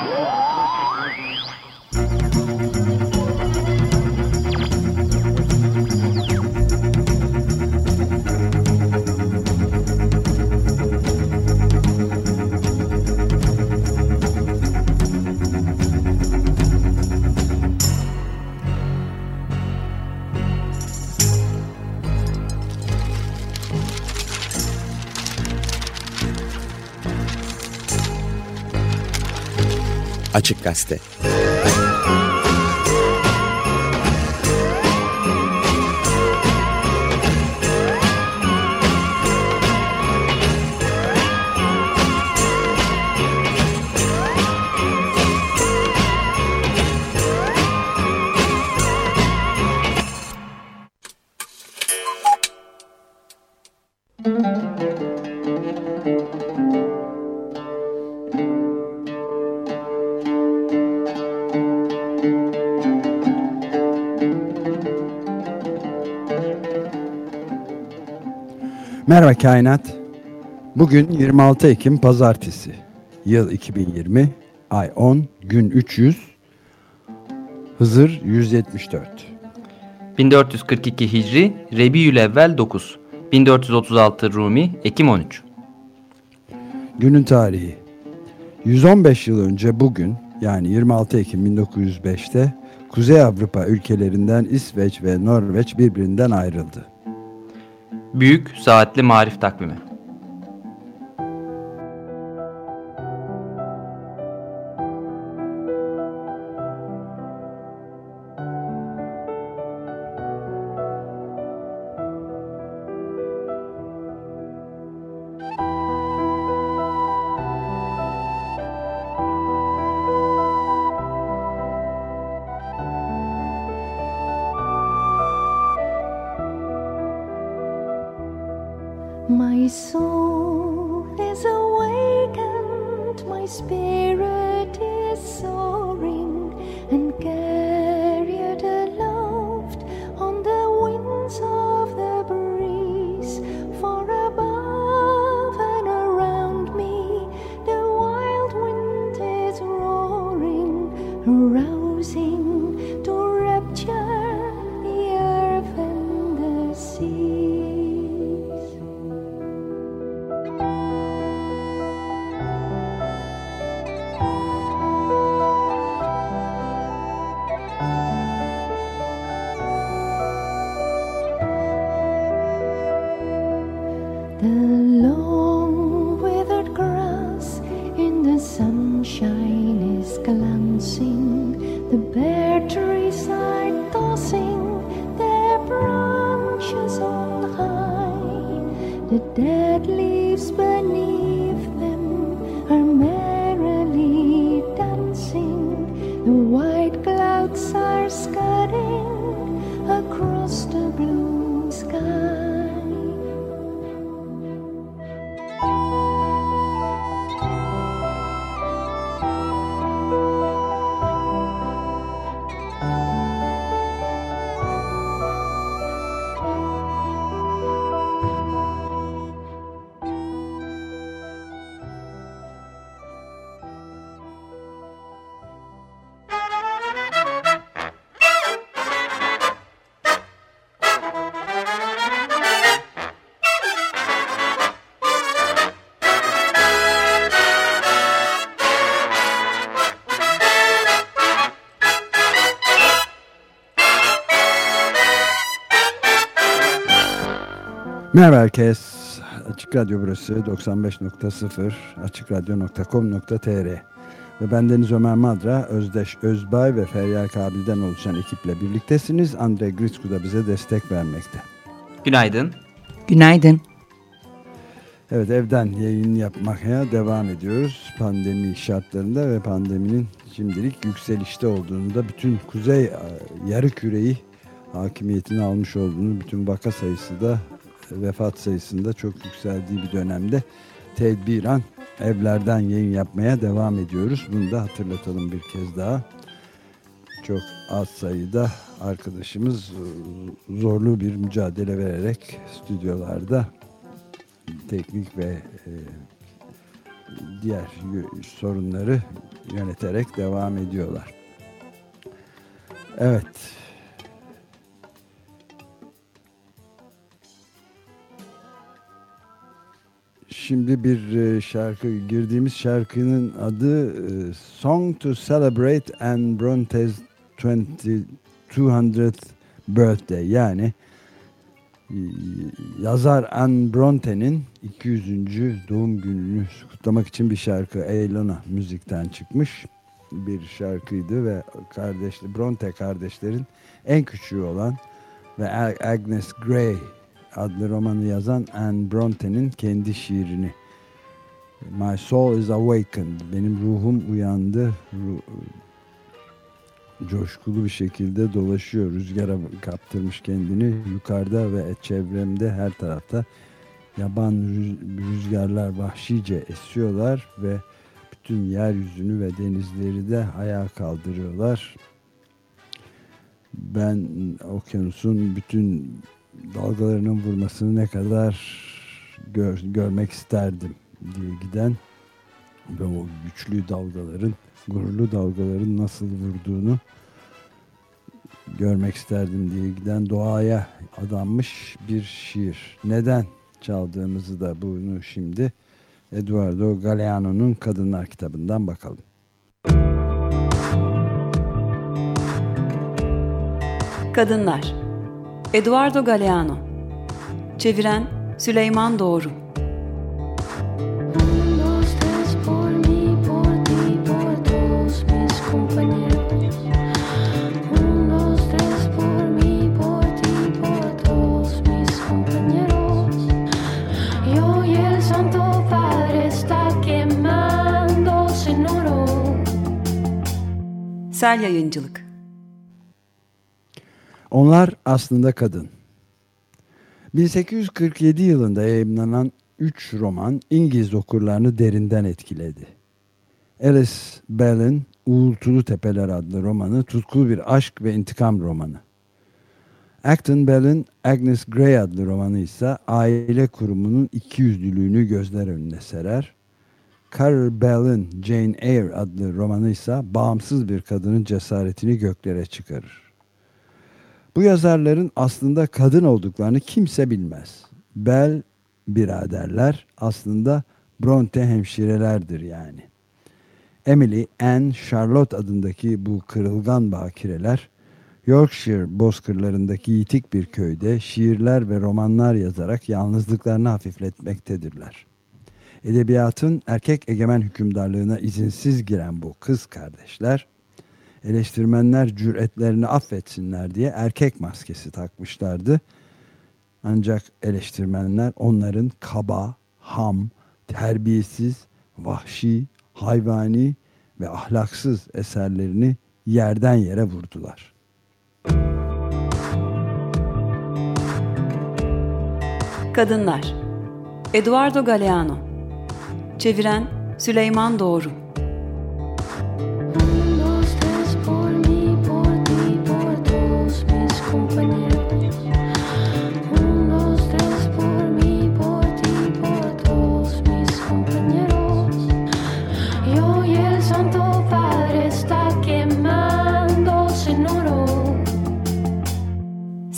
Woo! Açık Gazete Merhaba Kainat. Bugün 26 Ekim Pazartesi. Yıl 2020, ay 10, gün 300, Hızır 174. 1442 Hicri, Rebiülevvel 9. 1436 Rumi, Ekim 13. Günün tarihi. 115 yıl önce bugün yani 26 Ekim 1905'te Kuzey Avrupa ülkelerinden İsveç ve Norveç birbirinden ayrıldı. Büyük Saatli Marif Takvimi Merhaba herkes. Açık Radyo burası 95.0 açıkradyo.com.tr ve ben Deniz Ömer Madra, Özdeş Özbay ve Feryal Kabil'den oluşan ekiple birliktesiniz. Andre Grisku da bize destek vermekte. Günaydın. Günaydın. Evet evden yayın yapmaya devam ediyoruz. Pandemi şartlarında ve pandeminin şimdilik yükselişte olduğunu da bütün kuzey e, yarı küreyi hakimiyetini almış olduğunu, bütün vaka sayısı da vefat sayısında çok yükseldiği bir dönemde tedbiren evlerden yayın yapmaya devam ediyoruz. Bunu da hatırlatalım bir kez daha. Çok az sayıda arkadaşımız zorlu bir mücadele vererek stüdyolarda teknik ve e, diğer sorunları yöneterek devam ediyorlar. Evet. Şimdi bir e, şarkı, girdiğimiz şarkının adı e, Song to Celebrate Anne Bronte's 200th Birthday. Yani e, yazar Anne Bronte'nin 200. doğum gününü kutlamak için bir şarkı Eylona müzikten çıkmış bir şarkıydı ve kardeşli Bronte kardeşlerin en küçüğü olan ve Agnes Grey adlı romanı yazan Anne Bronte'nin kendi şiirini. My Soul is Awakened. Benim ruhum uyandı. Ruh, coşkulu bir şekilde dolaşıyor. Rüzgara kaptırmış kendini. Yukarıda ve çevremde her tarafta yaban rüzgarlar vahşice esiyorlar ve bütün yeryüzünü ve denizleri de ayağa kaldırıyorlar. Ben okyanusun bütün dalgalarının vurmasını ne kadar gör, görmek isterdim diye giden ve o güçlü dalgaların, gururlu dalgaların nasıl vurduğunu görmek isterdim diye giden doğaya adanmış bir şiir. Neden çaldığımızı da bunu şimdi Eduardo Galeano'nun Kadınlar kitabından bakalım. Kadınlar Eduardo Galeano. Çeviren Süleyman Doğru. Sel Yayıncılık Onlar aslında kadın. 1847 yılında yayınlanan 3 roman İngiliz okurlarını derinden etkiledi. Alice Bell'in Uğultulu Tepeler adlı romanı tutkulu bir aşk ve intikam romanı. Acton Bell'in Agnes Grey adlı romanı ise aile kurumunun ikiyüzlülüğünü gözler önüne serer. Carol Bell'in Jane Eyre adlı romanı ise bağımsız bir kadının cesaretini göklere çıkarır. Bu yazarların aslında kadın olduklarını kimse bilmez. Bell biraderler aslında Bronte hemşirelerdir yani. Emily, Anne, Charlotte adındaki bu kırılgan bakireler Yorkshire bozkırlarındaki yitik bir köyde şiirler ve romanlar yazarak yalnızlıklarını hafifletmektedirler. Edebiyatın erkek egemen hükümdarlığına izinsiz giren bu kız kardeşler, eleştirmenler cüretlerini affetsinler diye erkek maskesi takmışlardı. Ancak eleştirmenler onların kaba, ham, terbiyesiz, vahşi, hayvani ve ahlaksız eserlerini yerden yere vurdular. Kadınlar Eduardo Galeano Çeviren Süleyman Doğru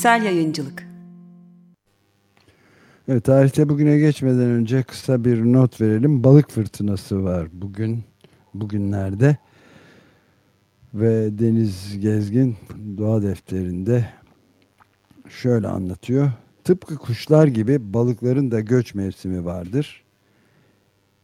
Sel Yayıncılık Evet, tarihte bugüne geçmeden önce kısa bir not verelim. Balık fırtınası var bugün, bugünlerde. Ve Deniz Gezgin doğa defterinde şöyle anlatıyor. Tıpkı kuşlar gibi balıkların da göç mevsimi vardır.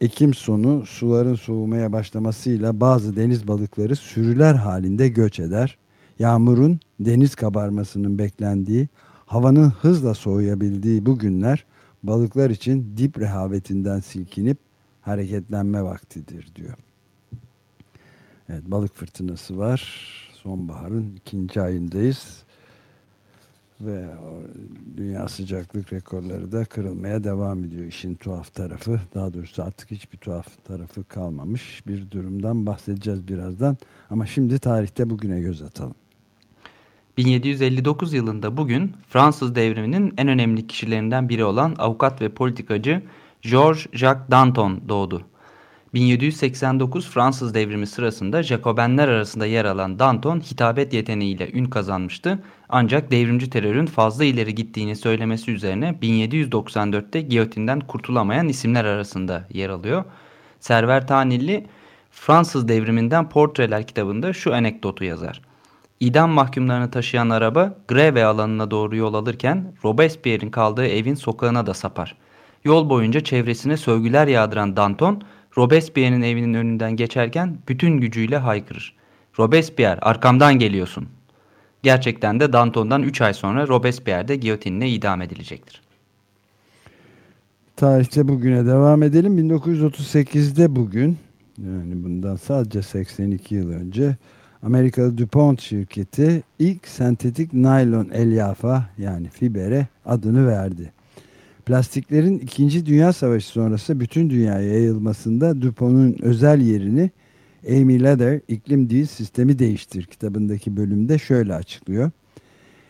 Ekim sonu suların soğumaya başlamasıyla bazı deniz balıkları sürüler halinde göç eder. Yağmurun deniz kabarmasının beklendiği, havanın hızla soğuyabildiği bu günler balıklar için dip rehavetinden silkinip hareketlenme vaktidir diyor. Evet balık fırtınası var. Sonbaharın ikinci ayındayız. Ve dünya sıcaklık rekorları da kırılmaya devam ediyor. İşin tuhaf tarafı, daha doğrusu artık hiçbir tuhaf tarafı kalmamış bir durumdan bahsedeceğiz birazdan. Ama şimdi tarihte bugüne göz atalım. 1759 yılında bugün Fransız devriminin en önemli kişilerinden biri olan avukat ve politikacı Georges Jacques Danton doğdu. 1789 Fransız devrimi sırasında Jacobenler arasında yer alan Danton hitabet yeteneğiyle ün kazanmıştı. Ancak devrimci terörün fazla ileri gittiğini söylemesi üzerine 1794'te giyotinden kurtulamayan isimler arasında yer alıyor. Server Tanilli Fransız devriminden portreler kitabında şu anekdotu yazar. İdam mahkumlarını taşıyan araba Greve alanına doğru yol alırken Robespierre'in kaldığı evin sokağına da sapar. Yol boyunca çevresine sövgüler yağdıran Danton, Robespierre'in evinin önünden geçerken bütün gücüyle haykırır. Robespierre arkamdan geliyorsun. Gerçekten de Danton'dan 3 ay sonra Robespierre de giyotinle idam edilecektir. Tarihte bugüne devam edelim. 1938'de bugün yani bundan sadece 82 yıl önce Amerikalı DuPont şirketi ilk sentetik naylon elyafa yani fibere adını verdi. Plastiklerin 2. Dünya Savaşı sonrası bütün dünyaya yayılmasında DuPont'un özel yerini Amy Leather iklim değil sistemi değiştir kitabındaki bölümde şöyle açıklıyor.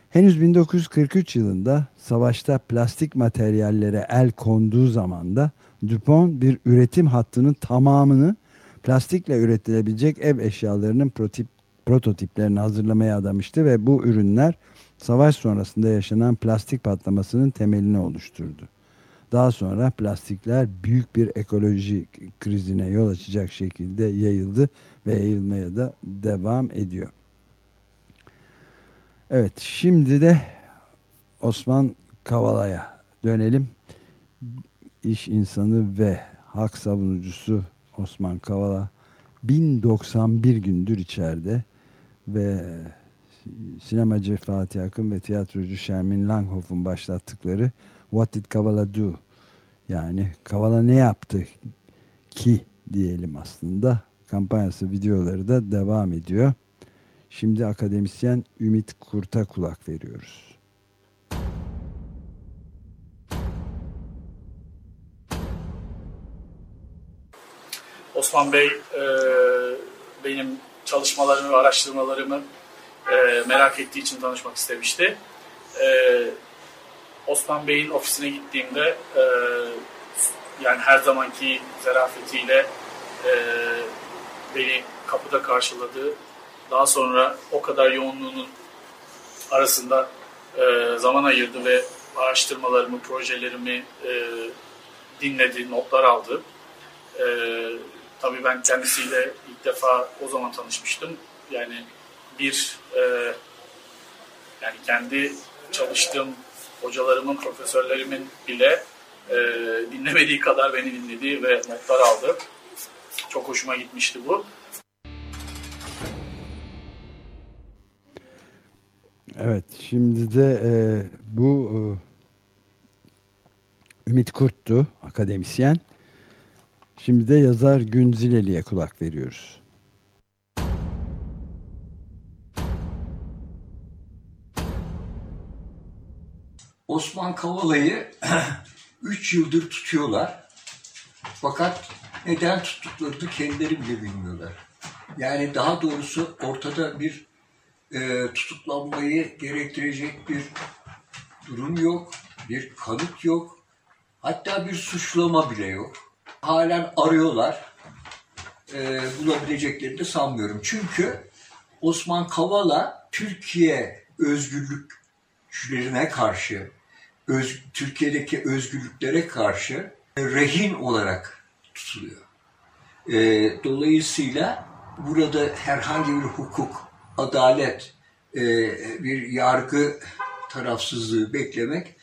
Henüz 1943 yılında savaşta plastik materyallere el konduğu zamanda DuPont bir üretim hattının tamamını plastikle üretilebilecek ev eşyalarının prototip, prototiplerini hazırlamaya adamıştı ve bu ürünler savaş sonrasında yaşanan plastik patlamasının temelini oluşturdu. Daha sonra plastikler büyük bir ekoloji krizine yol açacak şekilde yayıldı ve yayılmaya da devam ediyor. Evet şimdi de Osman Kavala'ya dönelim. İş insanı ve hak savunucusu Osman Kavala 1091 gündür içeride ve sinemacı Fatih Akın ve tiyatrocu Şermin Langhoff'un başlattıkları What Did Kavala Do? Yani Kavala ne yaptı ki diyelim aslında kampanyası videoları da devam ediyor. Şimdi akademisyen Ümit Kurt'a kulak veriyoruz. Osman Bey e, benim çalışmalarımı ve araştırmalarımı e, merak ettiği için tanışmak istemişti. E, Osman Bey'in ofisine gittiğimde e, yani her zamanki zarafetiyle e, beni kapıda karşıladı. Daha sonra o kadar yoğunluğunun arasında e, zaman ayırdı ve araştırmalarımı, projelerimi e, dinledi, notlar aldı. E, tabii ben kendisiyle ilk defa o zaman tanışmıştım. Yani bir e, yani kendi çalıştığım hocalarımın, profesörlerimin bile e, dinlemediği kadar beni dinledi ve notlar aldı. Çok hoşuma gitmişti bu. Evet, şimdi de e, bu e, Ümit Kurt'tu, akademisyen. Şimdi de yazar Günzileli'ye kulak veriyoruz. Osman Kavala'yı 3 yıldır tutuyorlar. Fakat neden tuttuklarını kendileri bile bilmiyorlar. Yani daha doğrusu ortada bir e, tutuklanmayı gerektirecek bir durum yok, bir kanıt yok, hatta bir suçlama bile yok. Halen arıyorlar, e, bulabileceklerini sanmıyorum. Çünkü Osman Kavala Türkiye özgürlükçülerine karşı, öz, Türkiye'deki özgürlüklere karşı rehin olarak tutuluyor. E, dolayısıyla burada herhangi bir hukuk, adalet, e, bir yargı tarafsızlığı beklemek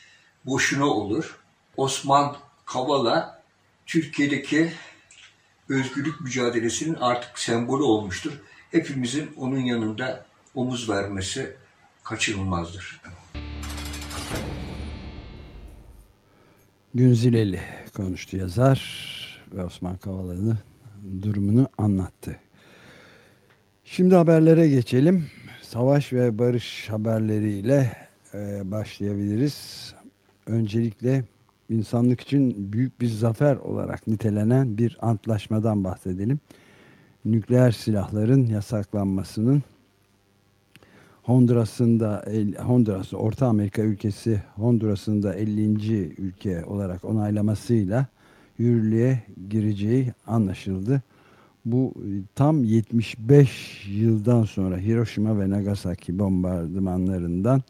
boşuna olur. Osman Kavala Türkiye'deki özgürlük mücadelesinin artık sembolü olmuştur. Hepimizin onun yanında omuz vermesi kaçınılmazdır. Günzileli konuştu yazar ve Osman Kavala'nın durumunu anlattı. Şimdi haberlere geçelim. Savaş ve barış haberleriyle e, başlayabiliriz. Öncelikle insanlık için büyük bir zafer olarak nitelenen bir antlaşmadan bahsedelim. Nükleer silahların yasaklanmasının Honduras'ın da Honduras Orta Amerika ülkesi Honduras'ın da 50. ülke olarak onaylamasıyla yürürlüğe gireceği anlaşıldı. Bu e, tam 75 yıldan sonra Hiroşima ve Nagasaki bombardımanlarından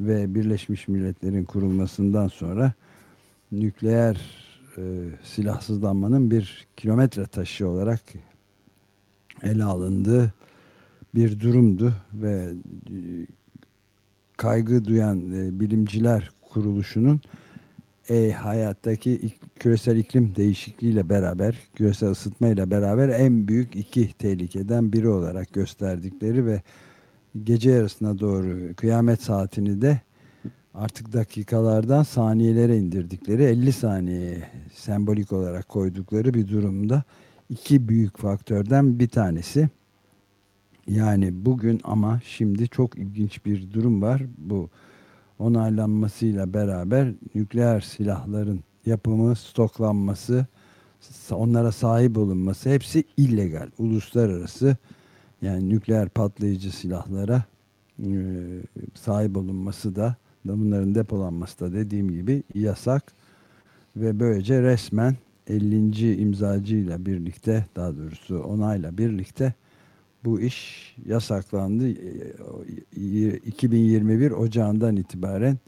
ve Birleşmiş Milletler'in kurulmasından sonra nükleer e, silahsızlanmanın bir kilometre taşı olarak ele alındığı bir durumdu ve e, kaygı duyan e, bilimciler kuruluşunun e, hayattaki küresel iklim değişikliğiyle beraber, küresel ısıtmayla beraber en büyük iki tehlikeden biri olarak gösterdikleri ve gece yarısına doğru kıyamet saatini de artık dakikalardan saniyelere indirdikleri 50 saniye sembolik olarak koydukları bir durumda iki büyük faktörden bir tanesi. Yani bugün ama şimdi çok ilginç bir durum var. Bu onaylanmasıyla beraber nükleer silahların yapımı, stoklanması, onlara sahip olunması hepsi illegal. Uluslararası yani nükleer patlayıcı silahlara e, sahip olunması da bunların depolanması da dediğim gibi yasak ve böylece resmen 50. imzacıyla birlikte daha doğrusu onayla birlikte bu iş yasaklandı. 2021 e, Ocağı'ndan itibaren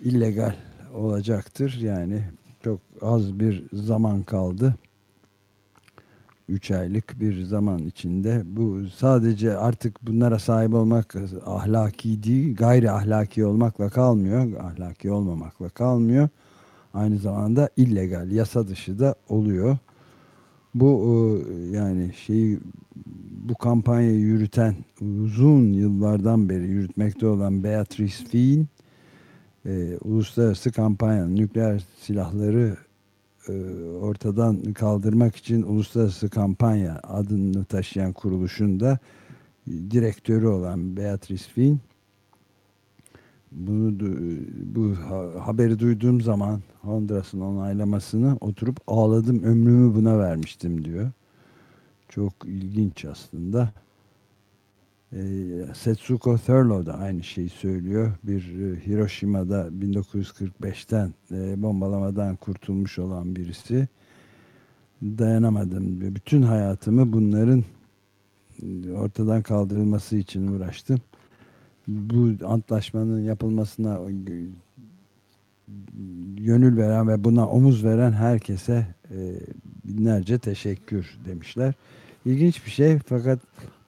illegal olacaktır. Yani çok az bir zaman kaldı. 3 aylık bir zaman içinde bu sadece artık bunlara sahip olmak ahlaki değil gayri ahlaki olmakla kalmıyor ahlaki olmamakla kalmıyor. Aynı zamanda illegal yasa dışı da oluyor. Bu e, yani şeyi bu kampanyayı yürüten uzun yıllardan beri yürütmekte olan Beatrice Fien e, uluslararası kampanya nükleer silahları ortadan kaldırmak için uluslararası kampanya adını taşıyan kuruluşun da direktörü olan Beatrice Fien bunu bu haberi duyduğum zaman Honduras'ın onaylamasını oturup ağladım ömrümü buna vermiştim diyor. Çok ilginç aslında. E, Setsuko Thurlow da aynı şeyi söylüyor. Bir e, Hiroşima'da 1945'ten e, bombalamadan kurtulmuş olan birisi. Dayanamadım. Bütün hayatımı bunların ortadan kaldırılması için uğraştım. Bu antlaşmanın yapılmasına gönül veren ve buna omuz veren herkese e, binlerce teşekkür demişler. İlginç bir şey fakat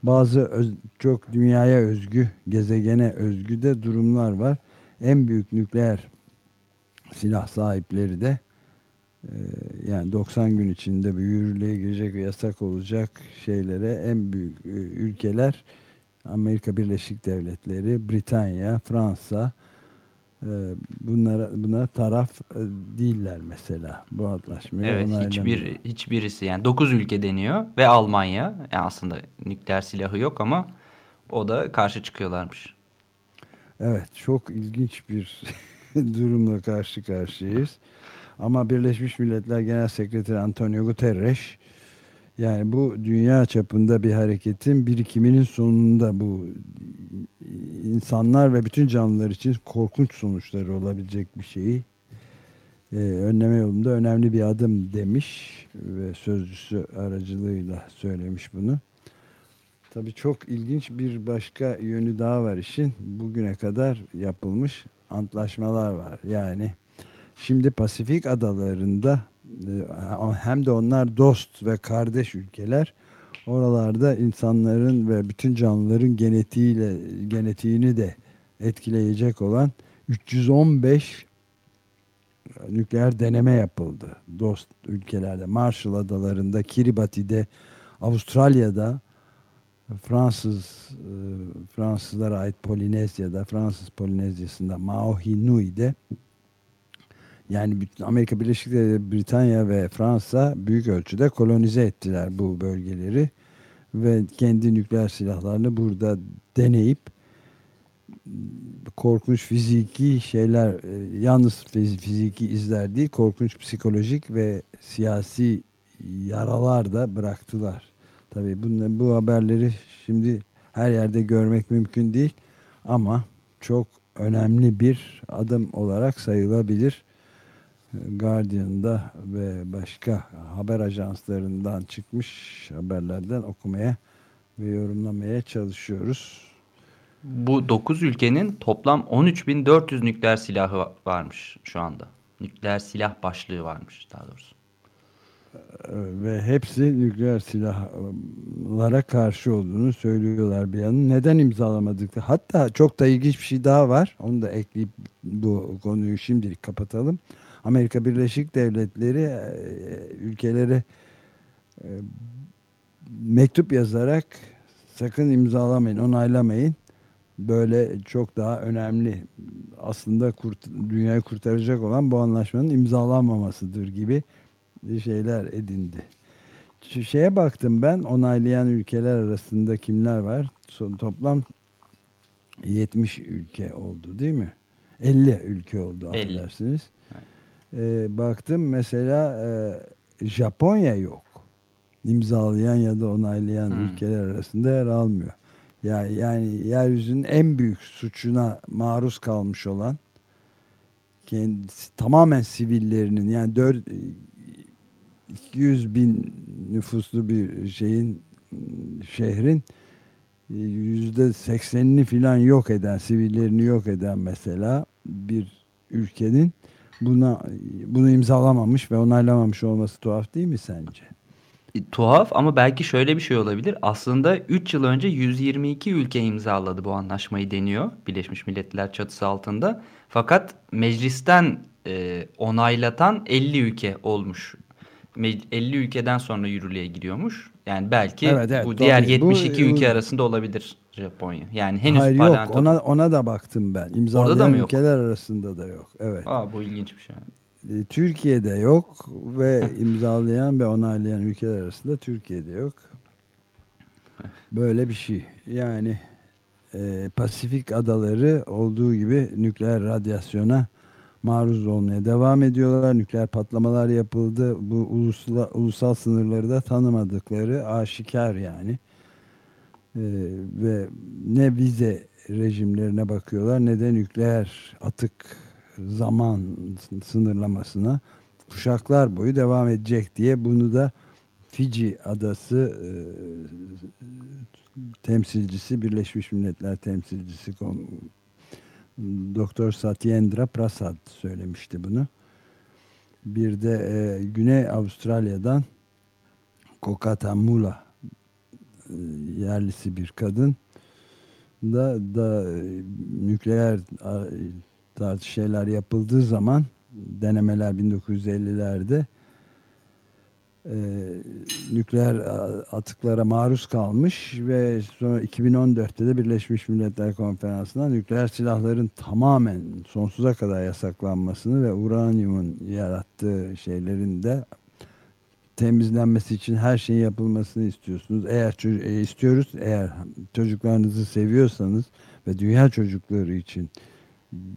bazı öz, çok dünyaya özgü, gezegene özgü de durumlar var. En büyük nükleer silah sahipleri de e, yani 90 gün içinde bir yürürlüğe girecek ve yasak olacak şeylere en büyük e, ülkeler Amerika Birleşik Devletleri, Britanya, Fransa, bunlara buna taraf e, değiller mesela bu antlaşmaya. Evet hiçbir hiçbirisi yani 9 ülke deniyor ve Almanya yani aslında nükleer silahı yok ama o da karşı çıkıyorlarmış. Evet çok ilginç bir durumla karşı karşıyayız. Ama Birleşmiş Milletler Genel Sekreteri Antonio Guterres yani bu dünya çapında bir hareketin birikiminin sonunda bu insanlar ve bütün canlılar için korkunç sonuçları olabilecek bir şeyi e, önleme yolunda önemli bir adım demiş ve sözcüsü aracılığıyla söylemiş bunu. Tabii çok ilginç bir başka yönü daha var işin. Bugüne kadar yapılmış antlaşmalar var. Yani şimdi Pasifik adalarında hem de onlar dost ve kardeş ülkeler oralarda insanların ve bütün canlıların genetiğiyle genetiğini de etkileyecek olan 315 nükleer deneme yapıldı. Dost ülkelerde, Marshall Adaları'nda, Kiribati'de, Avustralya'da, Fransız e, Fransızlara ait Polinezya'da, Fransız Polinezya'sında, Maohi Nui'de yani Amerika Birleşik Devletleri, Britanya ve Fransa büyük ölçüde kolonize ettiler bu bölgeleri ve kendi nükleer silahlarını burada deneyip korkunç fiziki şeyler e, yalnız fiziki izler değil korkunç psikolojik ve siyasi yaralar da bıraktılar. Tabii bu, bu haberleri şimdi her yerde görmek mümkün değil ama çok önemli bir adım olarak sayılabilir Guardian'da ve başka haber ajanslarından çıkmış haberlerden okumaya ve yorumlamaya çalışıyoruz. Bu 9 ülkenin toplam 13.400 nükleer silahı varmış şu anda. Nükleer silah başlığı varmış daha doğrusu. Ve hepsi nükleer silahlara karşı olduğunu söylüyorlar bir yanın. Neden imzalamadık? Hatta çok da ilginç bir şey daha var. Onu da ekleyip bu konuyu şimdilik kapatalım. Amerika Birleşik Devletleri e, ülkelere mektup yazarak sakın imzalamayın, onaylamayın. Böyle çok daha önemli aslında kurt, dünyayı kurtaracak olan bu anlaşmanın imzalanmamasıdır gibi şeyler edindi. Şu şeye baktım ben onaylayan ülkeler arasında kimler var? Son, toplam 70 ülke oldu değil mi? 50 ülke oldu 50. affedersiniz. Ee, baktım mesela e, Japonya yok. İmzalayan ya da onaylayan Hmm. ülkeler arasında yer almıyor. Yani, yani yeryüzünün en büyük suçuna maruz kalmış olan kendisi tamamen sivillerinin yani 4 200 bin nüfuslu bir şeyin şehrin yüzde seksenini filan yok eden sivillerini yok eden mesela bir ülkenin buna bunu imzalamamış ve onaylamamış olması tuhaf değil mi sence? E, Tuhaf ama belki şöyle bir şey olabilir. Aslında 3 yıl önce 122 ülke imzaladı bu anlaşmayı deniyor Birleşmiş Milletler çatısı altında. Fakat meclisten e, onaylatan 50 ülke olmuş. Me- 50 ülkeden sonra yürürlüğe giriyormuş. Yani belki Evet, evet, bu diğer tabii. Bu- 22 ülke arasında olabilir Japonya. Yani henüz Hayır yok parlamento... ona ona da baktım ben. İmzalayan ülkeler arasında da yok. Evet. Aa, bu ilginç bir şey. E, Türkiye'de yok ve imzalayan ve onaylayan ülkeler arasında Türkiye'de yok. Böyle bir şey. Yani e, Pasifik adaları olduğu gibi nükleer radyasyona maruz olmaya devam ediyorlar. Nükleer patlamalar yapıldı. Bu ulusla, ulusal sınırları da tanımadıkları aşikar yani. E, ve ne vize rejimlerine bakıyorlar ne de nükleer atık zaman sınırlamasına kuşaklar boyu devam edecek diye bunu da Fiji adası e, temsilcisi Birleşmiş Milletler temsilcisi Doktor Satyendra Prasad söylemişti bunu. Bir de e, Güney Avustralya'dan Kokata Mula e, yerlisi bir kadın da da e, nükleer a, tarzı şeyler yapıldığı zaman denemeler 1950'lerde e, nükleer a- atıklara maruz kalmış ve sonra 2014'te de Birleşmiş Milletler Konferansı'ndan nükleer silahların tamamen sonsuza kadar yasaklanmasını ve uranyumun yarattığı şeylerin de temizlenmesi için her şeyin yapılmasını istiyorsunuz. Eğer e, istiyoruz, eğer çocuklarınızı seviyorsanız ve dünya çocukları için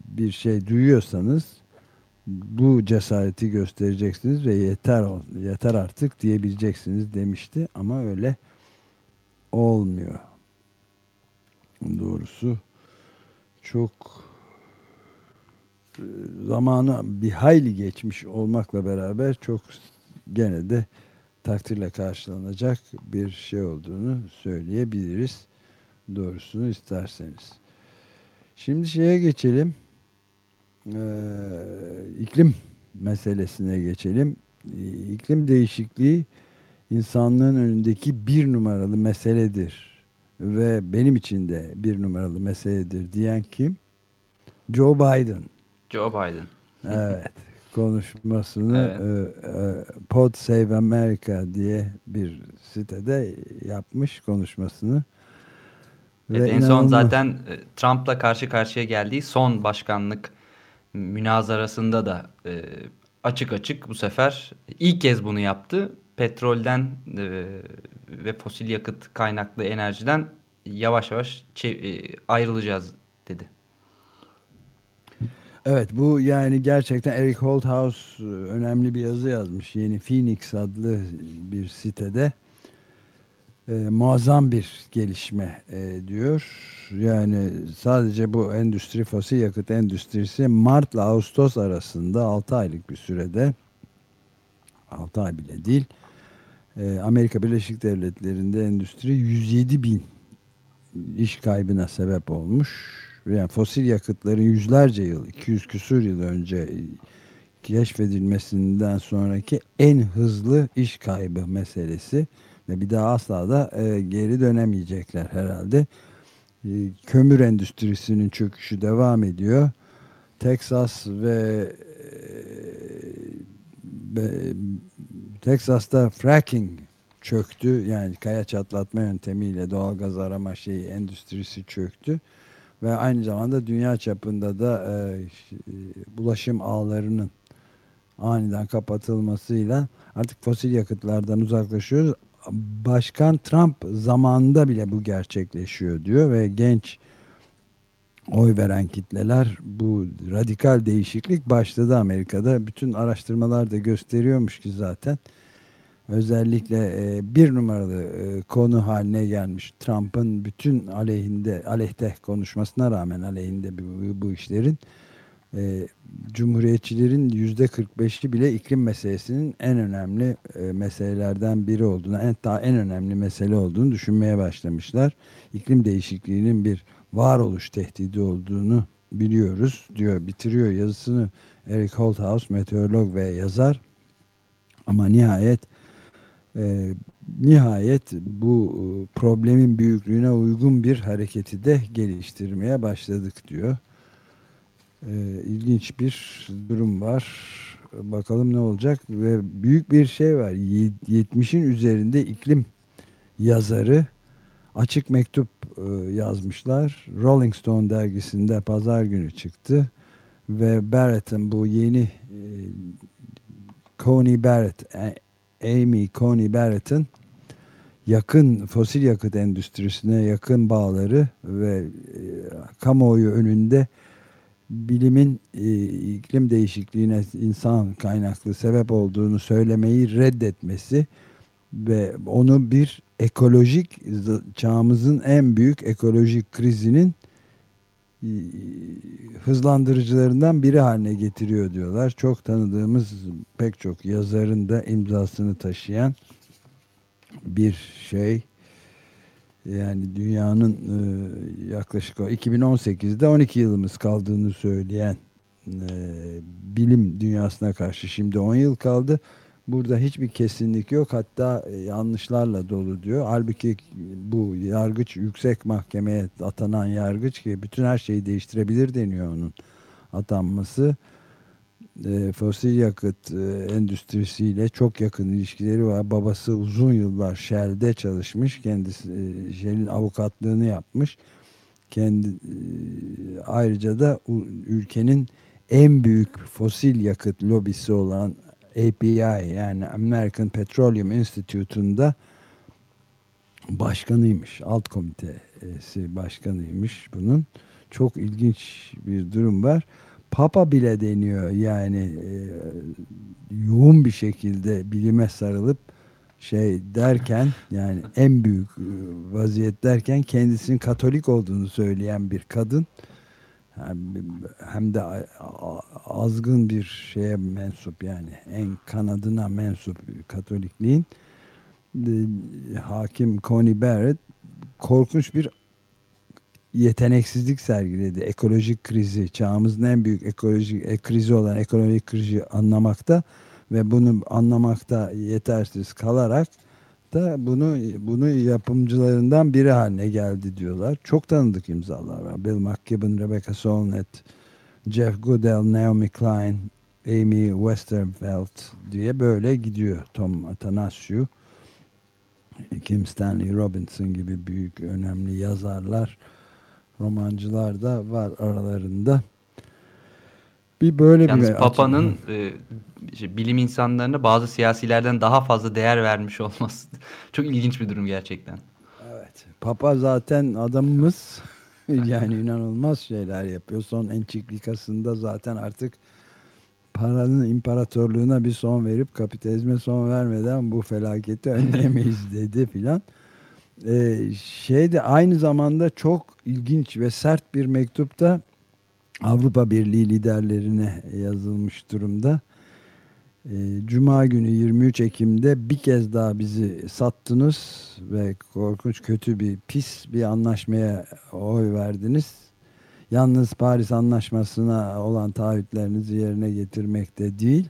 bir şey duyuyorsanız bu cesareti göstereceksiniz ve yeter yeter artık diyebileceksiniz demişti ama öyle olmuyor. Doğrusu çok e, zamanı bir hayli geçmiş olmakla beraber çok gene de takdirle karşılanacak bir şey olduğunu söyleyebiliriz. Doğrusunu isterseniz. Şimdi şeye geçelim. Ee, iklim meselesine geçelim. Ee, İklim değişikliği insanlığın önündeki bir numaralı meseledir. Ve benim için de bir numaralı meseledir diyen kim? Joe Biden. Joe Biden. Evet. Konuşmasını Evet. e, e, Pod Save America diye bir sitede yapmış konuşmasını. Evet, en son inanılmaz- zaten e, Trump'la karşı karşıya geldiği son başkanlık münazarasında da e, açık açık bu sefer ilk kez bunu yaptı. Petrolden e, ve fosil yakıt kaynaklı enerjiden yavaş yavaş e, ayrılacağız dedi. Evet bu yani gerçekten Eric Holthaus e, önemli bir yazı yazmış. Yeni Phoenix adlı bir sitede. E, muazzam bir gelişme e, diyor. Yani sadece bu endüstri fosil yakıt endüstrisi Mart ile Ağustos arasında 6 aylık bir sürede 6 ay bile değil e, Amerika Birleşik Devletleri'nde endüstri 107 bin iş kaybına sebep olmuş. Yani fosil yakıtların yüzlerce yıl, 200 küsur yıl önce keşfedilmesinden sonraki en hızlı iş kaybı meselesi bir daha asla da e, geri dönemeyecekler herhalde. E, kömür endüstrisinin çöküşü devam ediyor. Texas ve, e, Texas'ta fracking çöktü. Yani kaya çatlatma yöntemiyle doğal gaz arama şeyi endüstrisi çöktü. Ve aynı zamanda dünya çapında da e, bulaşım ağlarının aniden kapatılmasıyla artık fosil yakıtlardan uzaklaşıyoruz. Başkan Trump zamanında bile bu gerçekleşiyor diyor ve genç oy veren kitleler bu radikal değişiklik başladı Amerika'da. Bütün araştırmalar da gösteriyormuş ki zaten özellikle e, bir numaralı e, konu haline gelmiş Trump'ın bütün aleyhinde aleyhte konuşmasına rağmen aleyhinde bu, bu işlerin e, Cumhuriyetçilerin yüzde 45'i bile iklim meselesinin en önemli e, meselelerden biri olduğunu, en, daha en önemli mesele olduğunu düşünmeye başlamışlar. İklim değişikliğinin bir varoluş tehdidi olduğunu biliyoruz diyor, bitiriyor yazısını Eric Holthaus, meteorolog ve yazar. Ama nihayet e, nihayet bu e, problemin büyüklüğüne uygun bir hareketi de geliştirmeye başladık diyor. E, ilginç bir durum var. Bakalım ne olacak ve büyük bir şey var. 70'in üzerinde iklim yazarı açık mektup e, yazmışlar. Rolling Stone dergisinde pazar günü çıktı ve Barrett'ın bu yeni e, Coney Barrett Amy Coney Barrett'ın yakın fosil yakıt endüstrisine yakın bağları ve e, kamuoyu önünde bilimin e, iklim değişikliğine insan kaynaklı sebep olduğunu söylemeyi reddetmesi ve onu bir ekolojik çağımızın en büyük ekolojik krizinin hızlandırıcılarından biri haline getiriyor diyorlar. Çok tanıdığımız pek çok yazarın da imzasını taşıyan bir şey. Yani dünyanın e, yaklaşık 2018'de 12 yılımız kaldığını söyleyen e, bilim dünyasına karşı şimdi 10 yıl kaldı. Burada hiçbir kesinlik yok hatta e, yanlışlarla dolu diyor. Halbuki bu yargıç yüksek mahkemeye atanan yargıç ki bütün her şeyi değiştirebilir deniyor onun atanması. E, fosil yakıt e, endüstrisiyle çok yakın ilişkileri var. Babası uzun yıllar Shell'de çalışmış. Kendisi e, Shell'in avukatlığını yapmış. Kendi e, ayrıca da ülkenin en büyük fosil yakıt lobisi olan API yani American Petroleum Institute'unda başkanıymış. Alt komitesi başkanıymış bunun. Çok ilginç bir durum var. Papa bile deniyor yani e, yoğun bir şekilde bilime sarılıp şey derken yani en büyük e, vaziyet derken kendisinin Katolik olduğunu söyleyen bir kadın hem de azgın bir şeye mensup yani en kanadına mensup Katolikliğin hakim Coney Barrett korkunç bir yeteneksizlik sergiledi. Ekolojik krizi, çağımızın en büyük ekolojik e, krizi olan ekolojik krizi anlamakta ve bunu anlamakta yetersiz kalarak da bunu bunu yapımcılarından biri haline geldi diyorlar. Çok tanıdık imzalar var. Bill McKibben, Rebecca Solnit, Jeff Goodell, Naomi Klein, Amy Westervelt diye böyle gidiyor. Tom Atanasio, Kim Stanley Robinson gibi büyük önemli yazarlar, romancılar da var aralarında. Bir böyle Yalnız bir Papa'nın e, işte bilim insanlarına bazı siyasilerden daha fazla değer vermiş olması çok ilginç bir durum gerçekten. Evet. Papa zaten adamımız yani inanılmaz şeyler yapıyor. Son ençiklikasında zaten artık paranın imparatorluğuna bir son verip kapitalizme son vermeden bu felaketi önlemeyiz dedi filan. E, şey de aynı zamanda çok ilginç ve sert bir mektupta Avrupa Birliği liderlerine yazılmış durumda. E, Cuma günü 23 Ekim'de bir kez daha bizi sattınız ve korkunç kötü bir pis bir anlaşmaya oy verdiniz. Yalnız Paris Anlaşması'na olan taahhütlerinizi yerine getirmekte değil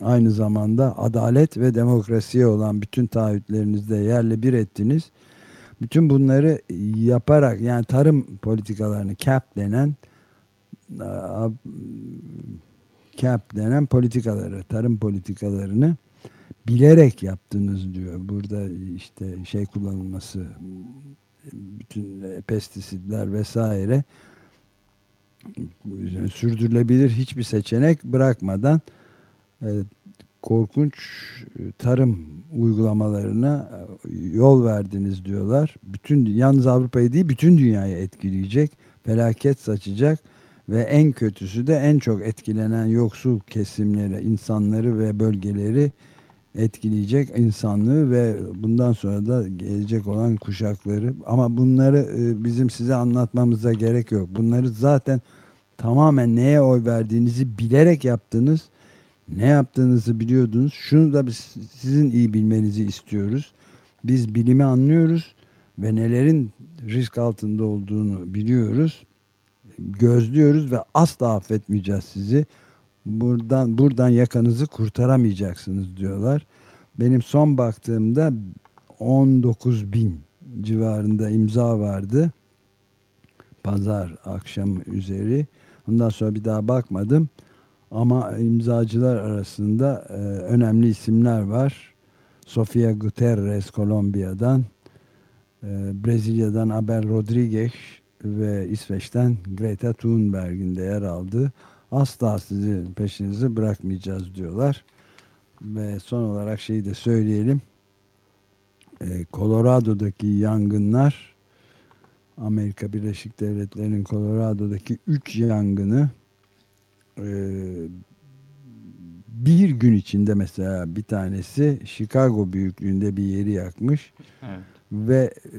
aynı zamanda adalet ve demokrasiye olan bütün taahhütlerinizde yerle bir ettiniz. Bütün bunları yaparak yani tarım politikalarını CAP denen CAP denen politikaları, tarım politikalarını bilerek yaptınız diyor. Burada işte şey kullanılması bütün pestisitler vesaire sürdürülebilir hiçbir seçenek bırakmadan e, korkunç e, tarım uygulamalarına e, yol verdiniz diyorlar. Bütün yalnız Avrupa'yı değil bütün dünyayı etkileyecek, felaket saçacak ve en kötüsü de en çok etkilenen yoksul kesimleri, insanları ve bölgeleri etkileyecek insanlığı ve bundan sonra da gelecek olan kuşakları. Ama bunları bizim size anlatmamıza gerek yok. Bunları zaten tamamen neye oy verdiğinizi bilerek yaptınız ne yaptığınızı biliyordunuz. Şunu da biz sizin iyi bilmenizi istiyoruz. Biz bilimi anlıyoruz ve nelerin risk altında olduğunu biliyoruz. Gözlüyoruz ve asla affetmeyeceğiz sizi. Buradan buradan yakanızı kurtaramayacaksınız diyorlar. Benim son baktığımda 19 bin civarında imza vardı. Pazar akşam üzeri. Ondan sonra bir daha bakmadım. Ama imzacılar arasında e, önemli isimler var. Sofia Guterres Kolombiya'dan, e, Brezilya'dan Abel Rodriguez ve İsveç'ten Greta Thunberg'in de yer aldı. Asla sizi peşinizi bırakmayacağız diyorlar. Ve son olarak şeyi de söyleyelim. E, Colorado'daki yangınlar Amerika Birleşik Devletleri'nin Colorado'daki 3 yangını bir gün içinde mesela bir tanesi Chicago büyüklüğünde bir yeri yakmış. Evet. Ve e,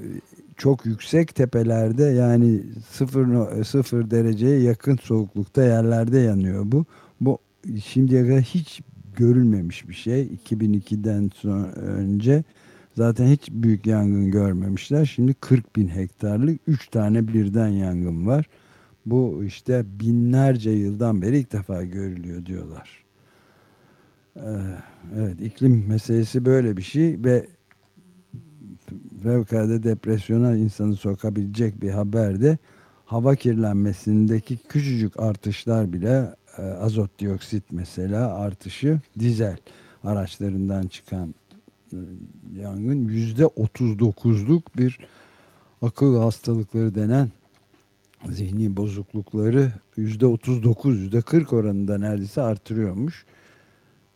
çok yüksek tepelerde yani sıfır, sıfır dereceye yakın soğuklukta yerlerde yanıyor bu. Bu şimdiye kadar hiç görülmemiş bir şey. 2002'den sonra önce zaten hiç büyük yangın görmemişler. Şimdi 40 bin hektarlık 3 tane birden yangın var. Bu işte binlerce yıldan beri ilk defa görülüyor diyorlar. Ee, evet iklim meselesi böyle bir şey ve fevkalade depresyona insanı sokabilecek bir haber de hava kirlenmesindeki küçücük artışlar bile e, azot dioksit mesela artışı dizel araçlarından çıkan e, yangın yüzde 39'luk bir akıl hastalıkları denen zihni bozuklukları yüzde 39 yüzde 40 oranında neredeyse artırıyormuş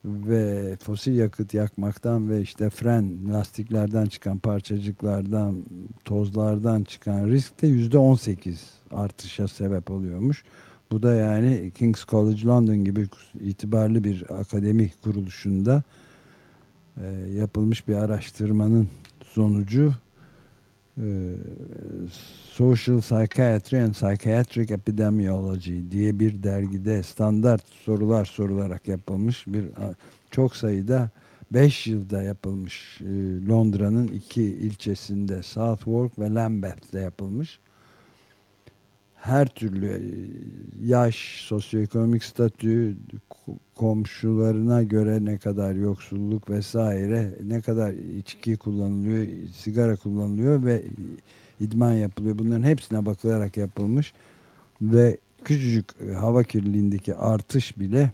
ve fosil yakıt yakmaktan ve işte fren lastiklerden çıkan parçacıklardan tozlardan çıkan risk de yüzde 18 artışa sebep oluyormuş. Bu da yani King's College London gibi itibarlı bir akademik kuruluşunda e, yapılmış bir araştırmanın sonucu Social Psychiatry and Psychiatric Epidemiology diye bir dergide standart sorular sorularak yapılmış bir çok sayıda 5 yılda yapılmış e, Londra'nın iki ilçesinde Southwark ve Lambeth'te yapılmış her türlü e, yaş, sosyoekonomik statü, komşularına göre ne kadar yoksulluk vesaire, ne kadar içki kullanılıyor, sigara kullanılıyor ve idman yapılıyor. Bunların hepsine bakılarak yapılmış ve küçücük e, hava kirliliğindeki artış bile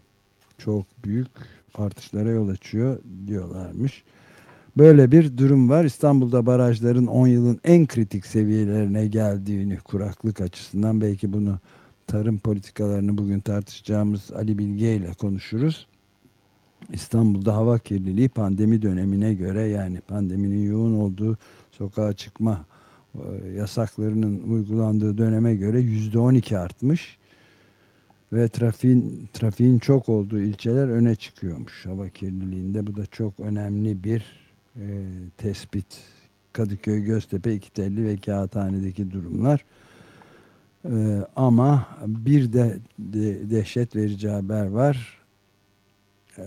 çok büyük artışlara yol açıyor diyorlarmış. Böyle bir durum var. İstanbul'da barajların 10 yılın en kritik seviyelerine geldiğini kuraklık açısından belki bunu tarım politikalarını bugün tartışacağımız Ali Bilge ile konuşuruz. İstanbul'da hava kirliliği pandemi dönemine göre yani pandeminin yoğun olduğu sokağa çıkma e, yasaklarının uygulandığı döneme göre yüzde 12 artmış ve trafiğin trafiğin çok olduğu ilçeler öne çıkıyormuş hava kirliliğinde. Bu da çok önemli bir e, tespit Kadıköy, Göztepe, İkitelli ve Kağıthane'deki durumlar. Ee, ama bir de, de dehşet verici haber var. Ee,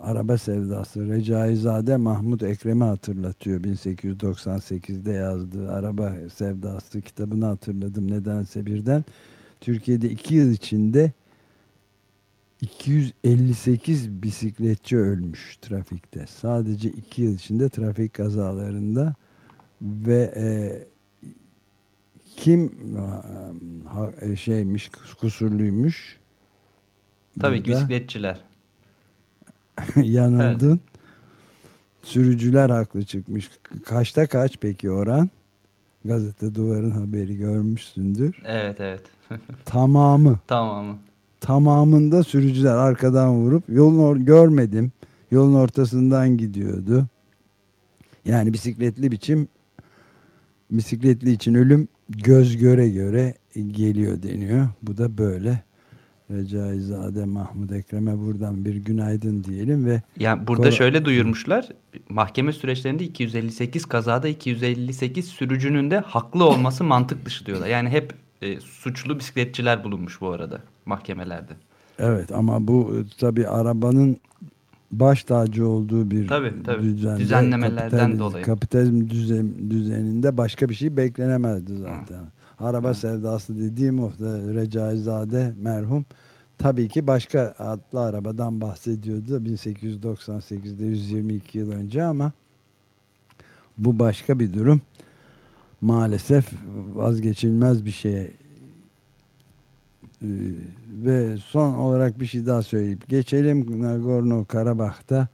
araba sevdası Recaizade Mahmut Ekrem'i hatırlatıyor. 1898'de yazdığı Araba Sevdası kitabını hatırladım nedense birden. Türkiye'de iki yıl içinde 258 bisikletçi ölmüş trafikte. Sadece iki yıl içinde trafik kazalarında ve e, kim ha, e, şeymiş kusurluymuş? Tabii ki bisikletçiler. Yanıldın. Evet. Sürücüler haklı çıkmış. Kaçta kaç peki oran? Gazete Duvar'ın haberi görmüşsündür. Evet evet. Tamamı. Tamamı. Tamamında sürücüler arkadan vurup yolun görmedim. Yolun ortasından gidiyordu. Yani bisikletli biçim bisikletli için ölüm göz göre göre geliyor deniyor. Bu da böyle. Recaizade Mahmut Ekrem'e buradan bir günaydın diyelim ve yani burada şöyle duyurmuşlar. Mahkeme süreçlerinde 258 kazada 258 sürücünün de haklı olması mantık dışı diyorlar. Yani hep e, suçlu bisikletçiler bulunmuş bu arada mahkemelerde. Evet ama bu e, tabi arabanın baş tacı olduğu bir tabii, tabii. düzende, düzenlemelerden kapitalizm, dolayı. Kapitalizm düzen, düzeninde başka bir şey beklenemezdi zaten. Hı. Araba Hı. sevdası dediğim o da Recaizade merhum tabii ki başka adlı arabadan bahsediyordu 1898'de 122 yıl önce ama bu başka bir durum maalesef vazgeçilmez bir şey. Ee, ve son olarak bir şey daha söyleyip geçelim. Nagorno Karabak'ta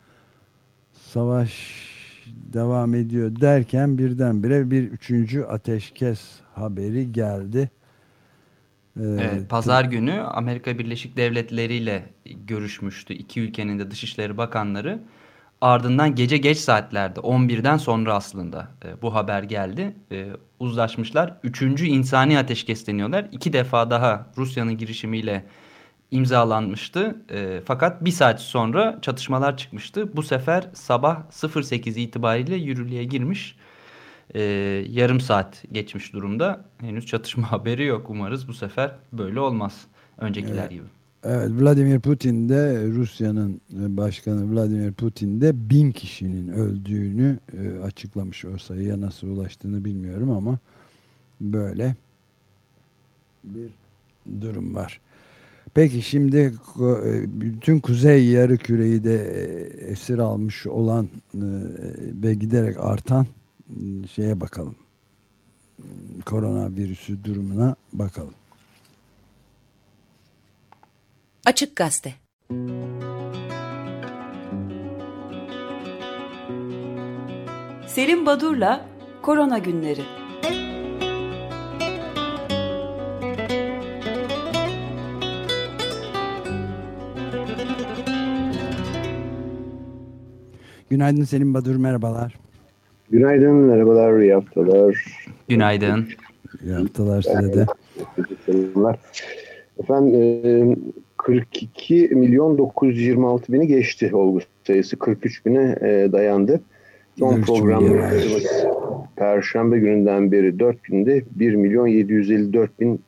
savaş devam ediyor derken birdenbire bir üçüncü ateşkes haberi geldi. Ee, evet, Pazar günü Amerika Birleşik Devletleri ile görüşmüştü iki ülkenin de Dışişleri Bakanları. Ardından gece geç saatlerde 11'den sonra aslında e, bu haber geldi. E, uzlaşmışlar. Üçüncü insani ateşkes deniyorlar. İki defa daha Rusya'nın girişimiyle imzalanmıştı. E, fakat bir saat sonra çatışmalar çıkmıştı. Bu sefer sabah 08 itibariyle yürürlüğe girmiş. E, yarım saat geçmiş durumda. Henüz çatışma haberi yok. Umarız bu sefer böyle olmaz. Öncekiler evet. gibi. Evet Vladimir Putin de Rusya'nın başkanı Vladimir Putin de bin kişinin öldüğünü e, açıklamış. O sayıya nasıl ulaştığını bilmiyorum ama böyle bir durum var. Peki şimdi e, bütün kuzey yarı küreyi de e, esir almış olan ve giderek artan şeye bakalım. Koronavirüsü durumuna bakalım. Açık Gazete Selim Badur'la Korona Günleri Günaydın Selim Badur, merhabalar. Günaydın, merhabalar, iyi haftalar. Günaydın. İyi haftalar size de. Selamlar. Efendim, 42 milyon 926 bini geçti olgu sayısı. 43 bine e, dayandı. Son program Perşembe gününden beri 4 günde 1 milyon 754 bin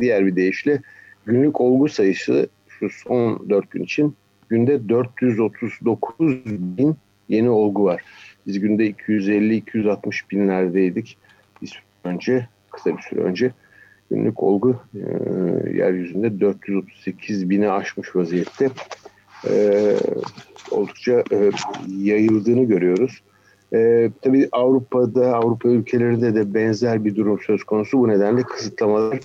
diğer bir deyişle günlük olgu sayısı şu son 4 gün için günde 439 bin yeni olgu var. Biz günde 250-260 binlerdeydik. Süre önce, kısa bir süre önce günlük olgu e, yeryüzünde 438 bini aşmış vaziyette. E, oldukça e, yayıldığını görüyoruz. E, tabii Avrupa'da, Avrupa ülkelerinde de benzer bir durum söz konusu. Bu nedenle kısıtlamalar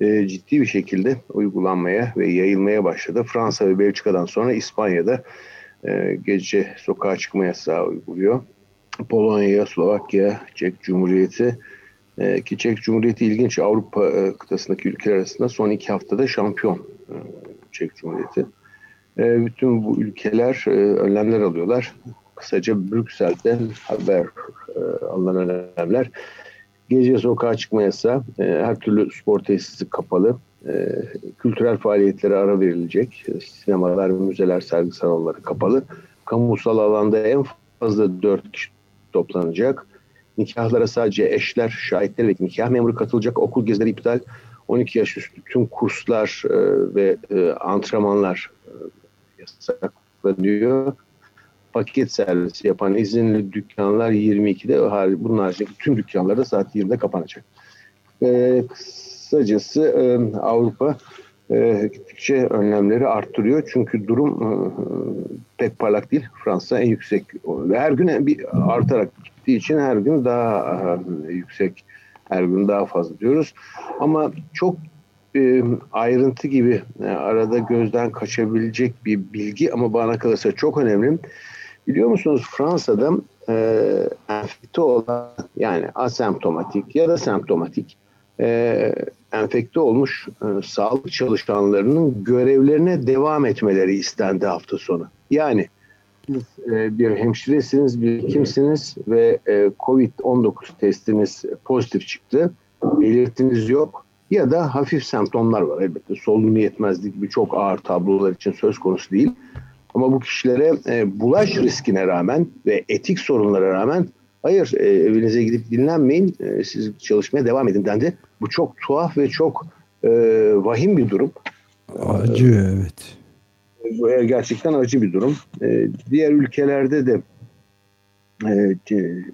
e, ciddi bir şekilde uygulanmaya ve yayılmaya başladı. Fransa ve Belçika'dan sonra İspanya'da e, gece sokağa çıkma yasağı uyguluyor. Polonya, Slovakya, Çek Cumhuriyeti, e, ki Çek Cumhuriyeti ilginç Avrupa e, kıtasındaki ülkeler arasında son iki haftada şampiyon e, Çek Cumhuriyeti. E, bütün bu ülkeler e, önlemler alıyorlar. Kısaca Brüksel'den haber e, alınan önlemler. Gece sokağa çıkma yasağı, e, her türlü spor tesisi kapalı, e, kültürel faaliyetlere ara verilecek, sinemalar, müzeler, sergi salonları kapalı. Kamusal alanda en fazla dört kişi toplanacak Nikahlara sadece eşler, şahitler ve nikah memuru katılacak. Okul gezileri iptal. 12 yaş üstü tüm kurslar e, ve e, antrenmanlar e, yasaklanıyor. Paket servisi yapan izinli dükkanlar 22'de. Bunun haricinde tüm dükkanlar da saat 20'de kapanacak. E, kısacası e, Avrupa e, gittikçe önlemleri arttırıyor. Çünkü durum e, pek parlak değil. Fransa en yüksek ve her gün bir artarak gittiği için her gün daha e, yüksek, her gün daha fazla diyoruz. Ama çok e, ayrıntı gibi e, arada gözden kaçabilecek bir bilgi ama bana kalırsa çok önemli. Biliyor musunuz Fransa'da e, enfekte olan yani asemptomatik ya da semptomatik e, enfekte olmuş e, sağlık çalışanlarının görevlerine devam etmeleri istendi hafta sonu. Yani siz e, bir hemşiresiniz, bir kimsiniz ve e, COVID-19 testiniz pozitif çıktı, belirtiniz yok ya da hafif semptomlar var elbette. Solunum yetmezlik gibi çok ağır tablolar için söz konusu değil. Ama bu kişilere e, bulaş riskine rağmen ve etik sorunlara rağmen hayır e, evinize gidip dinlenmeyin e, siz çalışmaya devam edin dendi. Bu çok tuhaf ve çok e, vahim bir durum. Acı evet. Bu gerçekten acı bir durum. E, diğer ülkelerde de e,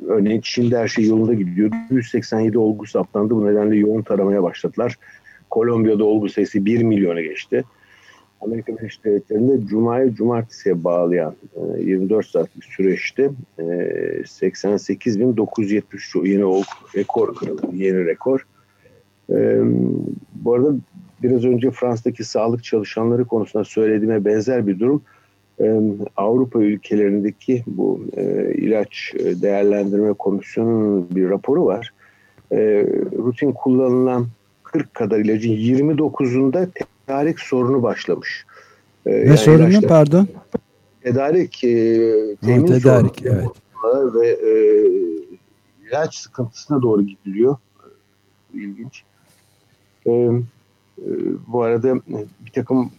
örneğin Çin'de her şey yolunda gidiyor. 187 olgu saptandı. Bu nedenle yoğun taramaya başladılar. Kolombiya'da olgu sayısı 1 milyona geçti. Amerika Birleşik Devletleri'nde Cuma'yı Cumartesi'ye bağlayan 24 saatlik süreçte 88.973 yeni olgu rekor kırıldı. Yeni rekor. Bu arada biraz önce Fransa'daki sağlık çalışanları konusunda söylediğime benzer bir durum. Avrupa ülkelerindeki bu ilaç değerlendirme komisyonunun bir raporu var. Rutin kullanılan 40 kadar ilacın 29'unda tedarik sorunu başlamış. Ne yani sorunu ilaçlar, pardon? Tedarik, e, temin ha, tedarik, sorunu evet. ve e, ilaç sıkıntısına doğru gidiliyor. İlginç. E, e, bu arada bir takım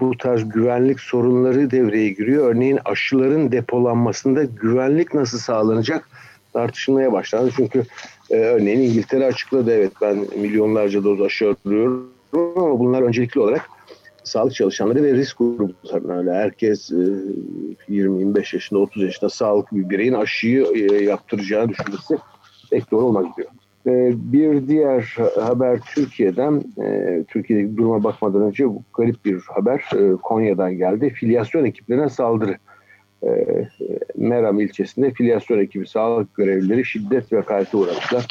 bu tarz güvenlik sorunları devreye giriyor. Örneğin aşıların depolanmasında güvenlik nasıl sağlanacak tartışılmaya başlandı. Çünkü e, örneğin İngiltere açıkladı evet ben milyonlarca doz aşı arıyorum ama bunlar öncelikli olarak sağlık çalışanları ve risk gruplarına öyle herkes 20-25 e, yaşında 30 yaşında sağlıklı bir bireyin aşıyı e, yaptıracağı düşüncesi pek doğru olmaz diyor. E, bir diğer haber Türkiye'den, Türkiye'deki duruma bakmadan önce bu garip bir haber Konya'dan geldi. Filyasyon ekiplerine saldırı. Meram ilçesinde filyasyon ekibi sağlık görevlileri şiddet ve hakarete uğramışlar.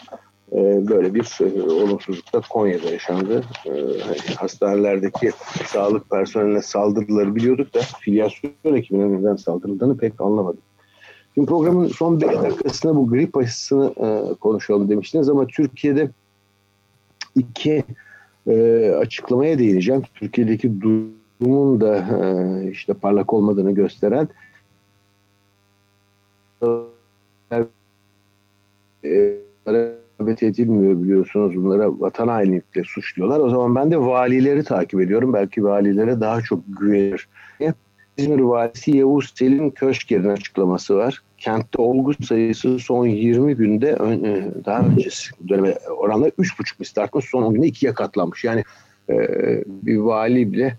Ee, böyle bir e, olumsuzluk da Konya'da yaşandı. Ee, hastanelerdeki sağlık personeline saldırıları biliyorduk da filyasyon ekibine neden saldırıldığını pek anlamadım. Şimdi programın son bir dakikasında bu grip aşısını e, konuşalım demiştiniz ama Türkiye'de iki e, açıklamaya değineceğim. Türkiye'deki durumun da işte parlak olmadığını gösteren davet edilmiyor biliyorsunuz bunlara vatan hainlikle suçluyorlar. O zaman ben de valileri takip ediyorum. Belki valilere daha çok güvenir. İzmir valisi Yavuz Selim Köşker'in açıklaması var. Kentte olgu sayısı son 20 günde e, daha öncesi döneme oranla 3,5 misli artmış. Son 10 günde ikiye katlanmış. Yani e, bir vali bile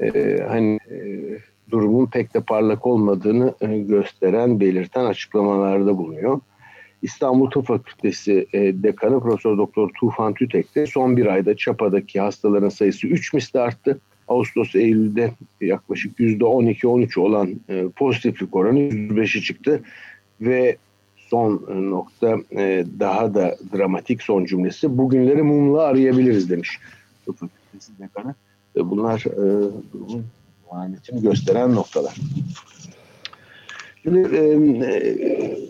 e, hani durumun pek de parlak olmadığını gösteren, belirten açıklamalarda bulunuyor. İstanbul Tıp Fakültesi e, Dekanı Profesör Doktor Tufan Tütek de son bir ayda Çapa'daki hastaların sayısı 3 misli arttı. Ağustos Eylül'de yaklaşık %12-13 olan e, pozitiflik oranı %5'i çıktı ve son e, nokta e, daha da dramatik son cümlesi bugünleri mumla arayabiliriz demiş Tıp Fakültesi Dekanı. E, bunlar e, durumun gösteren noktalar. Şimdi e,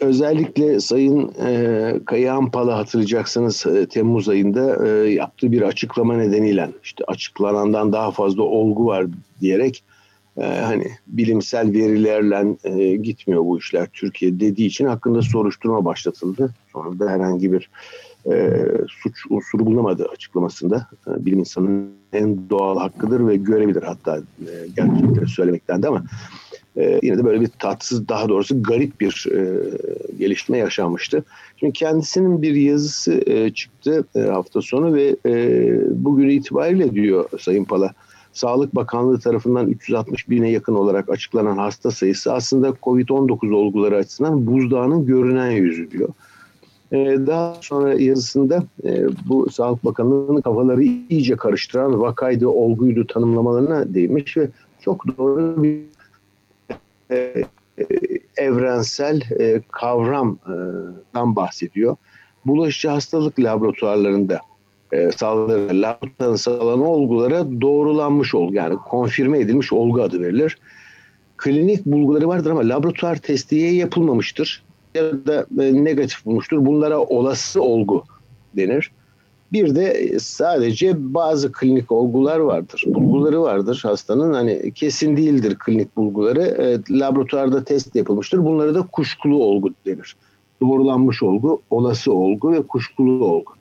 özellikle Sayın e, Kayahan Pala hatırlayacaksınız e, Temmuz ayında e, yaptığı bir açıklama nedeniyle işte açıklanandan daha fazla olgu var diyerek e, hani bilimsel verilerle e, gitmiyor bu işler Türkiye dediği için hakkında soruşturma başlatıldı. Sonra da herhangi bir e, suç unsuru bulunamadı açıklamasında. E, bilim insanının en doğal hakkıdır ve görebilir hatta e, gerçekleri söylemekten de ama e, yine de böyle bir tatsız daha doğrusu garip bir e, gelişme yaşanmıştı. Şimdi kendisinin bir yazısı e, çıktı e, hafta sonu ve e, bugün itibariyle diyor Sayın Pala Sağlık Bakanlığı tarafından 360 bine yakın olarak açıklanan hasta sayısı aslında COVID-19 olguları açısından buzdağının görünen yüzü diyor. Ee, daha sonra yazısında e, bu Sağlık Bakanlığı'nın kafaları iyice karıştıran vakaydı, olguydu tanımlamalarına değmiş ve çok doğru bir e, e, evrensel kavramdan bahsediyor. Bulaşıcı hastalık laboratuvarlarında e, sağlanır. Laboratuvarın sağlanan olgulara doğrulanmış olgu yani konfirme edilmiş olgu adı verilir. Klinik bulguları vardır ama laboratuvar testiye yapılmamıştır ya da e, negatif bulmuştur. Bunlara olası olgu denir. Bir de sadece bazı klinik olgular vardır. Bulguları vardır hastanın. Hani kesin değildir klinik bulguları. E, laboratuvarda test yapılmıştır. Bunlara da kuşkulu olgu denir. Doğrulanmış olgu, olası olgu ve kuşkulu olgu.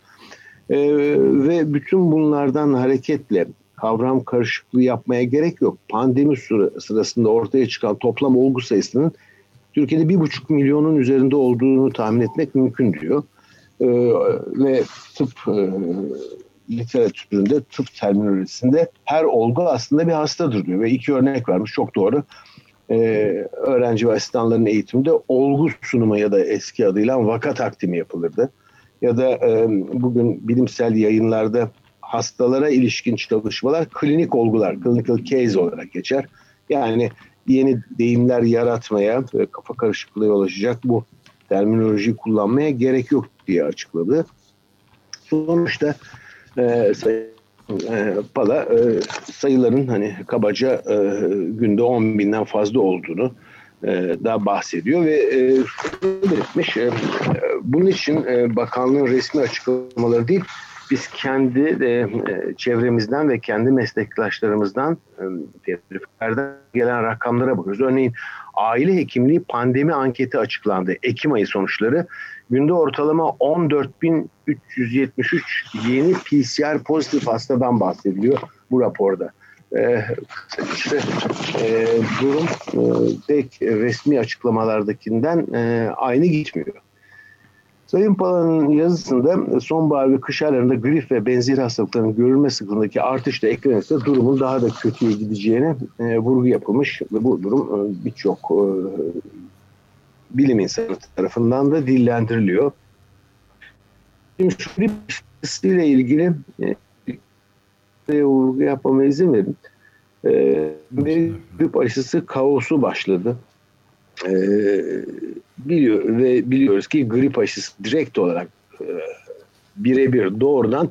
E, ve bütün bunlardan hareketle kavram karışıklığı yapmaya gerek yok. Pandemi sırasında ortaya çıkan toplam olgu sayısının Türkiye'de bir buçuk milyonun üzerinde olduğunu tahmin etmek mümkün diyor. Ee, ve tıp e, literatüründe, tıp terminolojisinde her olgu aslında bir hastadır diyor. Ve iki örnek vermiş çok doğru. Ee, öğrenci ve asistanların eğitiminde olgu sunumu ya da eski adıyla vaka takdimi yapılırdı. Ya da e, bugün bilimsel yayınlarda hastalara ilişkin çalışmalar klinik olgular, clinical case olarak geçer. Yani yeni deyimler yaratmaya kafa karışıklığı yol açacak bu terminoloji kullanmaya gerek yok diye açıkladı. Sonuçta e, e, Pala e, sayıların hani kabaca e, günde 10 binden fazla olduğunu e, da bahsediyor ve e, belirtmiş e, bunun için e, bakanlığın resmi açıklamaları değil biz kendi de, e, çevremizden ve kendi meslektaşlarımızdan e, gelen rakamlara bakıyoruz. Örneğin aile hekimliği pandemi anketi açıklandı. Ekim ayı sonuçları. Günde ortalama 14.373 yeni PCR pozitif hastadan bahsediliyor bu raporda. Ee, işte e, durum e, pek resmi açıklamalardakinden e, aynı gitmiyor. Sayın Pala'nın yazısında sonbahar ve kış aylarında grip ve benzeri hastalıkların görülme sıklığındaki artışla eklenirse durumun daha da kötüye gideceğine e, vurgu yapılmış ve bu durum e, birçok e, bilim insanı tarafından da dillendiriliyor. Şimdi şu grip ile ilgili e, vurgu yapmama izin verin. E, grip aşısı kaosu başladı e, biliyor ve biliyoruz ki grip aşısı direkt olarak e, birebir doğrudan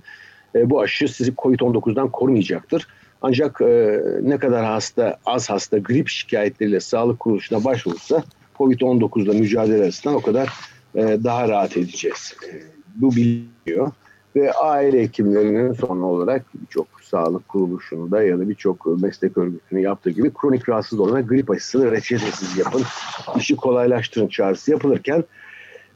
e, bu aşı sizi COVID-19'dan korumayacaktır. Ancak e, ne kadar hasta, az hasta grip şikayetleriyle sağlık kuruluşuna başvurursa COVID-19'la mücadele açısından o kadar e, daha rahat edeceğiz. E, bu biliniyor ve aile hekimlerinin son olarak birçok sağlık kuruluşunda ya da birçok meslek örgütünün yaptığı gibi kronik rahatsız olana grip aşısını reçetesiz yapın, işi kolaylaştırın çağrısı yapılırken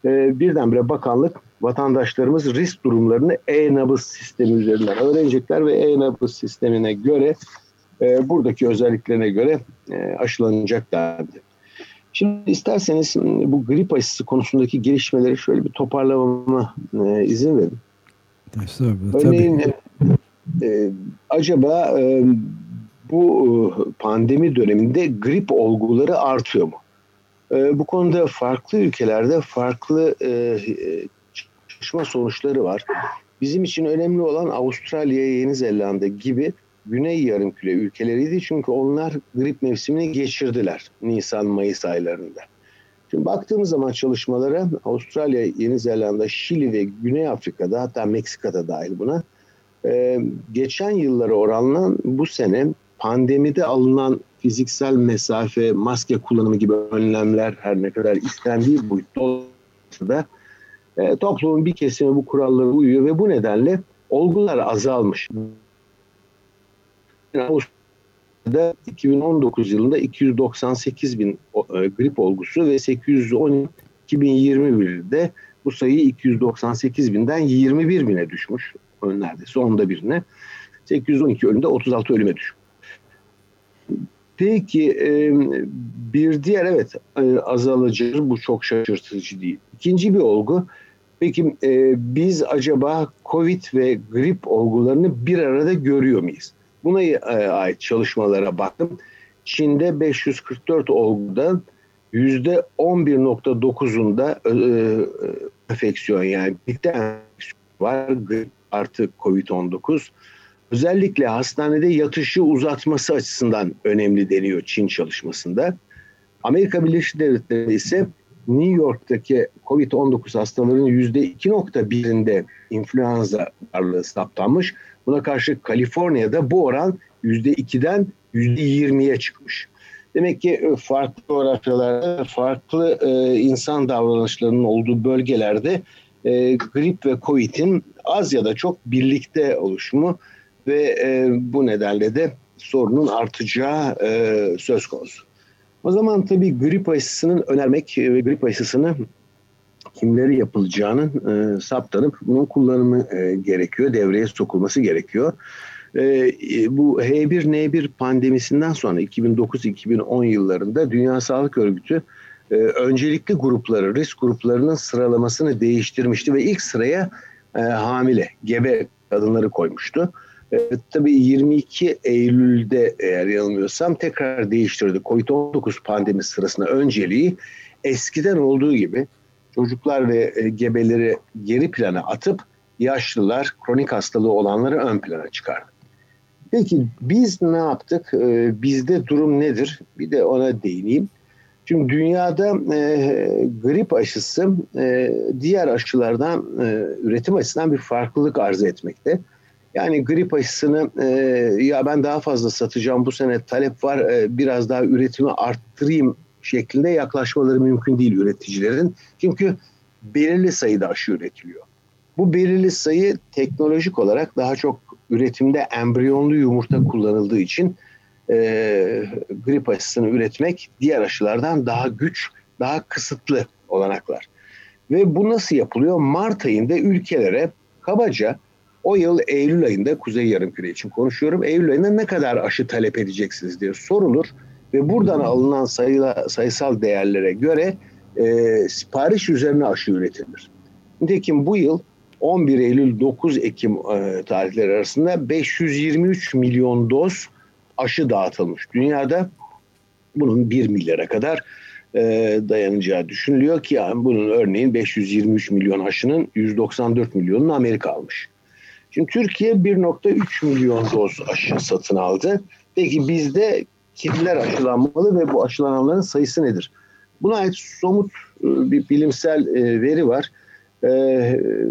e, birdenbire bakanlık vatandaşlarımız risk durumlarını e-nabız sistemi üzerinden öğrenecekler ve e-nabız sistemine göre e, buradaki özelliklerine göre e, aşılanacak dendi. Şimdi isterseniz bu grip aşısı konusundaki gelişmeleri şöyle bir toparlamama e, izin verin. Örneğin e, acaba e, bu e, pandemi döneminde grip olguları artıyor mu? E, bu konuda farklı ülkelerde farklı e, e, çalışma sonuçları var. Bizim için önemli olan Avustralya, Yeni Zelanda gibi Güney Yarımküre ülkeleriydi. Çünkü onlar grip mevsimini geçirdiler Nisan-Mayıs aylarında. Şimdi baktığımız zaman çalışmalara Avustralya, Yeni Zelanda, Şili ve Güney Afrika'da hatta Meksika'da dahil buna e, geçen yıllara oranla bu sene pandemide alınan fiziksel mesafe, maske kullanımı gibi önlemler her ne kadar istendiği boyutta olsa da toplumun bir kesimi bu kurallara uyuyor ve bu nedenle olgular azalmış. Yani da 2019 yılında 298 bin e, grip olgusu ve 810 2021'de bu sayı 298 binden 21 bine düşmüş. Neredeyse onda birine. 812 ölümde 36 ölüme düşmüş. Peki bir diğer evet e, azalacak bu çok şaşırtıcı değil. İkinci bir olgu peki e, biz acaba Covid ve grip olgularını bir arada görüyor muyuz? Buna ait çalışmalara baktım. Çin'de 544 olgudan %11.9'unda enfeksiyon yani birlikte enfeksiyon var artı COVID-19 özellikle hastanede yatışı uzatması açısından önemli deniyor Çin çalışmasında. Amerika Birleşik Devletleri ise New York'taki COVID-19 hastalarının %2.1'inde influenza varlığı saptanmış. Buna karşı Kaliforniya'da bu oran %2'den %20'ye çıkmış. Demek ki e, farklı coğrafyalarda, farklı e, insan davranışlarının olduğu bölgelerde e, grip ve COVID'in az ya da çok birlikte oluşumu ve e, bu nedenle de sorunun artacağı e, söz konusu. O zaman tabii grip aşısının önermek ve grip aşısını kimleri yapılacağının e, saptanıp bunun kullanımı e, gerekiyor, devreye sokulması gerekiyor. E, bu H1N1 pandemisinden sonra 2009-2010 yıllarında Dünya Sağlık Örgütü e, öncelikli grupları, risk gruplarının sıralamasını değiştirmişti ve ilk sıraya e, hamile, gebe kadınları koymuştu. E, tabii 22 Eylül'de eğer yanılmıyorsam tekrar değiştirdi. Covid-19 pandemisi sırasında önceliği eskiden olduğu gibi çocuklar ve e, gebeleri geri plana atıp yaşlılar, kronik hastalığı olanları ön plana çıkardı. Peki biz ne yaptık? Ee, bizde durum nedir? Bir de ona değineyim. Şimdi dünyada e, grip aşısı e, diğer aşılardan e, üretim açısından bir farklılık arz etmekte. Yani grip aşısını e, ya ben daha fazla satacağım bu sene talep var e, biraz daha üretimi arttırayım şeklinde yaklaşmaları mümkün değil üreticilerin. Çünkü belirli sayıda aşı üretiliyor. Bu belirli sayı teknolojik olarak daha çok üretimde embriyonlu yumurta kullanıldığı için e, grip aşısını üretmek diğer aşılardan daha güç, daha kısıtlı olanaklar. Ve bu nasıl yapılıyor? Mart ayında ülkelere kabaca o yıl Eylül ayında Kuzey Yarımküre için konuşuyorum. Eylül ayında ne kadar aşı talep edeceksiniz diye sorulur ve buradan alınan sayıla, sayısal değerlere göre e, sipariş üzerine aşı üretilir. Nitekim bu yıl 11 Eylül 9 Ekim e, tarihleri arasında 523 milyon doz aşı dağıtılmış. Dünyada bunun 1 milyara kadar e, dayanacağı düşünülüyor ki yani bunun örneğin 523 milyon aşının 194 milyonunu Amerika almış. Şimdi Türkiye 1.3 milyon doz aşı satın aldı. Peki bizde kimler aşılanmalı ve bu aşılananların sayısı nedir? Buna ait somut e, bir bilimsel e, veri var. E,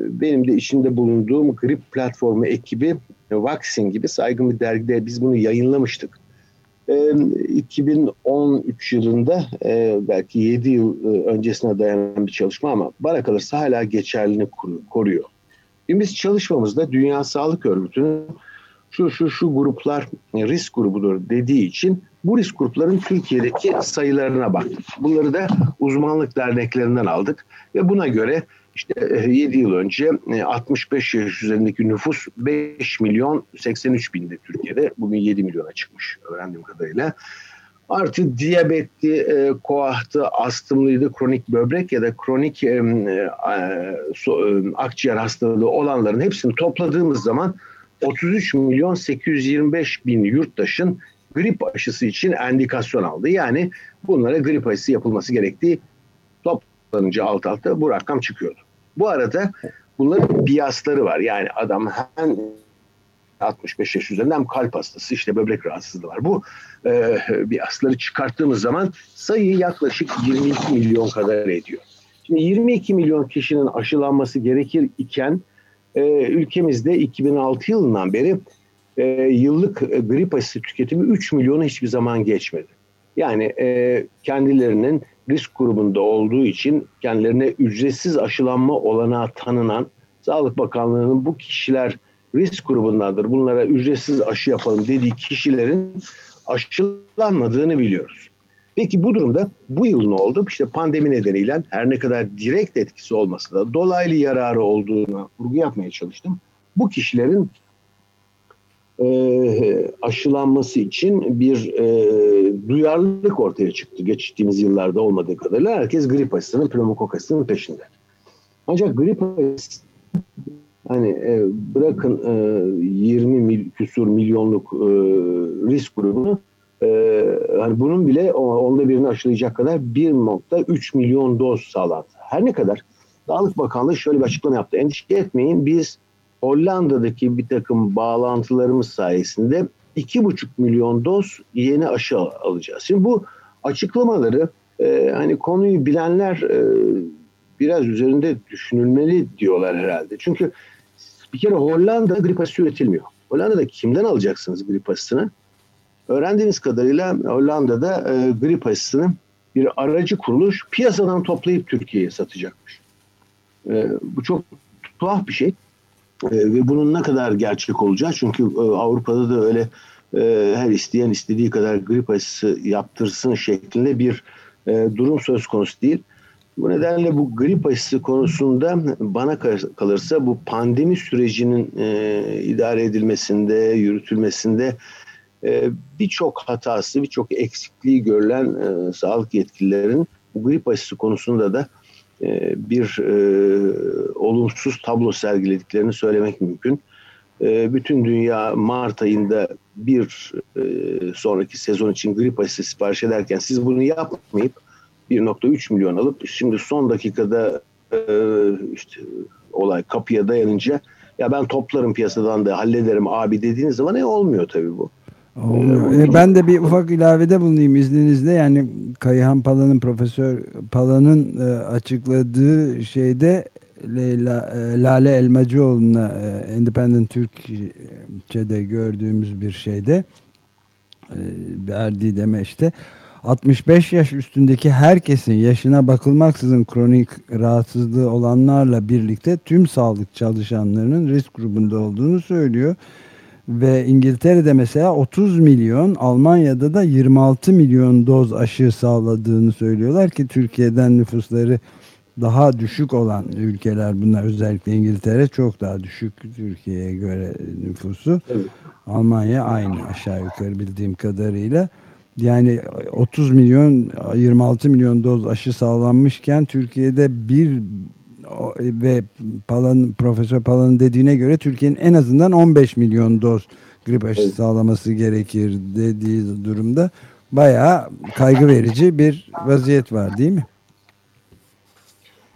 benim de içinde bulunduğum grip platformu ekibi Vaccine gibi saygın bir dergide biz bunu yayınlamıştık. 2013 yılında belki 7 yıl öncesine dayanan bir çalışma ama bana kalırsa hala geçerliliğini koruyor. Biz çalışmamızda Dünya Sağlık Örgütü'nün şu şu şu gruplar risk grubudur dediği için bu risk grupların Türkiye'deki sayılarına baktık. Bunları da uzmanlık derneklerinden aldık ve buna göre işte 7 yıl önce 65 yaş üzerindeki nüfus 5 milyon 83 bindi Türkiye'de. Bugün 7 milyona çıkmış öğrendiğim kadarıyla. Artı diyabetli, e, koahtı, astımlıydı, kronik böbrek ya da kronik e, e, so, e, akciğer hastalığı olanların hepsini topladığımız zaman 33 milyon 825 bin yurttaşın grip aşısı için endikasyon aldı. Yani bunlara grip aşısı yapılması gerektiği toplanınca alt alta bu rakam çıkıyordu. Bu arada bunların biyasları var. Yani adam hem 65 yaş üzerinde hem kalp hastası işte böbrek rahatsızlığı var. Bu e, biyasları çıkarttığımız zaman sayı yaklaşık 22 milyon kadar ediyor. Şimdi 22 milyon kişinin aşılanması gerekir iken e, ülkemizde 2006 yılından beri e, yıllık grip aşısı tüketimi 3 milyonu hiçbir zaman geçmedi. Yani e, kendilerinin risk grubunda olduğu için kendilerine ücretsiz aşılanma olanağı tanınan Sağlık Bakanlığı'nın bu kişiler risk grubundadır. Bunlara ücretsiz aşı yapalım dediği kişilerin aşılanmadığını biliyoruz. Peki bu durumda bu yıl ne oldu? İşte pandemi nedeniyle her ne kadar direkt etkisi olmasa da dolaylı yararı olduğunu vurgu yapmaya çalıştım. Bu kişilerin e, aşılanması için bir e, duyarlılık ortaya çıktı. Geçtiğimiz yıllarda olmadığı kadarıyla herkes grip aşısının, pneumokok aşısının peşinde. Ancak grip aşısı hani e, bırakın e, 20 mil, küsur milyonluk e, risk grubunu e, hani bunun bile onda birini aşılayacak kadar 1.3 milyon doz sağlandı. Her ne kadar Sağlık Bakanlığı şöyle bir açıklama yaptı. Endişe etmeyin biz Hollanda'daki bir takım bağlantılarımız sayesinde 2,5 milyon doz yeni aşı alacağız. Şimdi bu açıklamaları e, hani konuyu bilenler e, biraz üzerinde düşünülmeli diyorlar herhalde. Çünkü bir kere Hollanda grip aşısı üretilmiyor. Hollanda'da kimden alacaksınız grip aşısını? Öğrendiğimiz kadarıyla Hollanda'da e, grip aşısını bir aracı kuruluş piyasadan toplayıp Türkiye'ye satacakmış. E, bu çok tuhaf bir şey. E, ve bunun ne kadar gerçek olacağı çünkü e, Avrupa'da da öyle e, her isteyen istediği kadar grip aşısı yaptırsın şeklinde bir e, durum söz konusu değil. Bu nedenle bu grip aşısı konusunda bana kalırsa bu pandemi sürecinin e, idare edilmesinde, yürütülmesinde birçok hatası, birçok eksikliği görülen e, sağlık yetkililerin grip aşısı konusunda da e, bir e, olumsuz tablo sergilediklerini söylemek mümkün. E, bütün dünya Mart ayında bir e, sonraki sezon için grip aşısı sipariş ederken siz bunu yapmayıp 1.3 milyon alıp şimdi son dakikada e, işte olay kapıya dayanınca ya ben toplarım piyasadan da hallederim abi dediğiniz zaman ne olmuyor tabii bu. Olmuyor. E, ben de bir ufak ilavede bulunayım izninizle. Yani Kayhan Pala'nın Profesör Pala'nın e, açıkladığı şeyde Leyla, e, Lale Elmacıoğlu'na e, Independent Türkçe'de gördüğümüz bir şeyde e, verdiği demeçte 65 yaş üstündeki herkesin yaşına bakılmaksızın kronik rahatsızlığı olanlarla birlikte tüm sağlık çalışanlarının risk grubunda olduğunu söylüyor. Ve İngiltere'de mesela 30 milyon, Almanya'da da 26 milyon doz aşı sağladığını söylüyorlar ki Türkiye'den nüfusları daha düşük olan ülkeler bunlar özellikle İngiltere çok daha düşük Türkiye'ye göre nüfusu. Evet. Almanya aynı aşağı yukarı bildiğim kadarıyla. Yani 30 milyon 26 milyon doz aşı sağlanmışken Türkiye'de bir ve Palan, Profesör Palan'ın dediğine göre Türkiye'nin en azından 15 milyon doz grip aşısı evet. sağlaması gerekir dediği durumda bayağı kaygı verici bir vaziyet var değil mi?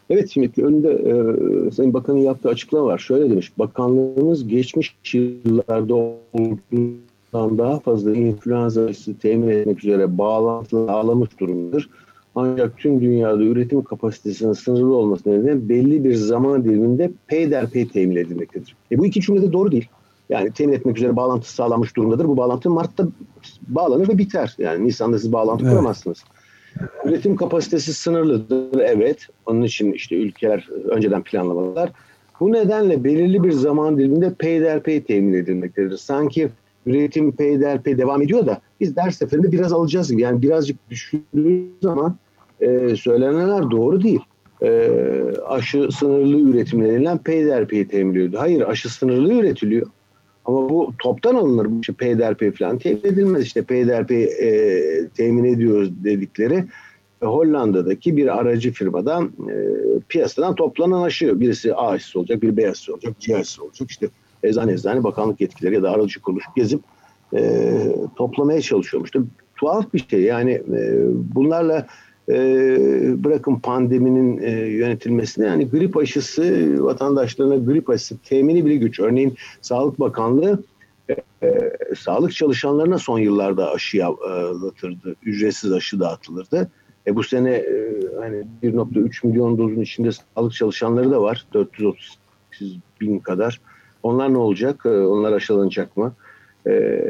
Evet şimdi önünde e, Sayın Bakan'ın yaptığı açıklama var. Şöyle demiş, bakanlığımız geçmiş yıllarda olduğundan daha fazla influenza aşısı temin etmek üzere bağlantılı sağlamış durumdadır. Ancak tüm dünyada üretim kapasitesinin sınırlı olması nedeniyle belli bir zaman diliminde peyderpey temin edilmektedir. E bu iki cümle de doğru değil. Yani temin etmek üzere bağlantı sağlanmış durumdadır. Bu bağlantı Mart'ta bağlanır ve biter. Yani Nisan'da siz bağlantı evet. kuramazsınız. Üretim kapasitesi sınırlıdır. Evet. Onun için işte ülkeler önceden planlamalar. Bu nedenle belirli bir zaman diliminde peyderpey temin edilmektedir. Sanki üretim peyderpey devam ediyor da biz ders seferinde biraz alacağız gibi. Yani birazcık düşündüğümüz zaman e, söylenenler doğru değil. E, aşı sınırlı üretim denilen peyderpey temin ediliyordu. Hayır aşı sınırlı üretiliyor. Ama bu toptan alınır. Bu işte peyderpey falan temin edilmez. İşte peyderpey e, temin ediyoruz dedikleri e, Hollanda'daki bir aracı firmadan e, piyasadan toplanan aşı. Birisi A aşısı olacak, bir B aşısı olacak, C aşısı olacak. İşte eczane eczane bakanlık yetkileri ya da aracı kuruluş gezip e, toplamaya çalışıyormuş. İşte, tuhaf bir şey yani e, bunlarla e, bırakın pandeminin e, yönetilmesine yani grip aşısı vatandaşlarına grip aşısı temini bile güç. Örneğin Sağlık Bakanlığı e, e, sağlık çalışanlarına son yıllarda aşı dağıtırdı. Ücretsiz aşı dağıtılırdı. E bu sene e, hani 1.3 milyon dozun içinde sağlık çalışanları da var. 438 bin kadar. Onlar ne olacak? E, onlar aşılanacak mı? E,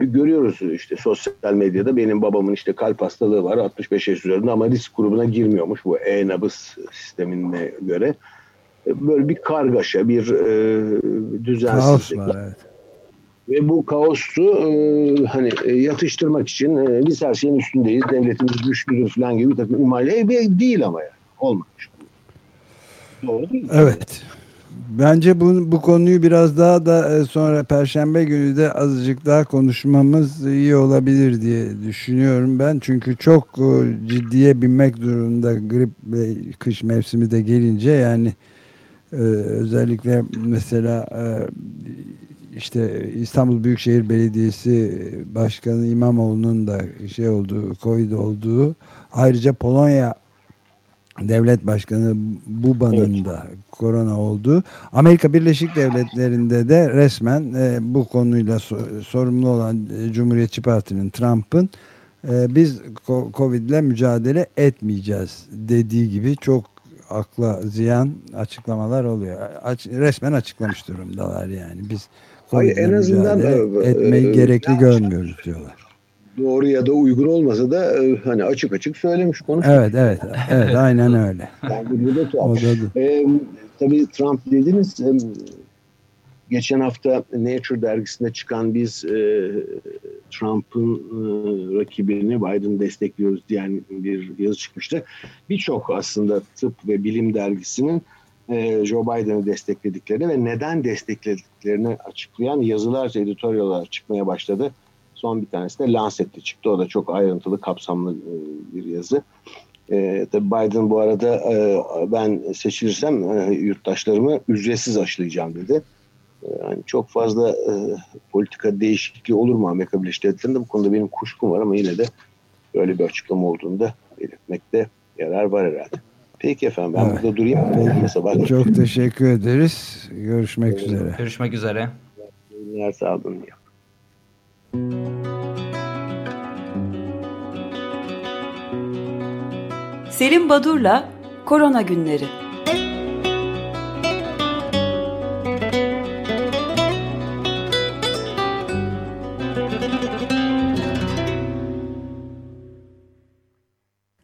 görüyoruz işte sosyal medyada benim babamın işte kalp hastalığı var 65 yaş üzerinde ama risk grubuna girmiyormuş bu e-nabız sistemine göre. E, böyle bir kargaşa, bir e, düzensizlik. Kaos var, evet. Ve bu kaosu e, hani e, yatıştırmak için e, biz her şeyin üstündeyiz, devletimiz güçlüdür falan gibi bir takım imale değil ama yani. Olmamış. Doğru değil mi? Evet. Bence bu, bu konuyu biraz daha da e, sonra Perşembe günü de azıcık daha konuşmamız iyi olabilir diye düşünüyorum ben. Çünkü çok e, ciddiye binmek durumunda grip ve kış mevsimi de gelince yani e, özellikle mesela işte İstanbul Büyükşehir Belediyesi Başkanı İmamoğlu'nun da şey olduğu, Covid olduğu ayrıca Polonya devlet başkanı Buba'nın evet. da korona oldu. Amerika Birleşik Devletleri'nde de resmen e, bu konuyla so sorumlu olan e, Cumhuriyetçi Parti'nin Trump'ın e, biz Covid ile mücadele etmeyeceğiz dediği gibi çok akla ziyan açıklamalar oluyor. Aç, resmen açıklamış durumdalar yani. Biz Hayır, en azından etmeyi e, gerekli görmüyoruz diyorlar doğru ya da uygun olmasa da e, hani açık açık söylemiş konuşmuş. Evet evet evet aynen öyle. Yani bu da tuhaf. Ee, tabii Trump dediniz e, geçen hafta Nature dergisinde çıkan biz e, Trump'ın e, rakibini Biden destekliyoruz diyen bir yazı çıkmıştı. Birçok aslında tıp ve bilim dergisinin e, Joe Biden'ı desteklediklerini ve neden desteklediklerini açıklayan yazılar, editöryalar çıkmaya başladı. Son bir tanesi de Lancet'te çıktı. O da çok ayrıntılı, kapsamlı e, bir yazı. E, tabii Biden bu arada e, ben seçilirsem e, yurttaşlarımı ücretsiz aşılayacağım dedi. E, yani çok fazla e, politika değişikliği olur mu Amerika Birleşik Devletleri'nde? Bu konuda benim kuşkum var ama yine de böyle bir açıklama olduğunda belirtmekte yarar var herhalde. Peki efendim ben evet. burada durayım. Peki. Çok teşekkür ederiz. Görüşmek evet. üzere. Görüşmek üzere. Günler sağ olun. Selim Badur'la Korona Günleri.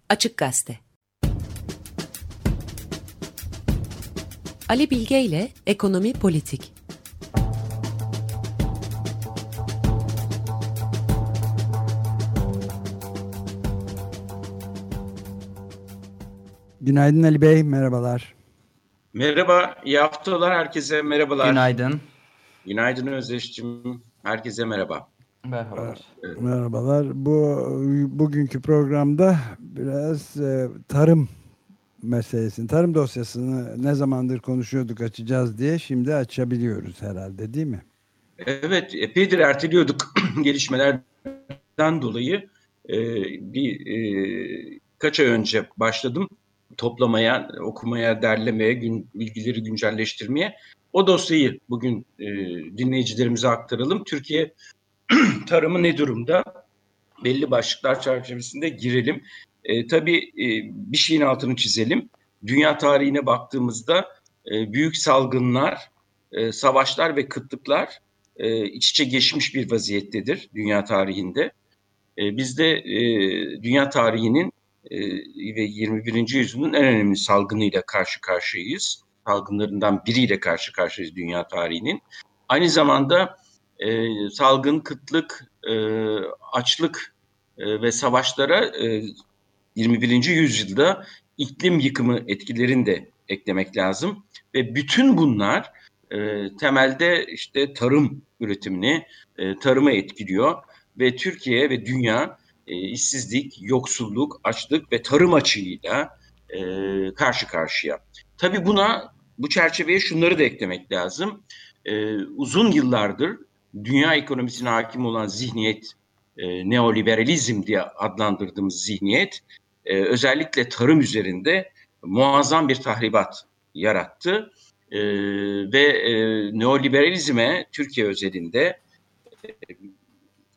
Açık Gazete. Ali Bilge ile Ekonomi Politik Günaydın Ali Bey, merhabalar. Merhaba, iyi haftalar herkese merhabalar. Günaydın. Günaydın Özdeş'cim, herkese merhaba. Merhabalar. Evet. Merhabalar. Bu bugünkü programda biraz e, tarım meselesini, tarım dosyasını ne zamandır konuşuyorduk açacağız diye şimdi açabiliyoruz herhalde değil mi? Evet, epeydir erteliyorduk gelişmelerden dolayı. E, bir e, kaç ay önce başladım toplamaya, okumaya, derlemeye, gün, bilgileri güncelleştirmeye. O dosyayı bugün e, dinleyicilerimize aktaralım. Türkiye tarımı ne durumda? Belli başlıklar çerçevesinde girelim. E, tabii e, bir şeyin altını çizelim. Dünya tarihine baktığımızda e, büyük salgınlar, e, savaşlar ve kıtlıklar e, iç içe geçmiş bir vaziyettedir dünya tarihinde. E, biz de e, dünya tarihinin ve 21. yüzyılın en önemli salgınıyla karşı karşıyayız. Salgınlarından biriyle karşı karşıyayız dünya tarihinin. Aynı zamanda e, salgın, kıtlık, e, açlık e, ve savaşlara e, 21. yüzyılda iklim yıkımı etkilerini de eklemek lazım. Ve bütün bunlar e, temelde işte tarım üretimini, e, tarımı etkiliyor. Ve Türkiye ve dünya e, işsizlik, yoksulluk, açlık ve tarım açığıyla e, karşı karşıya. Tabii buna bu çerçeveye şunları da eklemek lazım. E, uzun yıllardır dünya ekonomisine hakim olan zihniyet, e, neoliberalizm diye adlandırdığımız zihniyet, e, özellikle tarım üzerinde muazzam bir tahribat yarattı. E, ve e, neoliberalizme Türkiye özelinde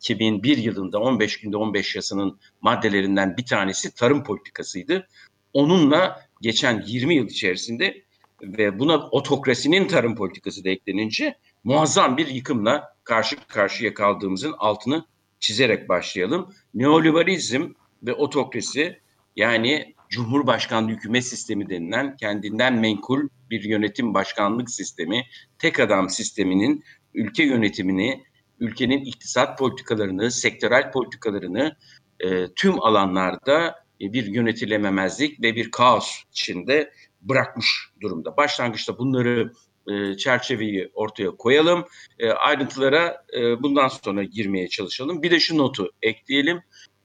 2001 yılında 15 günde 15 yasının maddelerinden bir tanesi tarım politikasıydı. Onunla geçen 20 yıl içerisinde ve buna otokrasinin tarım politikası da eklenince muazzam bir yıkımla karşı karşıya kaldığımızın altını çizerek başlayalım. Neoliberalizm ve otokrasi yani Cumhurbaşkanlığı hükümet sistemi denilen kendinden menkul bir yönetim başkanlık sistemi, tek adam sisteminin ülke yönetimini ülkenin iktisat politikalarını, sektörel politikalarını e, tüm alanlarda e, bir yönetilememezlik ve bir kaos içinde bırakmış durumda. Başlangıçta bunları e, çerçeveyi ortaya koyalım. E, ayrıntılara e, bundan sonra girmeye çalışalım. Bir de şu notu ekleyelim.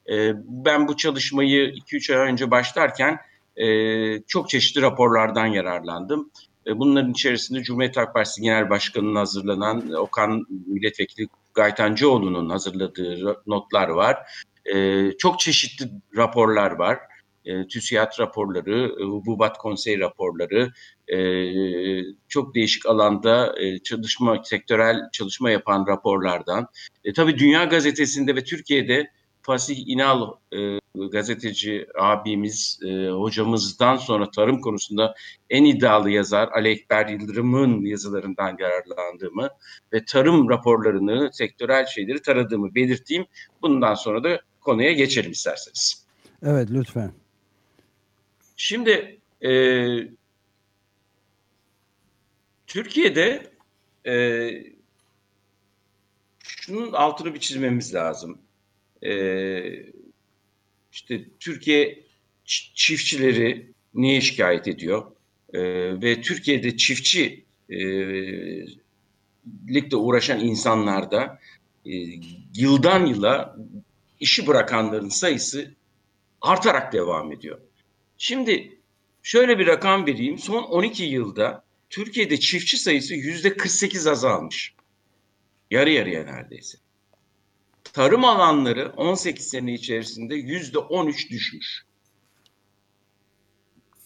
E, ben bu çalışmayı 2-3 ay önce başlarken e, çok çeşitli raporlardan yararlandım. E, bunların içerisinde Cumhuriyet Halk Partisi Genel Başkanı'nın hazırlanan Okan Milletvekili Gaytancıoğlu'nun hazırladığı notlar var. E, çok çeşitli raporlar var e, TÜSİAD raporları, e, Hububat Konsey raporları, e, çok değişik alanda e, çalışma, sektörel çalışma yapan raporlardan. E, tabii Dünya Gazetesi'nde ve Türkiye'de Fasih İnal e, gazeteci abimiz, e, hocamızdan sonra tarım konusunda en iddialı yazar Ali Ekber Yıldırım'ın yazılarından yararlandığımı ve tarım raporlarını, sektörel şeyleri taradığımı belirteyim. Bundan sonra da konuya geçelim isterseniz. Evet lütfen. Şimdi e, Türkiye'de e, şunun altını bir çizmemiz lazım. E, işte Türkiye çiftçileri niye şikayet ediyor? E, ve Türkiye'de çiftçi e, uğraşan insanlarda e, yıldan yıla işi bırakanların sayısı artarak devam ediyor. Şimdi şöyle bir rakam vereyim. Son 12 yılda Türkiye'de çiftçi sayısı yüzde 48 azalmış. Yarı yarıya neredeyse. Tarım alanları 18 sene içerisinde yüzde 13 düşmüş.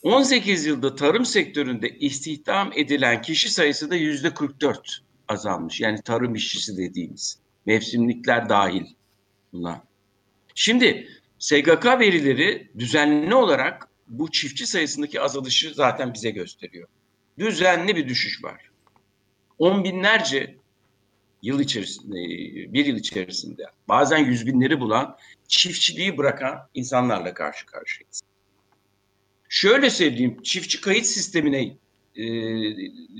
18 yılda tarım sektöründe istihdam edilen kişi sayısı da yüzde 44 azalmış. Yani tarım işçisi dediğimiz. Mevsimlikler dahil buna. Şimdi SGK verileri düzenli olarak bu çiftçi sayısındaki azalışı zaten bize gösteriyor. Düzenli bir düşüş var. On binlerce yıl içerisinde, bir yıl içerisinde bazen yüz binleri bulan çiftçiliği bırakan insanlarla karşı karşıyayız. Şöyle söyleyeyim, çiftçi kayıt sistemine e,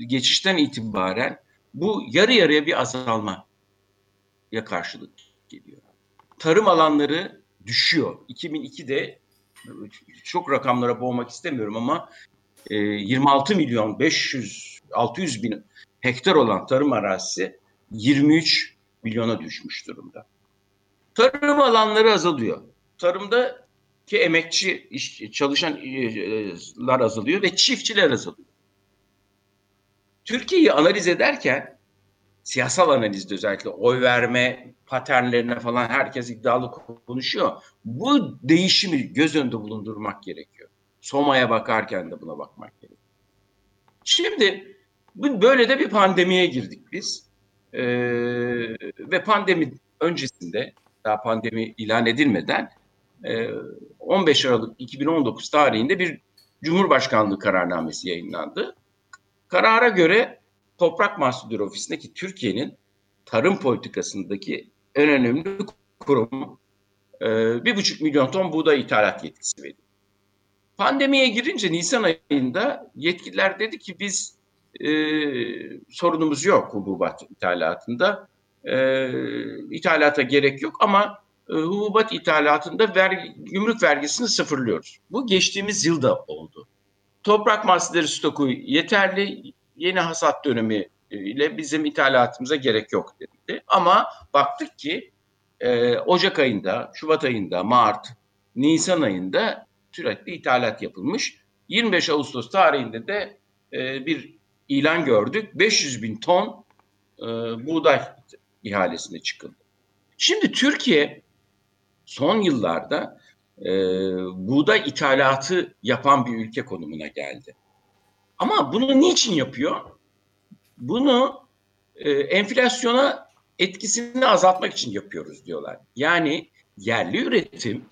geçişten itibaren bu yarı yarıya bir azalma ya karşılık geliyor. Tarım alanları düşüyor. 2002'de çok rakamlara boğmak istemiyorum ama 26 e, milyon 500 600 bin hektar olan tarım arazisi 23 milyona düşmüş durumda. Tarım alanları azalıyor. Tarımda ki emekçi iş, çalışanlar azalıyor ve çiftçiler azalıyor. Türkiye'yi analiz ederken siyasal analizde özellikle oy verme paternlerine falan herkes iddialı konuşuyor. Bu değişimi göz önünde bulundurmak gerekiyor. Soma'ya bakarken de buna bakmak gerekiyor. Şimdi böyle de bir pandemiye girdik biz. Ee, ve pandemi öncesinde daha pandemi ilan edilmeden 15 Aralık 2019 tarihinde bir Cumhurbaşkanlığı kararnamesi yayınlandı. Karara göre Toprak Mahsulleri Ofisi'ndeki Türkiye'nin tarım politikasındaki en önemli kurum e, bir buçuk milyon ton buğday ithalat yetkisi veriyor. Pandemiye girince Nisan ayında yetkililer dedi ki biz e, sorunumuz yok hububat ithalatında. E, ithalata gerek yok ama e, hububat ithalatında vergi, gümrük vergisini sıfırlıyoruz. Bu geçtiğimiz yılda oldu. Toprak mahsulleri stoku yeterli, yeni hasat dönemi e, ile bizim ithalatımıza gerek yok dedi. Ama baktık ki e, Ocak ayında, Şubat ayında, Mart, Nisan ayında sürekli ithalat yapılmış. 25 Ağustos tarihinde de e, bir ilan gördük. 500 bin ton e, buğday ihalesine çıkıldı. Şimdi Türkiye son yıllarda e, buğday ithalatı yapan bir ülke konumuna geldi. Ama bunu niçin yapıyor? Bunu e, enflasyona etkisini azaltmak için yapıyoruz diyorlar. Yani yerli üretim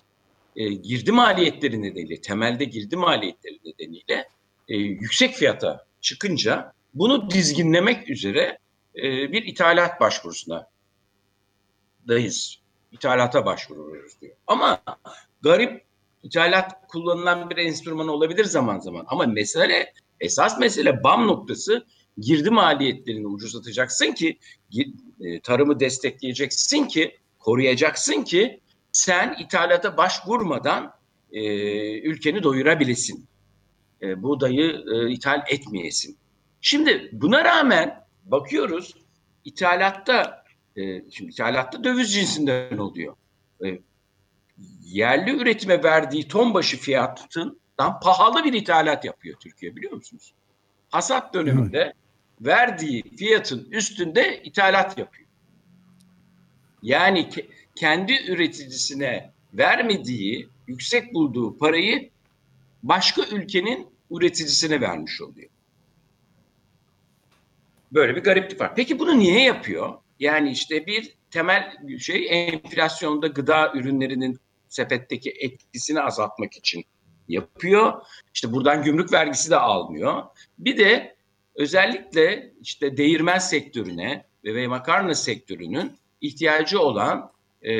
e, girdi maliyetleri nedeniyle, temelde girdi maliyetleri nedeniyle e, yüksek fiyata çıkınca bunu dizginlemek üzere e, bir ithalat başvurusuna dayız. İthalata başvuruyoruz diyor. Ama garip ithalat kullanılan bir enstrüman olabilir zaman zaman. Ama mesele, esas mesele BAM noktası girdi maliyetlerini ucuzlatacaksın ki e, tarımı destekleyeceksin ki koruyacaksın ki sen ithalata başvurmadan e, ülkeni doyurabilesin. E, buğdayı e, ithal etmeyesin. Şimdi buna rağmen bakıyoruz ithalatta e, şimdi ithalatta döviz cinsinden oluyor. E, yerli üretime verdiği ton başı fiyatından pahalı bir ithalat yapıyor Türkiye biliyor musunuz? Hasat döneminde evet. verdiği fiyatın üstünde ithalat yapıyor. Yani ke- kendi üreticisine vermediği, yüksek bulduğu parayı başka ülkenin üreticisine vermiş oluyor. Böyle bir gariplik var. Peki bunu niye yapıyor? Yani işte bir temel şey enflasyonda gıda ürünlerinin sepetteki etkisini azaltmak için yapıyor. İşte buradan gümrük vergisi de almıyor. Bir de özellikle işte değirmen sektörüne ve makarna sektörünün ihtiyacı olan e,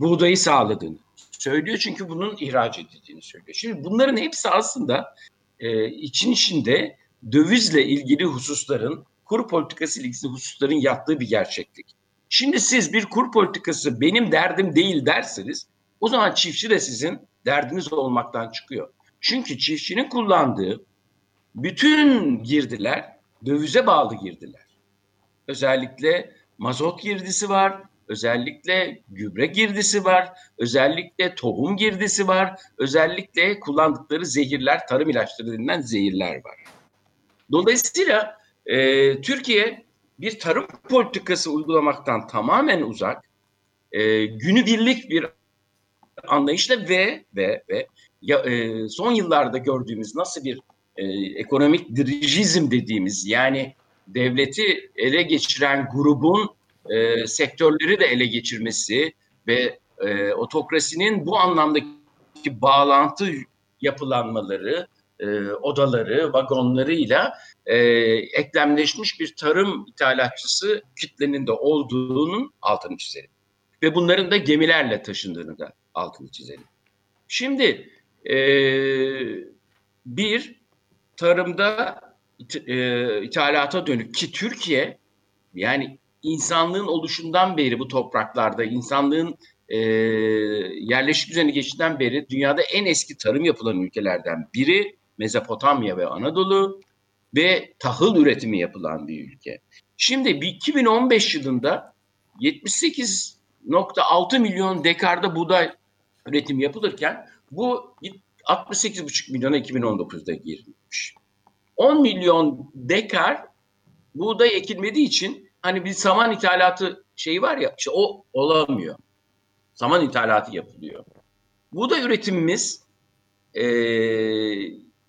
buğdayı sağladığını söylüyor. Çünkü bunun ihraç edildiğini söylüyor. Şimdi bunların hepsi aslında e, için içinde dövizle ilgili hususların, kur politikası ile ilgili hususların yattığı bir gerçeklik. Şimdi siz bir kur politikası benim derdim değil derseniz o zaman çiftçi de sizin derdiniz olmaktan çıkıyor. Çünkü çiftçinin kullandığı bütün girdiler dövize bağlı girdiler. Özellikle mazot girdisi var, özellikle gübre girdisi var, özellikle tohum girdisi var, özellikle kullandıkları zehirler, tarım ilaçları denilen zehirler var. Dolayısıyla e, Türkiye bir tarım politikası uygulamaktan tamamen uzak, e, günübirlik bir anlayışla ve ve ve ya, e, son yıllarda gördüğümüz nasıl bir e, ekonomik dirijizm dediğimiz yani devleti ele geçiren grubun e, sektörleri de ele geçirmesi ve e, otokrasinin bu anlamdaki bağlantı yapılanmaları, e, odaları, vagonlarıyla e, eklemleşmiş bir tarım ithalatçısı kitlenin de olduğunun altını çizelim. Ve bunların da gemilerle taşındığını da altını çizelim. Şimdi e, bir tarımda e, ithalata dönük ki Türkiye yani insanlığın oluşundan beri bu topraklarda insanlığın e, yerleşik düzeni geçtiğinden beri dünyada en eski tarım yapılan ülkelerden biri Mezopotamya ve Anadolu ve tahıl üretimi yapılan bir ülke. Şimdi 2015 yılında 78.6 milyon dekarda buğday üretim yapılırken bu 68,5 milyona 2019'da girilmiş. 10 milyon dekar buğday ekilmediği için hani bir saman ithalatı şeyi var ya işte o olamıyor. Saman ithalatı yapılıyor. Buğday üretimimiz e,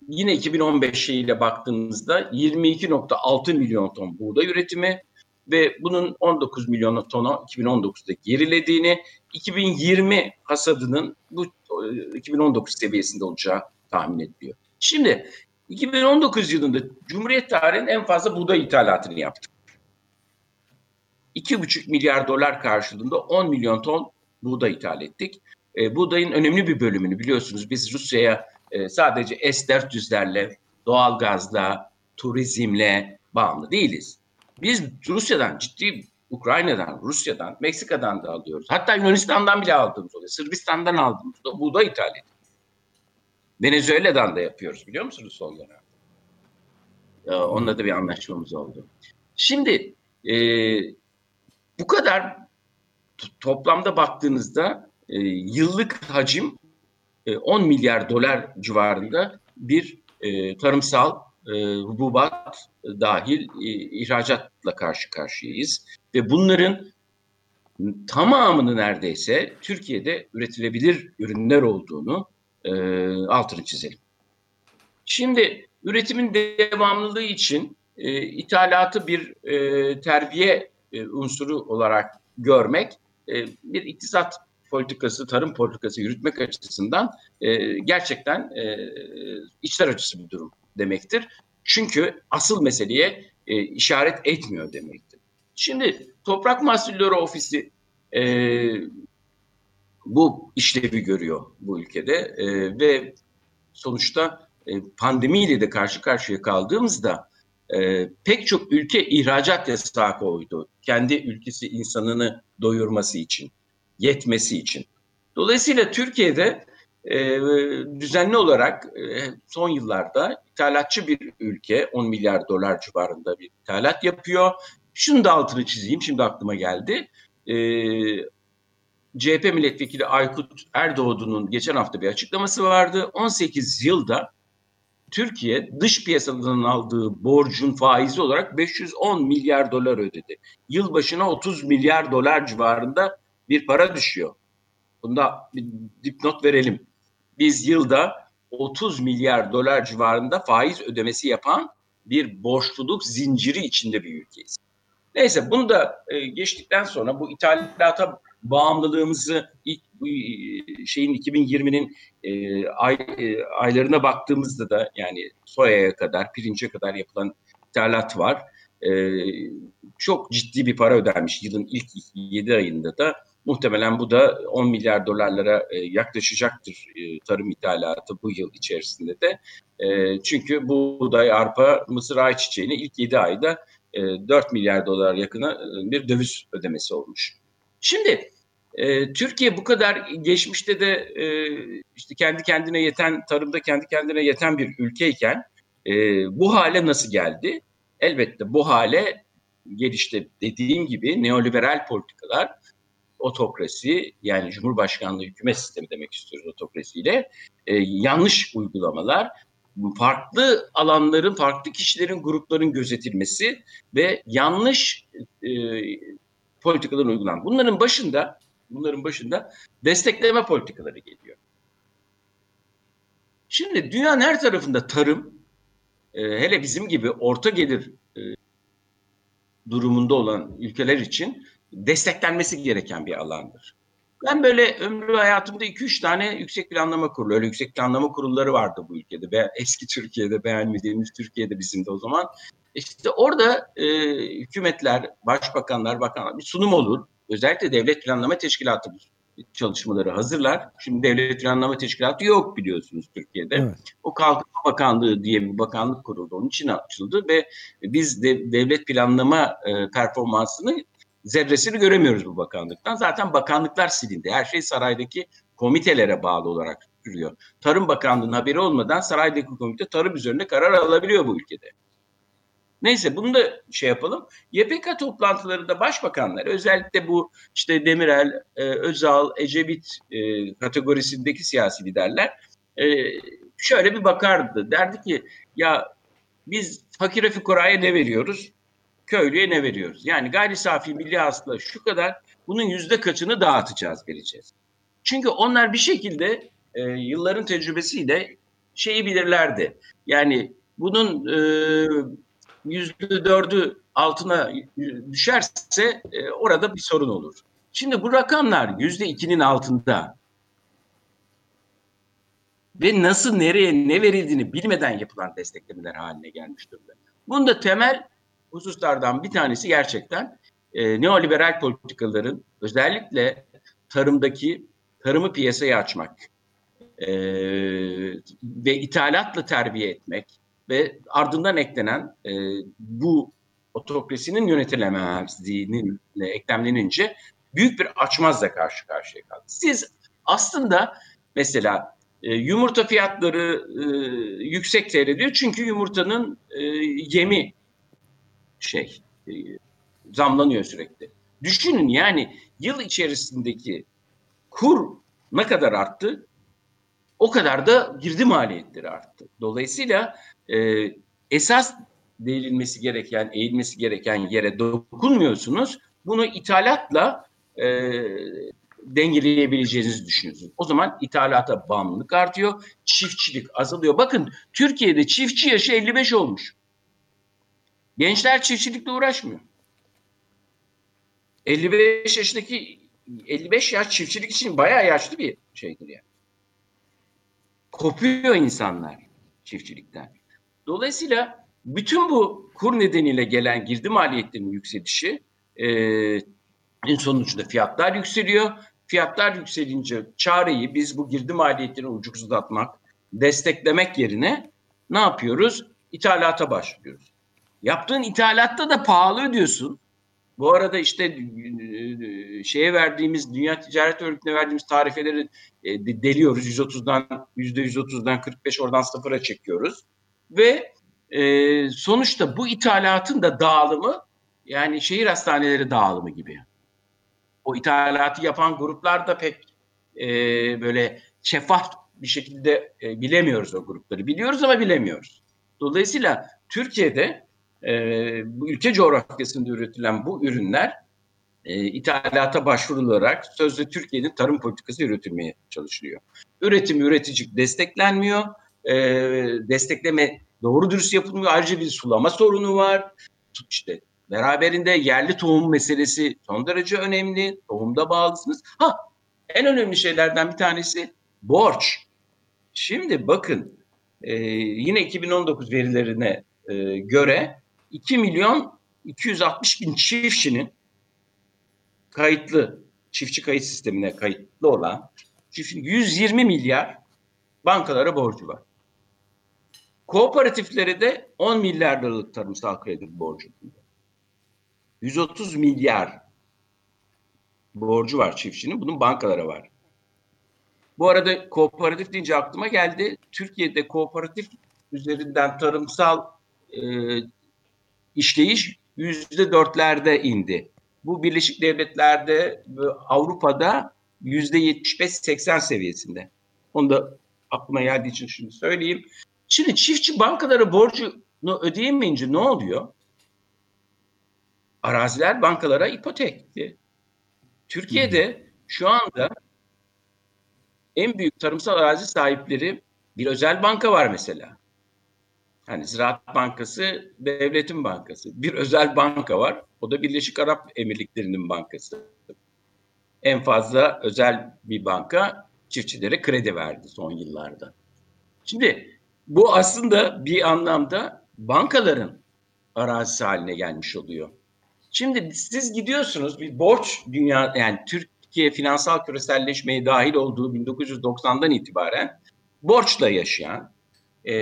yine 2015 ile baktığımızda 22.6 milyon ton buğday üretimi ve bunun 19 milyon tona 2019'da gerilediğini, 2020 hasadının bu 2019 seviyesinde olacağı tahmin ediliyor. Şimdi 2019 yılında Cumhuriyet tarihinin en fazla buğday ithalatını yaptık. 2,5 milyar dolar karşılığında 10 milyon ton buğday ithal ettik. E, buğdayın önemli bir bölümünü biliyorsunuz biz Rusya'ya e, sadece S-400'lerle, doğalgazla, turizmle bağımlı değiliz. Biz Rusya'dan ciddi Ukrayna'dan, Rusya'dan, Meksika'dan da alıyoruz. Hatta Yunanistan'dan bile aldığımız oluyor. Sırbistan'dan aldığımız da buğday ithal ediyoruz. Venezuela'dan da yapıyoruz biliyor musunuz son dönemde? Ee, onunla da bir anlaşmamız oldu. Şimdi e, bu kadar toplamda baktığınızda e, yıllık hacim e, 10 milyar dolar civarında bir e, tarımsal e, hububat dahil e, ihracatla karşı karşıyayız. Ve bunların tamamını neredeyse Türkiye'de üretilebilir ürünler olduğunu e, altını çizelim. Şimdi üretimin devamlılığı için e, ithalatı bir e, terbiye e, unsuru olarak görmek e, bir iktisat politikası, tarım politikası yürütmek açısından e, gerçekten içler acısı bir durum demektir. Çünkü asıl meseleye işaret etmiyor demektir. Şimdi Toprak Mahsulleri Ofisi bu işlevi görüyor bu ülkede ve sonuçta pandemiyle de karşı karşıya kaldığımızda e, pek çok ülke ihracat yasağı koydu. Kendi ülkesi insanını doyurması için, yetmesi için. Dolayısıyla Türkiye'de e, düzenli olarak e, son yıllarda ithalatçı bir ülke 10 milyar dolar civarında bir ithalat yapıyor. Şunu da altını çizeyim şimdi aklıma geldi. E, CHP milletvekili Aykut Erdoğdu'nun geçen hafta bir açıklaması vardı. 18 yılda Türkiye dış piyasadan aldığı borcun faizi olarak 510 milyar dolar ödedi. Yılbaşına 30 milyar dolar civarında bir para düşüyor. Bunda bir dipnot verelim. Biz yılda 30 milyar dolar civarında faiz ödemesi yapan bir borçluluk zinciri içinde bir ülkeyiz. Neyse bunu da e, geçtikten sonra bu ithalata bağımlılığımızı bu e, şeyin 2020'nin e, ay, e, aylarına baktığımızda da yani soyaya kadar, pirince kadar yapılan ithalat var. E, çok ciddi bir para ödenmiş yılın ilk 7 ayında da. Muhtemelen bu da 10 milyar dolarlara e, yaklaşacaktır e, tarım ithalatı bu yıl içerisinde de. E, çünkü buğday, arpa, mısır ayçiçeğini ilk 7 ayda e, 4 milyar dolar yakına e, bir döviz ödemesi olmuş. Şimdi e, Türkiye bu kadar geçmişte de e, işte kendi kendine yeten tarımda kendi kendine yeten bir ülkeyken e, bu hale nasıl geldi? Elbette bu hale gelişte dediğim gibi neoliberal politikalar otokrasi yani Cumhurbaşkanlığı hükümet sistemi demek istiyoruz otokrasiyle e, yanlış uygulamalar farklı alanların, farklı kişilerin, grupların gözetilmesi ve yanlış e, politikaların uygulan. Bunların başında bunların başında destekleme politikaları geliyor. Şimdi dünyanın her tarafında tarım, e, hele bizim gibi orta gelir e, durumunda olan ülkeler için desteklenmesi gereken bir alandır. Ben böyle ömrü hayatımda 2-3 tane yüksek planlama kurulu, öyle yüksek planlama kurulları vardı bu ülkede. Be eski Türkiye'de beğenmediğimiz Türkiye'de bizim de o zaman. İşte orada e, hükümetler, başbakanlar, bakanlar bir sunum olur. Özellikle devlet planlama teşkilatı çalışmaları hazırlar. Şimdi devlet planlama teşkilatı yok biliyorsunuz Türkiye'de. Evet. O Kalkınma Bakanlığı diye bir bakanlık kuruldu. Onun için açıldı ve biz de devlet planlama e, performansını zerresini göremiyoruz bu bakanlıktan. Zaten bakanlıklar silindi. Her şey saraydaki komitelere bağlı olarak sürüyor. Tarım Bakanlığı'nın haberi olmadan saraydaki komite tarım üzerinde karar alabiliyor bu ülkede. Neyse bunu da şey yapalım. YPK toplantılarında başbakanlar özellikle bu işte Demirel, e, Özal, Ecevit e, kategorisindeki siyasi liderler e, şöyle bir bakardı. Derdi ki ya biz fakire fukaraya ne veriyoruz? köylüye ne veriyoruz? Yani gayri safi milli hasıla şu kadar bunun yüzde kaçını dağıtacağız vereceğiz. Çünkü onlar bir şekilde e, yılların tecrübesiyle şeyi bilirlerdi. Yani bunun e, yüzde dördü altına düşerse e, orada bir sorun olur. Şimdi bu rakamlar yüzde ikinin altında ve nasıl nereye ne verildiğini bilmeden yapılan desteklemeler haline gelmiş durumda. Bunda temel hususlardan bir tanesi gerçekten e, neoliberal politikaların özellikle tarımdaki tarımı piyasaya açmak e, ve ithalatla terbiye etmek ve ardından eklenen e, bu otokrasinin yönetilemezliğinin eklemlenince büyük bir açmazla karşı karşıya kaldı. Siz aslında mesela e, yumurta fiyatları e, yüksek seyrediyor çünkü yumurtanın e, yemi şey e, zamlanıyor sürekli. Düşünün yani yıl içerisindeki kur ne kadar arttı? O kadar da girdi maliyetleri arttı. Dolayısıyla e, esas değinilmesi gereken, eğilmesi gereken yere dokunmuyorsunuz. Bunu ithalatla e, dengeleyebileceğinizi düşünüyorsunuz. O zaman ithalata bağımlılık artıyor, çiftçilik azalıyor. Bakın Türkiye'de çiftçi yaşı 55 olmuş. Gençler çiftçilikle uğraşmıyor. 55 yaşındaki 55 yaş çiftçilik için bayağı yaşlı bir şeydir yani. Kopuyor insanlar çiftçilikten. Dolayısıyla bütün bu kur nedeniyle gelen girdi maliyetlerinin yükselişi e, en sonucunda fiyatlar yükseliyor. Fiyatlar yükselince çareyi biz bu girdi maliyetlerini ucuzlatmak, desteklemek yerine ne yapıyoruz? İthalata başlıyoruz. Yaptığın ithalatta da pahalı ödüyorsun. Bu arada işte e, şeye verdiğimiz Dünya Ticaret Örgütü'ne verdiğimiz tarifeleri e, deliyoruz. 130'dan %130'dan 45 oradan sıfıra çekiyoruz. Ve e, sonuçta bu ithalatın da dağılımı yani şehir hastaneleri dağılımı gibi. O ithalatı yapan gruplar da pek e, böyle şeffaf bir şekilde e, bilemiyoruz o grupları. Biliyoruz ama bilemiyoruz. Dolayısıyla Türkiye'de e, bu ülke coğrafyasında üretilen bu ürünler e, ithalata başvurularak sözde Türkiye'nin tarım politikası üretilmeye çalışılıyor. Üretim üretici desteklenmiyor. E, destekleme doğru dürüst yapılmıyor. Ayrıca bir sulama sorunu var. İşte beraberinde yerli tohum meselesi son derece önemli. Tohumda bağlısınız. Ha en önemli şeylerden bir tanesi borç. Şimdi bakın e, yine 2019 verilerine e, göre 2 milyon 260 bin çiftçinin kayıtlı çiftçi kayıt sistemine kayıtlı olan çiftçinin 120 milyar bankalara borcu var. Kooperatiflere de 10 milyar liralık tarımsal kredi borcu. 130 milyar borcu var çiftçinin. Bunun bankalara var. Bu arada kooperatif deyince aklıma geldi. Türkiye'de kooperatif üzerinden tarımsal e, işleyiş yüzde dörtlerde indi. Bu Birleşik Devletler'de Avrupa'da yüzde 75-80 seviyesinde. Onu da aklıma geldiği için şimdi söyleyeyim. Şimdi çiftçi bankalara borcunu ödeyemeyince ne oluyor? Araziler bankalara ipotekti. Türkiye'de şu anda en büyük tarımsal arazi sahipleri bir özel banka var mesela. Hani Ziraat Bankası devletin bankası. Bir özel banka var. O da Birleşik Arap Emirlikleri'nin bankası. En fazla özel bir banka çiftçilere kredi verdi son yıllarda. Şimdi bu aslında bir anlamda bankaların arazisi haline gelmiş oluyor. Şimdi siz gidiyorsunuz bir borç dünya yani Türkiye finansal küreselleşmeye dahil olduğu 1990'dan itibaren borçla yaşayan e,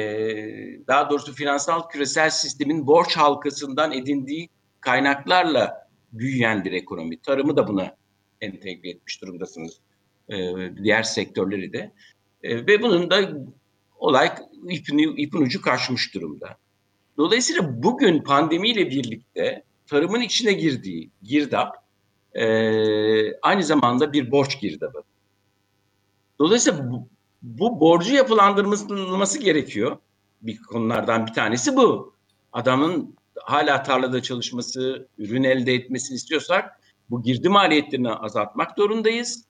daha doğrusu finansal küresel sistemin borç halkasından edindiği kaynaklarla büyüyen bir ekonomi. Tarımı da buna entegre etmiş durumdasınız. E, diğer sektörleri de. E, ve bunun da olay ipin, ipin ucu kaçmış durumda. Dolayısıyla bugün pandemiyle birlikte tarımın içine girdiği girdap e, aynı zamanda bir borç girdabı. Dolayısıyla bu, bu borcu yapılandırılması gerekiyor. Bir konulardan bir tanesi bu. Adamın hala tarlada çalışması, ürün elde etmesini istiyorsak bu girdi maliyetlerini azaltmak zorundayız.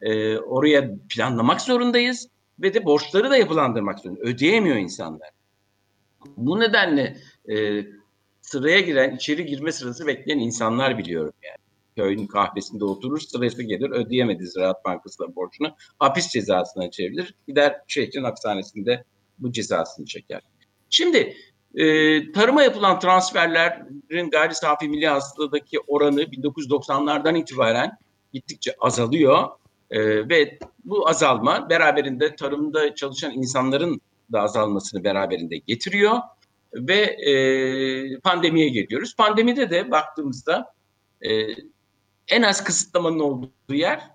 Ee, oraya planlamak zorundayız ve de borçları da yapılandırmak zorundayız. Ödeyemiyor insanlar. Bu nedenle e, sıraya giren, içeri girme sırası bekleyen insanlar biliyorum yani köyün kahvesinde oturur sırası gelir ödeyemedi Ziraat Bankası'na borcunu hapis cezasına çevrilir gider şehrin hapishanesinde bu cezasını çeker. Şimdi e, tarıma yapılan transferlerin gayri safi milli hasıladaki oranı 1990'lardan itibaren gittikçe azalıyor e, ve bu azalma beraberinde tarımda çalışan insanların da azalmasını beraberinde getiriyor ve e, pandemiye geliyoruz. Pandemide de baktığımızda e, en az kısıtlamanın olduğu yer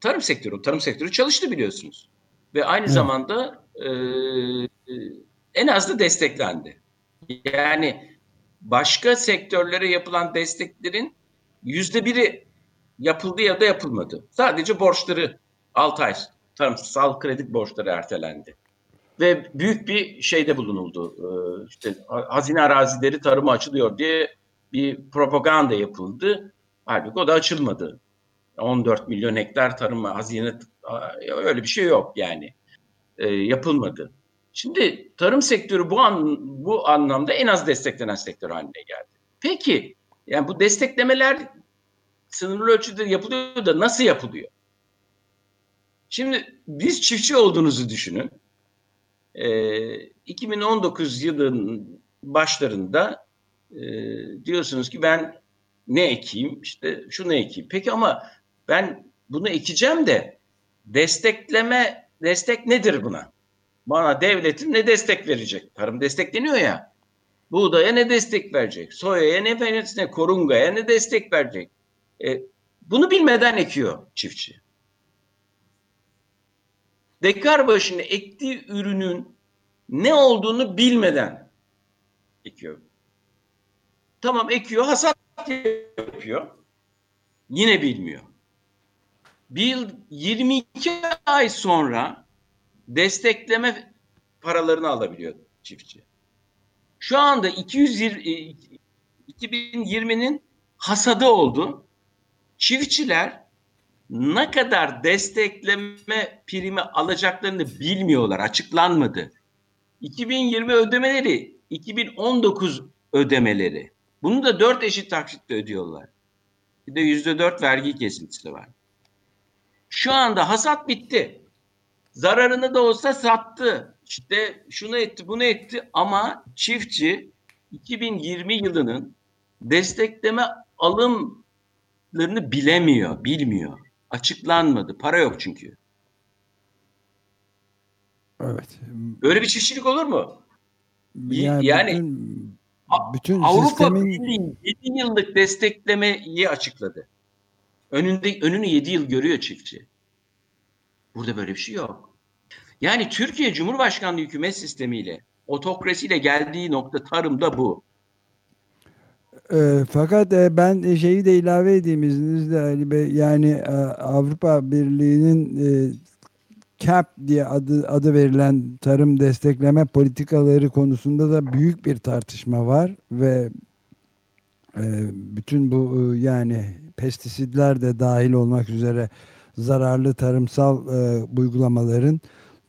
tarım sektörü. Tarım sektörü çalıştı biliyorsunuz. Ve aynı evet. zamanda e, en az da desteklendi. Yani başka sektörlere yapılan desteklerin yüzde biri yapıldı ya da yapılmadı. Sadece borçları 6 ay tarımsal kredi borçları ertelendi. Ve büyük bir şeyde bulunuldu. Ee, işte hazine arazileri tarıma açılıyor diye bir propaganda yapıldı. Halbuki o da açılmadı. 14 milyon hektar tarım hazine öyle bir şey yok yani. E, yapılmadı. Şimdi tarım sektörü bu an, bu anlamda en az desteklenen sektör haline geldi. Peki yani bu desteklemeler sınırlı ölçüde yapılıyor da nasıl yapılıyor? Şimdi biz çiftçi olduğunuzu düşünün. E, 2019 yılın başlarında e, diyorsunuz ki ben ne ekeyim işte şunu ekeyim. Peki ama ben bunu ekeceğim de destekleme destek nedir buna? Bana devletin ne destek verecek? Tarım destekleniyor ya. Buğdaya ne destek verecek? Soyaya ne verecek? Korungaya ne destek verecek? E, bunu bilmeden ekiyor çiftçi. Dekar başına ektiği ürünün ne olduğunu bilmeden ekiyor. Tamam ekiyor, hasat yapıyor. Yine bilmiyor. Bir yıl 22 ay sonra destekleme paralarını alabiliyor çiftçi. Şu anda 220 2020'nin hasadı oldu. Çiftçiler ne kadar destekleme primi alacaklarını bilmiyorlar. Açıklanmadı. 2020 ödemeleri, 2019 ödemeleri. Bunu da dört eşit taksitle ödüyorlar. Bir de yüzde dört vergi kesintisi var. Şu anda hasat bitti. Zararını da olsa sattı. İşte şunu etti, bunu etti ama çiftçi 2020 yılının destekleme alımlarını bilemiyor, bilmiyor. Açıklanmadı. Para yok çünkü. Evet. Böyle bir çiftçilik olur mu? Yani, yani bütün, bütün Avrupa sistemin... Birliği 7 yıllık desteklemeyi açıkladı. Önünde önünü 7 yıl görüyor çiftçi. Burada böyle bir şey yok. Yani Türkiye Cumhurbaşkanlığı hükümet sistemiyle otokrasiyle geldiği nokta tarımda bu. E, fakat e, ben şeyi de ilave edeyim izninizle Ali Bey. Yani e, Avrupa Birliği'nin e, CAP diye adı, adı verilen tarım destekleme politikaları konusunda da büyük bir tartışma var ve e, bütün bu e, yani pestisitler de dahil olmak üzere zararlı tarımsal e, uygulamaların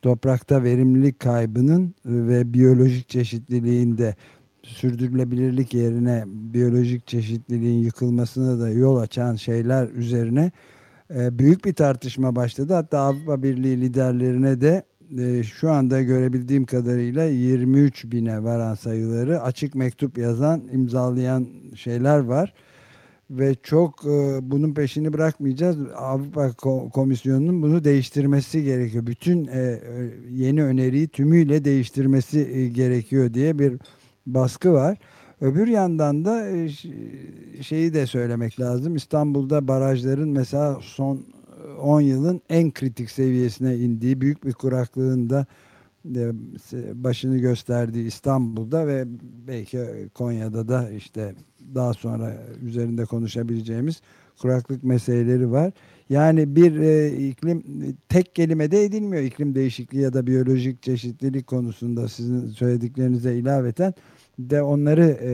toprakta verimlilik kaybının ve biyolojik çeşitliliğinde sürdürülebilirlik yerine biyolojik çeşitliliğin yıkılmasına da yol açan şeyler üzerine e, büyük bir tartışma başladı. Hatta Avrupa Birliği liderlerine de e, şu anda görebildiğim kadarıyla 23 bine varan sayıları açık mektup yazan, imzalayan şeyler var. Ve çok e, bunun peşini bırakmayacağız. Avrupa Komisyonu'nun bunu değiştirmesi gerekiyor. Bütün yeni öneriyi tümüyle değiştirmesi gerekiyor diye bir baskı var. Öbür yandan da şeyi de söylemek lazım. İstanbul'da barajların mesela son 10 yılın en kritik seviyesine indiği büyük bir kuraklığında başını gösterdiği İstanbul'da ve belki Konya'da da işte daha sonra üzerinde konuşabileceğimiz kuraklık meseleleri var. Yani bir e, iklim tek kelimede edilmiyor iklim değişikliği ya da biyolojik çeşitlilik konusunda sizin söylediklerinize ilaveten de onları e,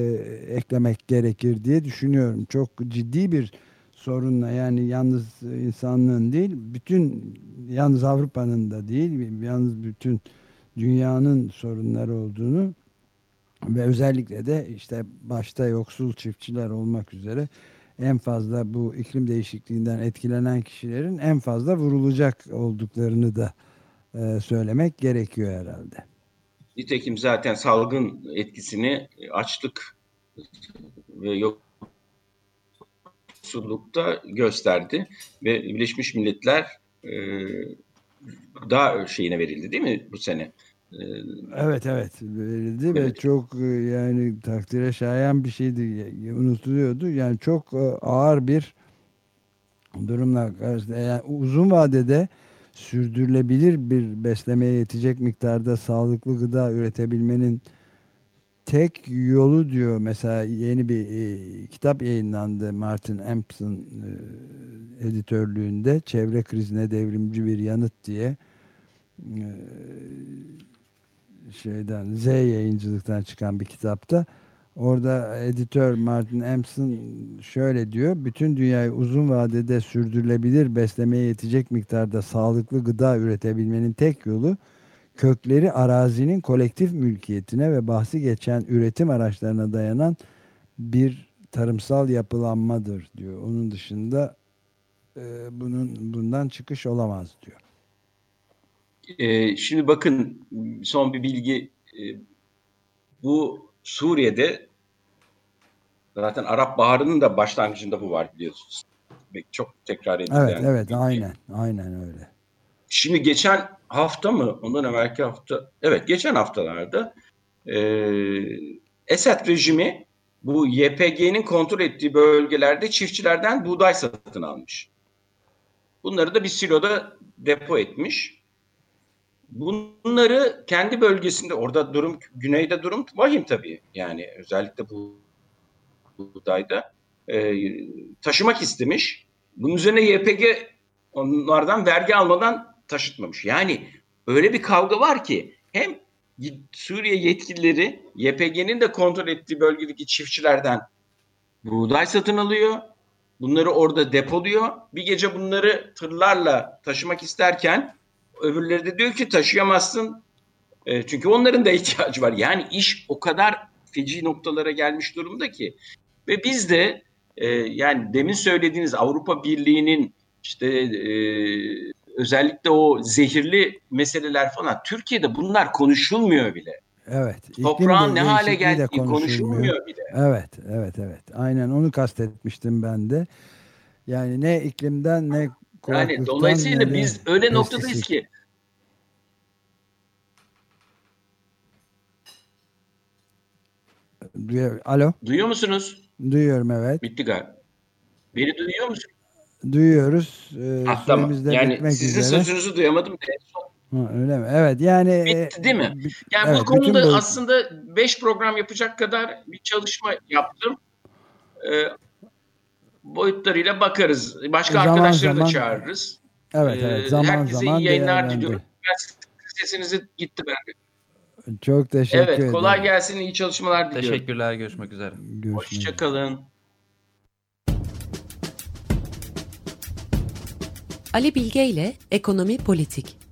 eklemek gerekir diye düşünüyorum. Çok ciddi bir sorunla yani yalnız insanlığın değil bütün yalnız Avrupa'nın da değil yalnız bütün dünyanın sorunları olduğunu ve özellikle de işte başta yoksul çiftçiler olmak üzere en fazla bu iklim değişikliğinden etkilenen kişilerin en fazla vurulacak olduklarını da e, söylemek gerekiyor herhalde. Nitekim zaten salgın etkisini açlık ve yoksullukta gösterdi ve Birleşmiş Milletler e, daha şeyine verildi değil mi bu sene? E, evet evet verildi evet. ve çok e, yani takdire şayan bir şeydi unutuluyordu yani çok e, ağır bir durumla karşısında yani uzun vadede sürdürülebilir bir beslemeye yetecek miktarda sağlıklı gıda üretebilmenin tek yolu diyor mesela yeni bir e, kitap yayınlandı Martin Empson e, editörlüğünde çevre krizine devrimci bir yanıt diye. E, şeyden Z yayıncılıktan çıkan bir kitapta Orada editör Martin Empson şöyle diyor. Bütün dünyayı uzun vadede sürdürülebilir beslemeye yetecek miktarda sağlıklı gıda üretebilmenin tek yolu kökleri arazinin kolektif mülkiyetine ve bahsi geçen üretim araçlarına dayanan bir tarımsal yapılanmadır diyor. Onun dışında e, bunun bundan çıkış olamaz diyor. E, şimdi bakın son bir bilgi e, bu Suriye'de zaten Arap Baharı'nın da başlangıcında bu var biliyorsunuz. Çok tekrar edilen. Evet, evet, aynen, aynen öyle. Şimdi geçen hafta mı, ondan evvelki hafta, evet geçen haftalarda e, Esad rejimi bu YPG'nin kontrol ettiği bölgelerde çiftçilerden buğday satın almış. Bunları da bir siloda depo etmiş. Bunları kendi bölgesinde, orada durum, güneyde durum vahim tabii. Yani özellikle bu buğdayda e, taşımak istemiş. Bunun üzerine YPG onlardan vergi almadan taşıtmamış. Yani öyle bir kavga var ki hem Suriye yetkilileri YPG'nin de kontrol ettiği bölgedeki çiftçilerden buğday satın alıyor. Bunları orada depoluyor. Bir gece bunları tırlarla taşımak isterken öbürleri de diyor ki taşıyamazsın. E, çünkü onların da ihtiyacı var. Yani iş o kadar feci noktalara gelmiş durumda ki. Ve biz de e, yani demin söylediğiniz Avrupa Birliği'nin işte e, özellikle o zehirli meseleler falan Türkiye'de bunlar konuşulmuyor bile. Evet. Toprağın ne hale geldiği konuşulmuyor. konuşulmuyor bile. Evet, evet, evet. Aynen onu kastetmiştim ben de. Yani ne iklimden ne yani dolayısıyla ne biz öyle noktadayız ki Duyuyor, alo. Duyuyor musunuz? Duyuyorum evet. Bitti galiba. Beni duyuyor musun? Duyuyoruz. Ee, ah, tamam. Yani sizin üzere. sözünüzü duyamadım. Ha, öyle mi? Evet yani. E, Bitti değil mi? Yani evet, bu konuda bu... aslında 5 program yapacak kadar bir çalışma yaptım. Ee, boyutlarıyla bakarız. Başka zaman arkadaşları zaman, da çağırırız. Evet evet. Zaman Herkese zaman iyi yayınlar diliyorum. Sesinizi gitti bende. Çok teşekkür ederim. Evet kolay gelsin iyi çalışmalar diliyorum. Teşekkürler görüşmek üzere. Hoşçakalın. Ali Bilge ile Ekonomi Politik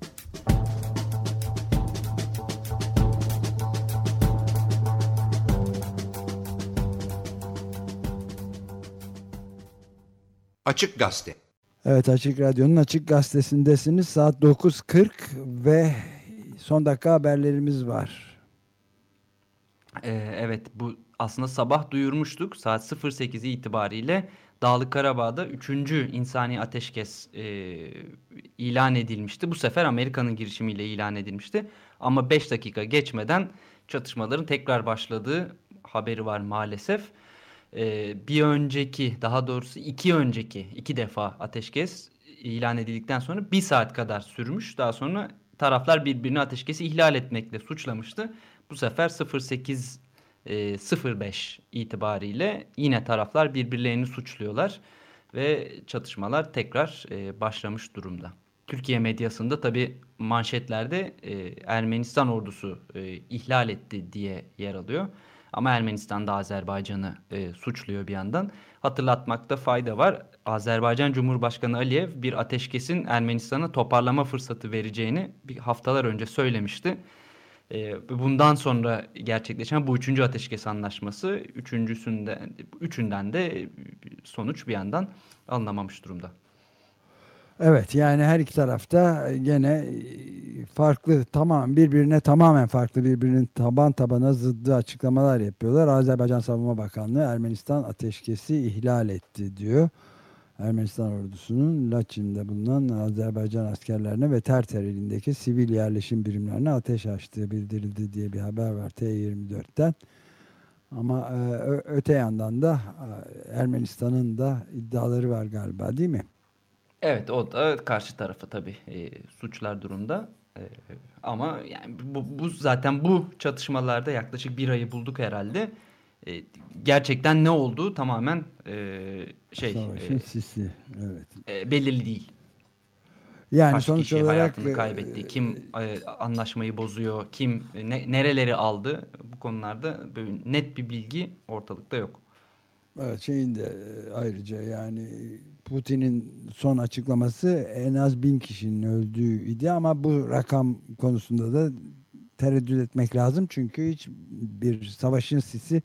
Açık Gazete. Evet Açık Radyo'nun Açık Gazetesi'ndesiniz. Saat 9.40 ve son dakika haberlerimiz var. Ee, evet bu aslında sabah duyurmuştuk. Saat 08 itibariyle Dağlık Karabağ'da 3. insani ateşkes e, ilan edilmişti. Bu sefer Amerika'nın girişimiyle ilan edilmişti. Ama 5 dakika geçmeden çatışmaların tekrar başladığı haberi var maalesef. E, bir önceki daha doğrusu iki önceki iki defa ateşkes ilan edildikten sonra bir saat kadar sürmüş. Daha sonra taraflar birbirini ateşkesi ihlal etmekle suçlamıştı. Bu sefer 08 e, 05 itibariyle yine taraflar birbirlerini suçluyorlar ve çatışmalar tekrar e, başlamış durumda. Türkiye medyasında tabi manşetlerde e, Ermenistan ordusu e, ihlal etti diye yer alıyor. Ama Ermenistan da Azerbaycan'ı e, suçluyor bir yandan. Hatırlatmakta fayda var. Azerbaycan Cumhurbaşkanı Aliyev bir ateşkesin Ermenistan'a toparlama fırsatı vereceğini bir haftalar önce söylemişti. E, bundan sonra gerçekleşen bu üçüncü ateşkes anlaşması üçüncüsünden, üçünden de sonuç bir yandan alınamamış durumda. Evet yani her iki tarafta gene farklı tamam birbirine tamamen farklı birbirinin taban tabana zıddı açıklamalar yapıyorlar. Azerbaycan Savunma Bakanlığı Ermenistan ateşkesi ihlal etti diyor. Ermenistan ordusunun Laçin'de bulunan Azerbaycan askerlerine ve Terter ilindeki sivil yerleşim birimlerine ateş açtığı bildirildi diye bir haber var T24'ten. Ama e, öte yandan da e, Ermenistan'ın da iddiaları var galiba değil mi? Evet o da karşı tarafı tabii e, suçlar durumda. E, ama yani bu, bu zaten bu çatışmalarda yaklaşık bir ayı bulduk herhalde. E, gerçekten ne olduğu tamamen e, şey Savaşın e, sisi evet. E, belirli değil. Yani Kaç sonuç kişi olarak hayatını e, kaybetti, kim e, anlaşmayı bozuyor, kim ne, nereleri aldı bu konularda net bir bilgi ortalıkta yok. Evet şeyin de e, ayrıca yani Putin'in son açıklaması en az bin kişinin öldüğü idi ama bu rakam konusunda da tereddüt etmek lazım. Çünkü hiç bir savaşın sisi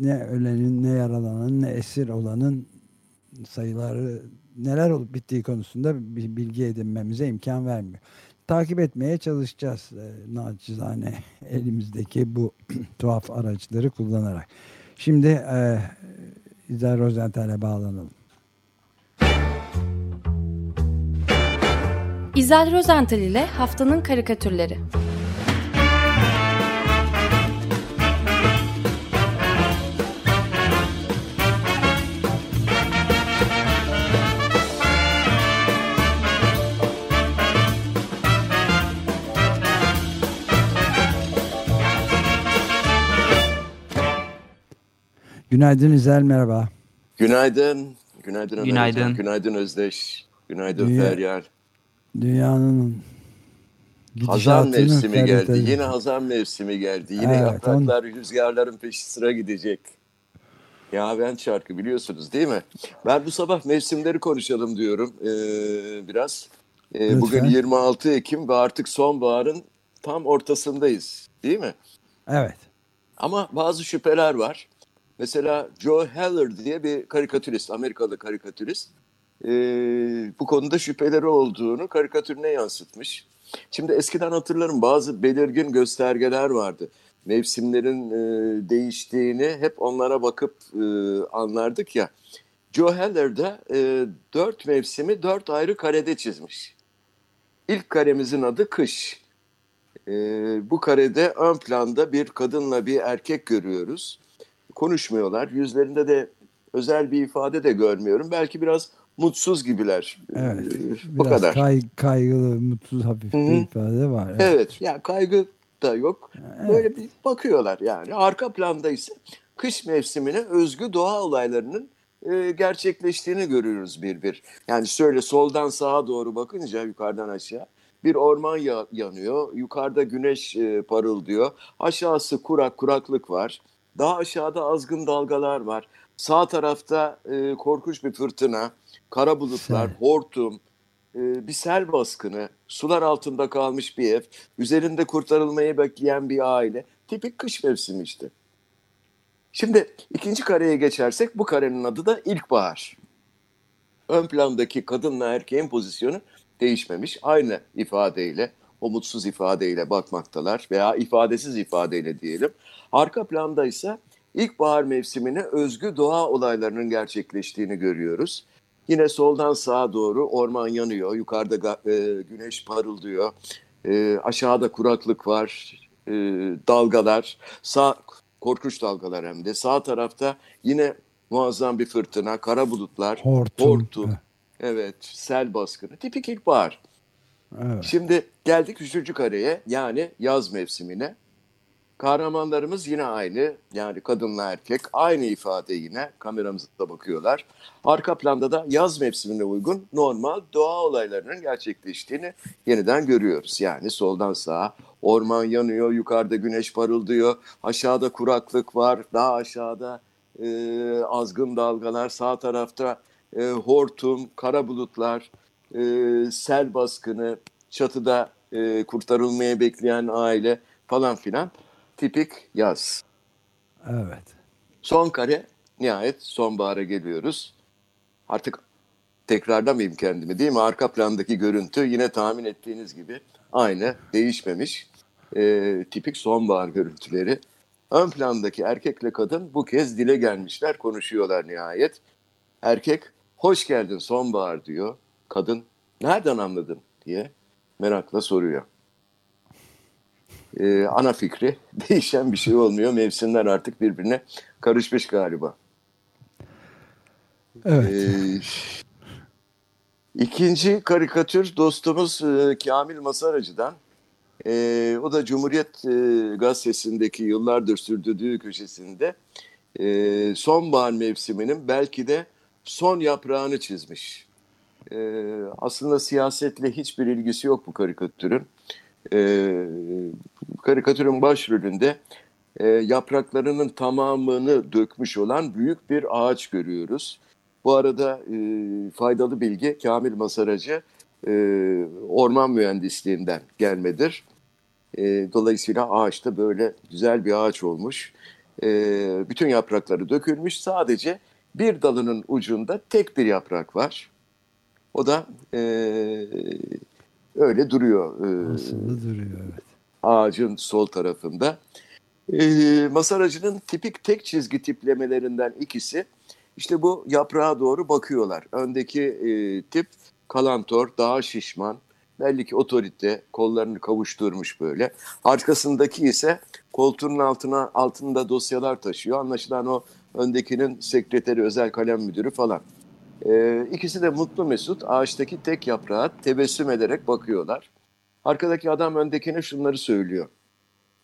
ne ölenin ne yaralanın ne esir olanın sayıları neler olup bittiği konusunda bir bilgi edinmemize imkan vermiyor. Takip etmeye çalışacağız e, naçizane elimizdeki bu tuhaf araçları kullanarak. Şimdi e, İzel Rosenthal'e bağlanalım. İzel Rozental ile Haftanın Karikatürleri Günaydın İzel, merhaba. Günaydın. Günaydın Günaydın. Günaydın Özdeş. Günaydın Dünya, Feryal. Dünyanın Hazan mevsimi geldi. ferite- Yine hazan mevsimi geldi. Yine Evet, yapraklar rüzgarların peşi sıra gidecek. Ya ben şarkı biliyorsunuz değil mi? Ben bu sabah mevsimleri konuşalım diyorum ee, biraz. Ee, Lütfen. bugün 26 Ekim ve artık sonbaharın tam ortasındayız değil mi? Evet. Ama bazı şüpheler var. Mesela Joe Heller diye bir karikatürist, Amerikalı karikatürist. Ee, bu konuda şüpheleri olduğunu karikatürüne yansıtmış. Şimdi eskiden hatırlarım bazı belirgin göstergeler vardı. Mevsimlerin e, değiştiğini hep onlara bakıp e, anlardık ya. Joe Heller de e, dört mevsimi dört ayrı karede çizmiş. İlk karemizin adı kış. E, bu karede ön planda bir kadınla bir erkek görüyoruz. Konuşmuyorlar. Yüzlerinde de özel bir ifade de görmüyorum. Belki biraz mutsuz gibiler. Evet. E, bu Biraz kadar. kay, kaygılı, mutsuz hafif Hı hı. bir ifade var. Evet. Evet, yani kaygı da yok. Böyle bir bakıyorlar yani. Arka planda ise kış mevsimine özgü doğa olaylarının e, gerçekleştiğini görüyoruz bir bir. Yani şöyle soldan sağa doğru bakınca yukarıdan aşağı bir orman ya- yanıyor. Yukarıda güneş e, parıldıyor. Aşağısı kurak, kuraklık var. Daha aşağıda azgın dalgalar var. Sağ tarafta e, korkunç bir fırtına, kara bulutlar, Sel. hortum, e, bir sel baskını, sular altında kalmış bir ev, üzerinde kurtarılmayı bekleyen bir aile. Tipik kış mevsimi işte. Şimdi ikinci kareye geçersek bu karenin adı da ilkbahar. Ön plandaki kadınla erkeğin pozisyonu değişmemiş. Aynı ifadeyle, o mutsuz ifadeyle bakmaktalar veya ifadesiz ifadeyle diyelim. Arka planda ise ilkbahar mevsimine özgü doğa olaylarının gerçekleştiğini görüyoruz. Yine soldan sağa doğru orman yanıyor, yukarıda e, güneş parıldıyor, e, aşağıda kuraklık var, e, dalgalar, sağ korkunç dalgalar hem de. Sağ tarafta yine muazzam bir fırtına, kara bulutlar, Hortum. hortum, evet, sel baskını, tipik ilkbahar. Evet. Şimdi geldik üçüncü kareye yani yaz mevsimine. Kahramanlarımız yine aynı yani kadınla erkek aynı ifade yine kameramıza bakıyorlar. Arka planda da yaz mevsimine uygun normal doğa olaylarının gerçekleştiğini yeniden görüyoruz. Yani soldan sağa orman yanıyor, yukarıda güneş parıldıyor, aşağıda kuraklık var, daha aşağıda e, azgın dalgalar, sağ tarafta e, hortum, kara bulutlar, e, sel baskını, çatıda e, kurtarılmaya bekleyen aile falan filan tipik yaz. Evet. Son kare nihayet sonbahara geliyoruz. Artık tekrarlamayayım kendimi değil mi? Arka plandaki görüntü yine tahmin ettiğiniz gibi aynı değişmemiş. E, tipik sonbahar görüntüleri. Ön plandaki erkekle kadın bu kez dile gelmişler konuşuyorlar nihayet. Erkek hoş geldin sonbahar diyor. Kadın nereden anladın diye merakla soruyor. Ee, ana fikri değişen bir şey olmuyor. Mevsimler artık birbirine karışmış galiba. Evet. Ee, ikinci karikatür dostumuz e, Kamil Masaracı'dan. Ee, o da Cumhuriyet e, Gazetesi'ndeki yıllardır sürdürdüğü köşesinde e, sonbahar mevsiminin belki de son yaprağını çizmiş. Ee, aslında siyasetle hiçbir ilgisi yok bu karikatürün. Ee, karikatürün başrolünde e, yapraklarının tamamını dökmüş olan büyük bir ağaç görüyoruz. Bu arada e, faydalı bilgi Kamil Masaracı e, orman mühendisliğinden gelmedir. E, dolayısıyla ağaçta böyle güzel bir ağaç olmuş. E, bütün yaprakları dökülmüş. Sadece bir dalının ucunda tek bir yaprak var. O da e, öyle duruyor. E, Aslında duruyor evet. ağacın sol tarafında. E, Masaracı'nın tipik tek çizgi tiplemelerinden ikisi işte bu yaprağa doğru bakıyorlar. Öndeki e, tip kalantor, daha şişman, belli ki otorite, kollarını kavuşturmuş böyle. Arkasındaki ise koltuğunun altına altında dosyalar taşıyor. Anlaşılan o öndekinin sekreteri, özel kalem müdürü falan. E, ikisi de mutlu mesut ağaçtaki tek yaprağa tebessüm ederek bakıyorlar. Arkadaki adam öndekine şunları söylüyor.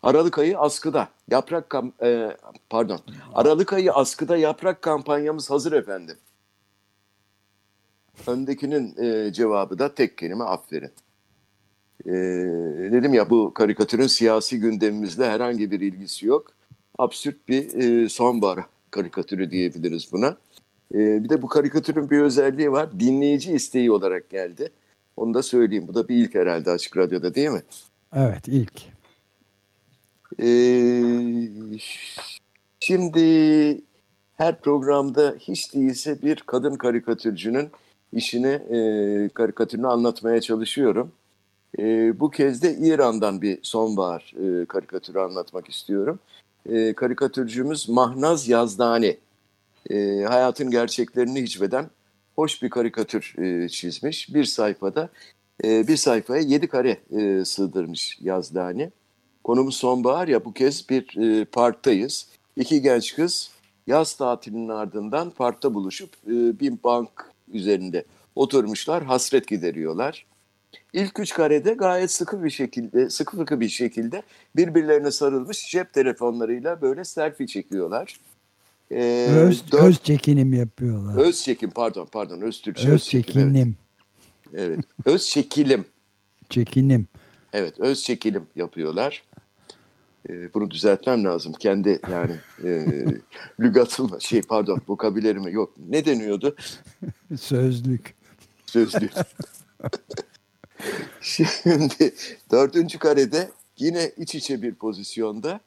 Aralık ayı askıda. Yaprak kam e, pardon. Aralık ayı askıda yaprak kampanyamız hazır efendim. Öndekinin e, cevabı da tek kelime aferin. E, dedim ya bu karikatürün siyasi gündemimizle herhangi bir ilgisi yok. Absürt bir e, sonbahar karikatürü diyebiliriz buna. E, bir de bu karikatürün bir özelliği var. Dinleyici isteği olarak geldi. Onu da söyleyeyim. Bu da bir ilk herhalde Açık Radyo'da değil mi? Evet ilk. Ee, şimdi her programda hiç değilse bir kadın karikatürcünün işini, e, karikatürünü anlatmaya çalışıyorum. E, bu kez de İran'dan bir sonbahar e, karikatürü anlatmak istiyorum. E, karikatürcümüz Mahnaz Yazdani. E, hayatın gerçeklerini hicveden hoş bir karikatür e, çizmiş. Bir sayfada, e, bir sayfaya yedi kare e, sığdırmış Yazdani. Konumuz sonbahar ya bu kez bir e, parktayız. İki genç kız yaz tatilinin ardından parkta buluşup e, bir bank üzerinde oturmuşlar, hasret gideriyorlar. İlk üç karede gayet sıkı bir şekilde, sıkı fıkı bir şekilde birbirlerine sarılmış cep telefonlarıyla böyle selfie çekiyorlar. Ee, öz, dört, öz çekinim yapıyorlar. Öz çekim pardon pardon öz Türkçe. Öz, öz çekinim. çekinim. Evet. evet. Öz çekilim. çekinim. Evet öz çekilim yapıyorlar. Ee, bunu düzeltmem lazım. Kendi yani e, lügatımla şey pardon vokabilerimi yok. Ne deniyordu? Sözlük. Sözlük. Şimdi dördüncü karede yine iç içe bir pozisyonda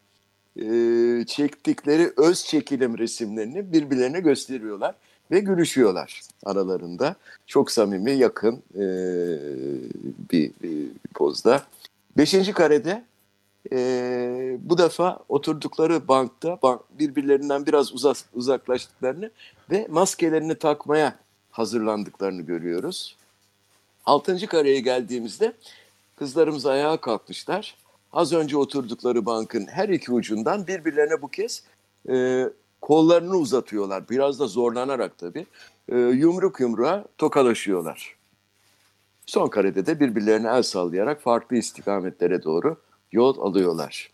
e, çektikleri öz çekilim resimlerini birbirlerine gösteriyorlar ve gülüşüyorlar aralarında. Çok samimi, yakın e, bir, bir pozda. Beşinci karede e, bu defa oturdukları bankta bank, birbirlerinden biraz uzak, uzaklaştıklarını ve maskelerini takmaya hazırlandıklarını görüyoruz. Altıncı kareye geldiğimizde kızlarımız ayağa kalkmışlar. Az önce oturdukları bankın her iki ucundan birbirlerine bu kez e, kollarını uzatıyorlar. Biraz da zorlanarak tabii. E, yumruk yumruğa tokalaşıyorlar. Son karede de birbirlerine el sallayarak farklı istikametlere doğru yol alıyorlar.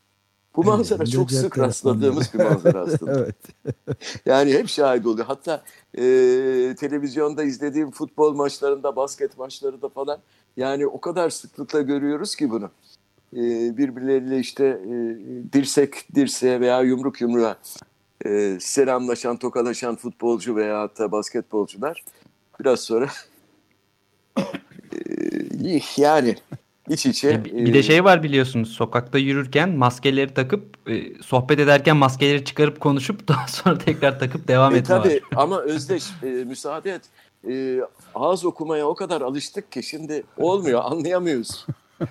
Bu manzara evet, çok sık rastladığımız bir manzara aslında. evet. yani hep şahit oluyor. Hatta e, televizyonda izlediğim futbol maçlarında, basket maçlarında falan yani o kadar sıklıkla görüyoruz ki bunu. E, birbirleriyle işte e, dirsek dirseğe veya yumruk yumruğa e, selamlaşan, tokalaşan futbolcu veya hatta basketbolcular biraz sonra e, yani iç içe. Bir de şey var biliyorsunuz sokakta yürürken maskeleri takıp e, sohbet ederken maskeleri çıkarıp konuşup daha sonra tekrar takıp devam e, etme tabii, var. ama Özdeş e, müsaade et. E, ağız okumaya o kadar alıştık ki şimdi olmuyor anlayamıyoruz.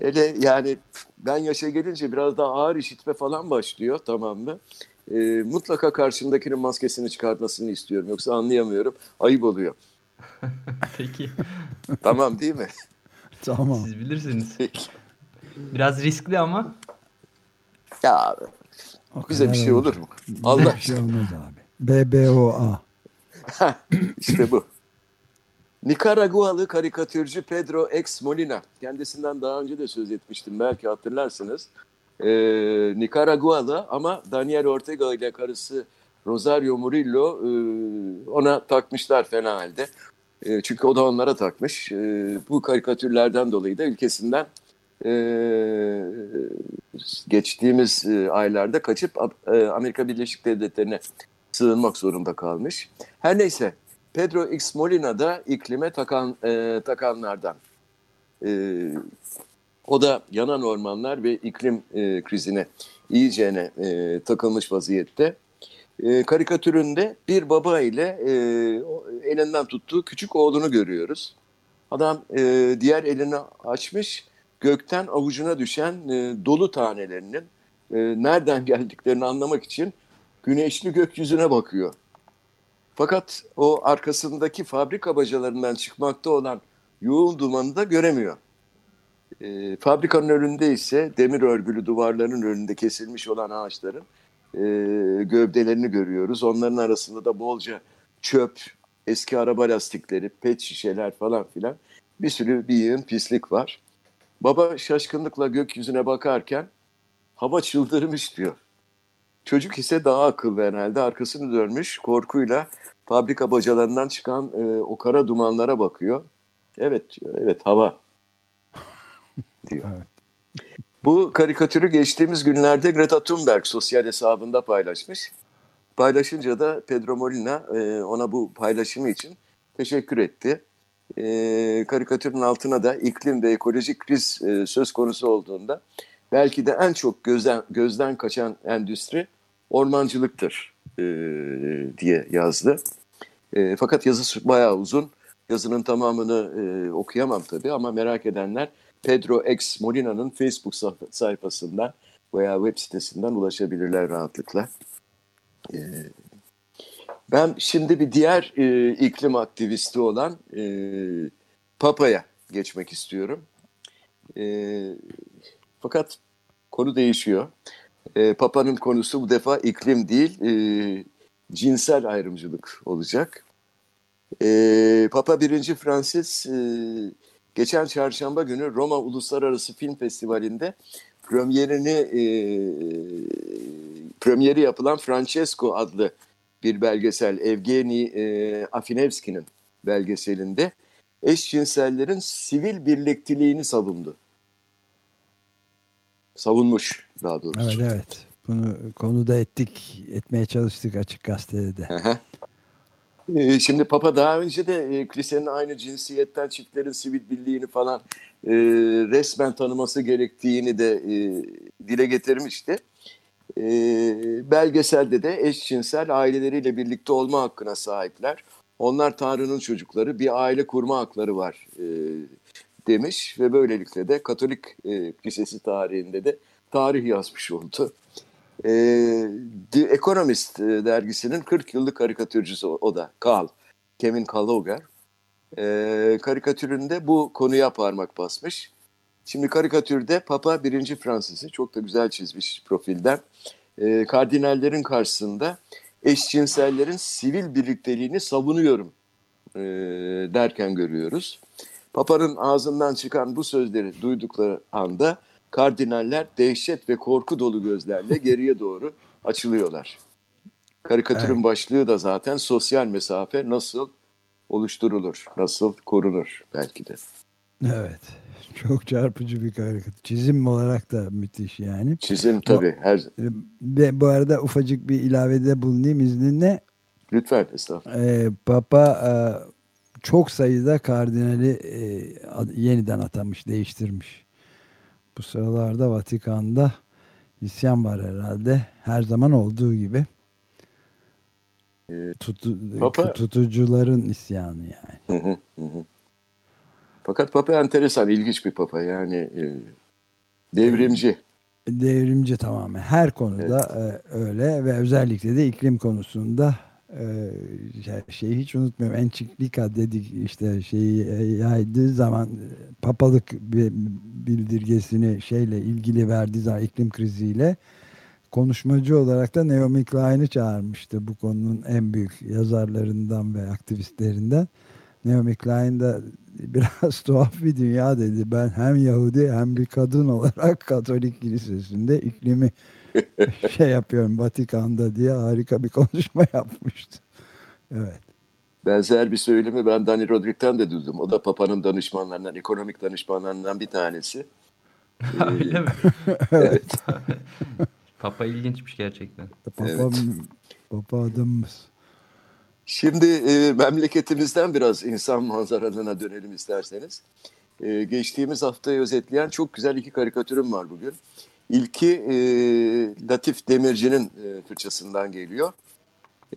Hele yani ben yaşa gelince biraz daha ağır işitme falan başlıyor tamam mı? E, mutlaka karşımdakinin maskesini çıkartmasını istiyorum yoksa anlayamıyorum ayıp oluyor. Peki. tamam değil mi? Tamam. Siz bilirsiniz. Biraz riskli ama. Ya o bize bir şey olur mu? Allah şey olmaz abi. BBOA. İşte bu. Nikaragualı karikatürcü Pedro X Molina. Kendisinden daha önce de söz etmiştim belki hatırlarsınız. Ee, Nikaragualı ama Daniel Ortega ile karısı Rosario Murillo e, ona takmışlar fena halde. E, çünkü o da onlara takmış. E, bu karikatürlerden dolayı da ülkesinden e, geçtiğimiz e, aylarda kaçıp e, Amerika Birleşik Devletleri'ne sığınmak zorunda kalmış. Her neyse Pedro X Molina da iklime takan, e, takanlardan. E, o da yanan ormanlar ve iklim e, krizine iyicene e, takılmış vaziyette e, karikatüründe bir baba ile e, elinden tuttuğu küçük oğlunu görüyoruz. Adam e, diğer elini açmış, gökten avucuna düşen e, dolu tanelerinin e, nereden geldiklerini anlamak için güneşli gökyüzüne bakıyor. Fakat o arkasındaki fabrika bacalarından çıkmakta olan yoğun dumanı da göremiyor. E, fabrikanın önünde ise demir örgülü duvarların önünde kesilmiş olan ağaçların e, gövdelerini görüyoruz. Onların arasında da bolca çöp, eski araba lastikleri, pet şişeler falan filan bir sürü bir yığın pislik var. Baba şaşkınlıkla gökyüzüne bakarken hava çıldırmış diyor. Çocuk ise daha akıllı herhalde arkasını dönmüş korkuyla fabrika bacalarından çıkan e, o kara dumanlara bakıyor. Evet diyor, evet hava diyor. Evet. Bu karikatürü geçtiğimiz günlerde Greta Thunberg sosyal hesabında paylaşmış. Paylaşınca da Pedro Molina e, ona bu paylaşımı için teşekkür etti. E, karikatürün altına da iklim ve ekolojik kriz e, söz konusu olduğunda belki de en çok gözden, gözden kaçan endüstri ormancılıktır e, diye yazdı. E, fakat yazısı bayağı uzun. Yazının tamamını e, okuyamam tabii ama merak edenler Pedro X Molina'nın Facebook sayfasından veya web sitesinden ulaşabilirler rahatlıkla. E, ben şimdi bir diğer e, iklim aktivisti olan e, Papa'ya geçmek istiyorum. E, fakat konu değişiyor. E, Papa'nın konusu bu defa iklim değil, e, cinsel ayrımcılık olacak. E, Papa 1. Francis e, geçen çarşamba günü Roma Uluslararası Film Festivali'nde premierini e, premieri yapılan Francesco adlı bir belgesel Evgeni e, Afinevski'nin belgeselinde eşcinsellerin sivil birlikteliğini savundu. Savunmuş daha doğrusu. Evet evet. Bunu konuda ettik, etmeye çalıştık açık gazetede de. Ee, şimdi Papa daha önce de e, kilisenin aynı cinsiyetten çiftlerin sivil birliğini falan e, resmen tanıması gerektiğini de e, dile getirmişti. E, belgeselde de eşcinsel aileleriyle birlikte olma hakkına sahipler. Onlar Tanrı'nın çocukları, bir aile kurma hakları var e, demiş ve böylelikle de Katolik e, Kilisesi tarihinde de tarih yazmış oldu. E, The Economist e, dergisinin 40 yıllık karikatürcüsü o, da Karl, Kevin Kaloger. E, karikatüründe bu konuya parmak basmış. Şimdi karikatürde Papa 1. Francis'i çok da güzel çizmiş profilden. E, kardinallerin karşısında eşcinsellerin sivil birlikteliğini savunuyorum e, derken görüyoruz. Papa'nın ağzından çıkan bu sözleri duydukları anda kardinaller dehşet ve korku dolu gözlerle geriye doğru açılıyorlar. Karikatürün evet. başlığı da zaten sosyal mesafe nasıl oluşturulur, nasıl korunur belki de. Evet. Çok çarpıcı bir karikatür. Çizim olarak da müthiş yani. Çizim tabii. Her... Ve bu arada ufacık bir ilavede bulunayım izninle. Lütfen estağfurullah. Ee, Papa e, çok sayıda kardinali e, yeniden atamış, değiştirmiş. Bu sıralarda Vatikan'da isyan var herhalde. Her zaman olduğu gibi. Ee, Tutu, Papa, tutucuların isyanı yani. Hı hı hı. Fakat Papa enteresan, ilginç bir Papa yani e, devrimci. Devrimci tamamen her konuda evet. e, öyle ve özellikle de iklim konusunda e, şeyi hiç unutmuyorum. Ençiklika dedik işte şeyi e, yaydığı zaman papalık bildirgesini şeyle ilgili verdiği zaman iklim kriziyle konuşmacı olarak da Naomi Klein'i çağırmıştı bu konunun en büyük yazarlarından ve aktivistlerinden. Naomi Klein de biraz tuhaf bir dünya dedi. Ben hem Yahudi hem bir kadın olarak Katolik Kilisesi'nde iklimi şey yapıyorum Vatikan'da diye harika bir konuşma yapmıştı. Evet. Benzer bir söylemi ben Dani Rodrik'ten de duydum. O da Papa'nın danışmanlarından, ekonomik danışmanlarından bir tanesi. Öyle mi? evet. Papa ilginçmiş gerçekten. Papa, evet. Papa adamımız. Şimdi e, memleketimizden biraz insan manzaralarına dönelim isterseniz. E, geçtiğimiz haftayı özetleyen çok güzel iki karikatürüm var bugün. İlki e, Latif Demirci'nin e, fırçasından geliyor.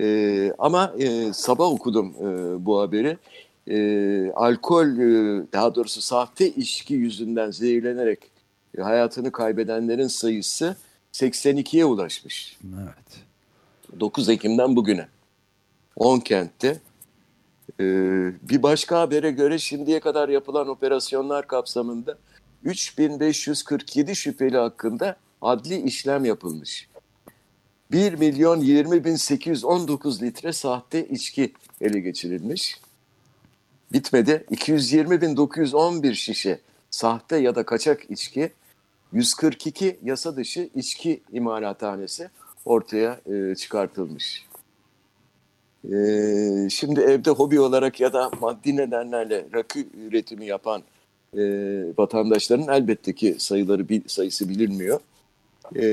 E, ama e, sabah okudum e, bu haberi. E, alkol, e, daha doğrusu sahte içki yüzünden zehirlenerek e, hayatını kaybedenlerin sayısı 82'ye ulaşmış. Evet. 9 Ekim'den bugüne. 10 kentte. Ee, bir başka habere göre şimdiye kadar yapılan operasyonlar kapsamında 3547 şüpheli hakkında adli işlem yapılmış. 1 milyon 20 bin 819 litre sahte içki ele geçirilmiş. Bitmedi. 220 bin 911 şişe sahte ya da kaçak içki, 142 yasa dışı içki imalathanesi ortaya e, çıkartılmış. E, şimdi evde hobi olarak ya da maddi nedenlerle rakı üretimi yapan e, vatandaşların elbette ki sayıları sayısı bilinmiyor. E,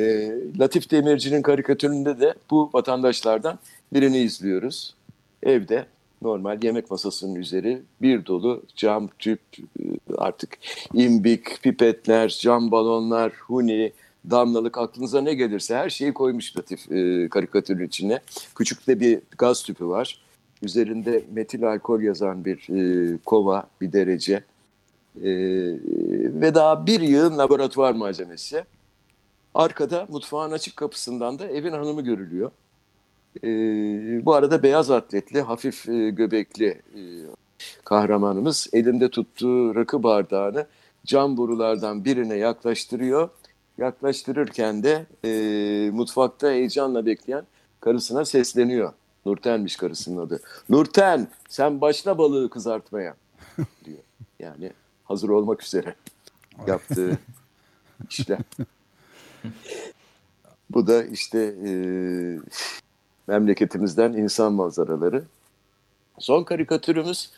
Latif Demirci'nin karikatüründe de bu vatandaşlardan birini izliyoruz. Evde normal yemek masasının üzeri bir dolu cam, tüp, e, artık imbik, pipetler, cam balonlar, huni, damlalık aklınıza ne gelirse her şeyi koymuş Latif e, karikatürün içine. Küçük de bir gaz tüpü var. Üzerinde metil alkol yazan bir e, kova, bir derece e, ve daha bir yığın laboratuvar malzemesi. Arkada mutfağın açık kapısından da evin hanımı görülüyor. E, bu arada beyaz atletli, hafif e, göbekli e, kahramanımız elinde tuttuğu rakı bardağını cam borulardan birine yaklaştırıyor. Yaklaştırırken de e, mutfakta heyecanla bekleyen karısına sesleniyor. Nurten'miş karısının adı. Nurten sen başla balığı kızartmaya diyor. Yani hazır olmak üzere yaptığı işlem. Bu da işte e, memleketimizden insan manzaraları. Son karikatürümüz,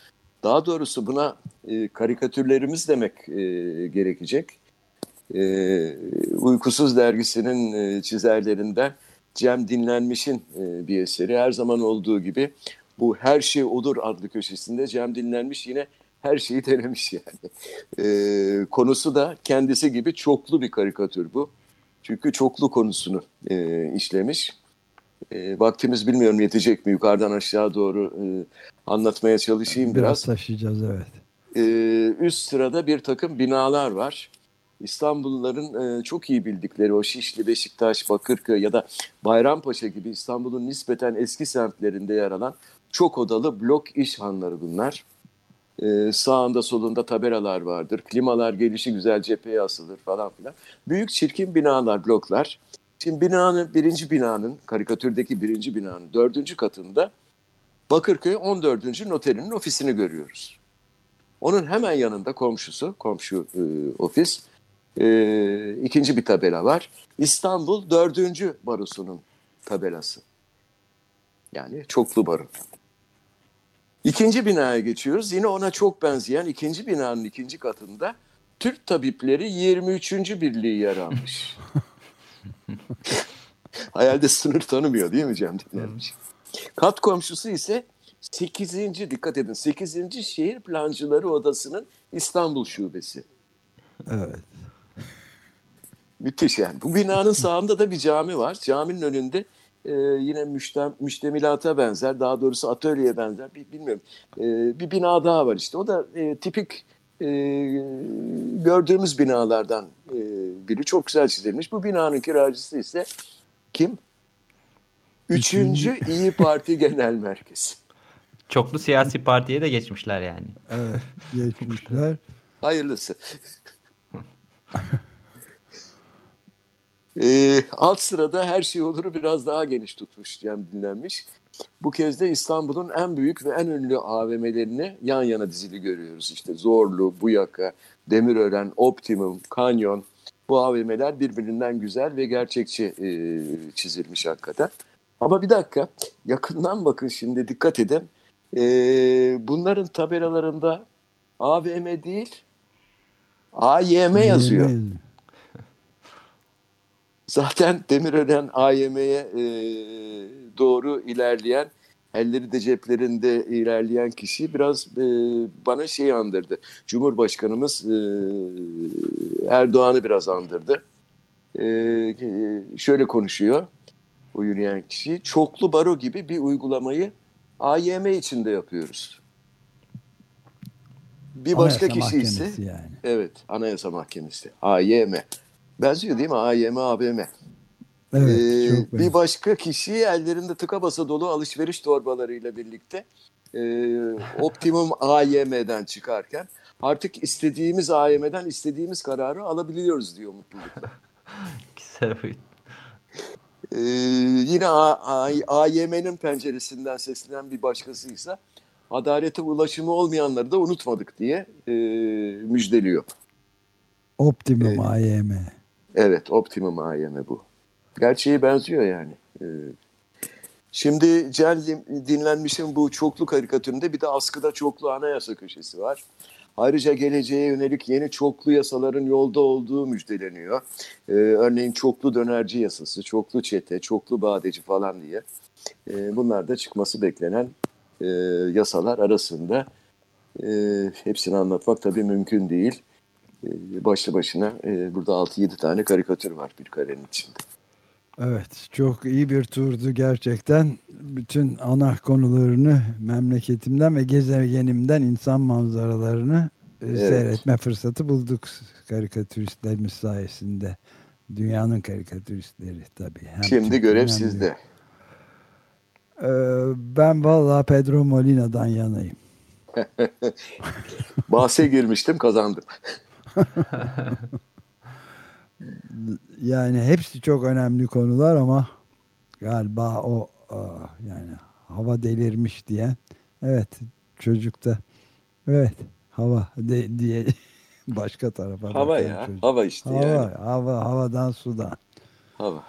daha doğrusu buna e, karikatürlerimiz demek e, gerekecek. E, Uykusuz dergisinin e, çizerlerinden Cem Dinlenmiş'in e, bir eseri. Her zaman olduğu gibi bu Her Şey Olur adlı köşesinde Cem Dinlenmiş yine her şeyi denemiş yani. E, konusu da kendisi gibi çoklu bir karikatür bu. Çünkü çoklu konusunu e, işlemiş. E, vaktimiz bilmiyorum yetecek mi yukarıdan aşağı doğru e, anlatmaya çalışayım biraz. Biraz taşıyacağız evet. E, üst sırada bir takım binalar var. İstanbulluların e, çok iyi bildikleri o Şişli, Beşiktaş, Bakırköy ya da Bayrampaşa gibi İstanbul'un nispeten eski semtlerinde yer alan çok odalı blok iş hanları bunlar. Ee, sağında solunda tabelalar vardır. Klimalar gelişi güzel cepheye asılır falan filan. Büyük çirkin binalar, bloklar. Şimdi binanın, birinci binanın, karikatürdeki birinci binanın dördüncü katında Bakırköy 14. noterinin ofisini görüyoruz. Onun hemen yanında komşusu, komşu e, ofis, e, ikinci bir tabela var. İstanbul 4. barosunun tabelası. Yani çoklu baro. İkinci binaya geçiyoruz. Yine ona çok benzeyen ikinci binanın ikinci katında Türk tabipleri 23. birliği yer almış. Hayalde sınır tanımıyor değil mi Cem Dinlermiş? Kat komşusu ise 8. dikkat edin 8. Şehir Plancıları Odası'nın İstanbul Şubesi. Evet. Müthiş yani. Bu binanın sağında da bir cami var. Caminin önünde e, yine müştem, müştemilata benzer, daha doğrusu atölyeye benzer, bir, bilmiyorum. E, bir bina daha var işte. O da e, tipik e, gördüğümüz binalardan e, biri. Çok güzel çizilmiş. Bu binanın kiracısı ise kim? Üçüncü İyi Parti Genel Merkezi. Çoklu siyasi partiye de geçmişler yani. Evet, geçmişler. Hayırlısı. E, alt sırada her şey oluru biraz daha geniş tutmuş Cem dinlenmiş. Bu kez de İstanbul'un en büyük ve en ünlü AVM'lerini yan yana dizili görüyoruz. İşte Zorlu, Buyaka, Demirören, Optimum, Kanyon. Bu AVM'ler birbirinden güzel ve gerçekçi e, çizilmiş hakikaten. Ama bir dakika yakından bakın şimdi dikkat edin. E, bunların tabelalarında AVM değil AYM yazıyor. Zaten Demirören AYM'ye e, doğru ilerleyen, elleri de ceplerinde ilerleyen kişi biraz e, bana şey andırdı. Cumhurbaşkanımız e, Erdoğan'ı biraz andırdı. E, şöyle konuşuyor o yürüyen kişi. Çoklu baro gibi bir uygulamayı AYM içinde yapıyoruz. Bir başka Anayasa kişi ise yani. evet Anayasa Mahkemesi AYM. Benziyor değil mi? AYM, ABM. Evet, ee, çok bir başka kişi ellerinde tıka basa dolu alışveriş torbalarıyla birlikte e, Optimum AYM'den çıkarken artık istediğimiz AYM'den istediğimiz kararı alabiliyoruz diyor mutlulukla. Güzel bir Ee, yine AYM'nin penceresinden seslenen bir başkasıysa adalete ulaşımı olmayanları da unutmadık diye e, müjdeliyor. Optimum Ee, IM. Evet, Optimum AYM bu. Gerçeği benziyor yani. Ee, Şimdi Cel dinlenmişin bu çoklu karikatüründe bir de askıda çoklu anayasa köşesi var. Ayrıca geleceğe yönelik yeni çoklu yasaların yolda olduğu müjdeleniyor. Ee, örneğin çoklu dönerci yasası, çoklu çete, çoklu badeci falan diye. Ee, bunlar da çıkması beklenen e, yasalar arasında. Ee, hepsini anlatmak tabii mümkün değil. Ee, başlı başına e, burada 6-7 tane karikatür var bir karenin içinde. Evet, çok iyi bir turdu gerçekten. Bütün ana konularını memleketimden ve gezegenimden insan manzaralarını e, Evet. seyretme fırsatı bulduk karikatüristlerimiz sayesinde. Dünyanın karikatüristleri tabii. Hem Şimdi görev de- sizde. Ee, ben vallahi Pedro Molina'dan yanayım. Bahse girmiştim kazandım. Yani hepsi çok önemli konular ama galiba o aa, yani hava delirmiş diye. Evet çocukta evet hava de, diye başka tarafa Hava ya. çocuk. Hava işte Hava, yani. hava, havadan sudan. Hava.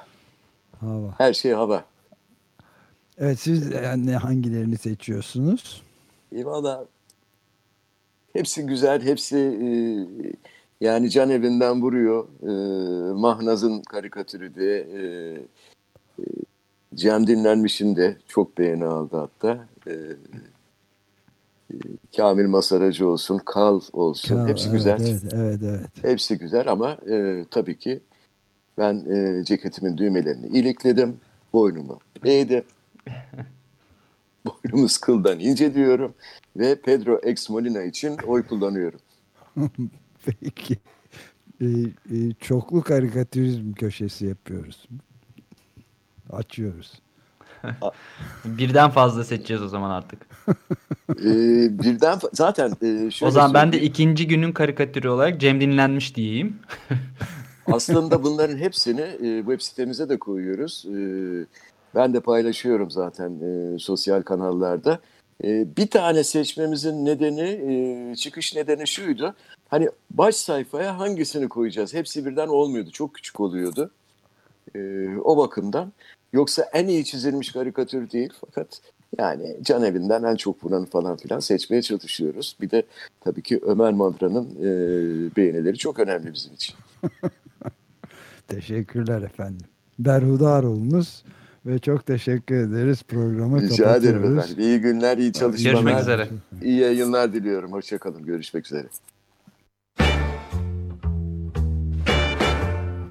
Hava. Her şey hava. Evet siz yani hangilerini seçiyorsunuz? E valla hepsi güzel. Hepsi e, yani can evinden vuruyor. E, Mahnaz'ın karikatürü de e, e, Cem Dinlenmiş'in de çok beğeni aldı hatta. E, e, Kamil Masaracı olsun, Kal olsun. Ya, hepsi evet, güzel. Evet, evet, evet. Hepsi güzel ama e, tabii ki ben e, ceketimin düğmelerini ilikledim. Boynumu eğdim. Boynumuz kıldan ince diyorum. Ve Pedro Ex Molina için oy kullanıyorum. Peki. Ee, e, çoklu karikatürizm köşesi yapıyoruz. Açıyoruz. Birden fazla seçeceğiz o zaman artık. E, birden zaten e, şöyle o zaman ben de ikinci günün karikatürü olarak Cem dinlenmiş diyeyim. Aslında bunların hepsini e, web sitemize de koyuyoruz. E, ben de paylaşıyorum zaten e, sosyal kanallarda. E, bir tane seçmemizin nedeni, e, çıkış nedeni şuydu. Hani baş sayfaya hangisini koyacağız? Hepsi birden olmuyordu. Çok küçük oluyordu. E, o bakımdan. Yoksa en iyi çizilmiş karikatür değil. Fakat yani can evinden en çok vuranı falan filan seçmeye çalışıyoruz. Bir de tabii ki Ömer Madra'nın e, beğenileri çok önemli bizim için. Teşekkürler efendim. Berhudar olunuz ve çok teşekkür ederiz. Programı Rica ederim efendim. İyi günler, iyi çalışmalar. Görüşmek üzere. İyi yayınlar diliyorum. Hoşçakalın. Görüşmek üzere.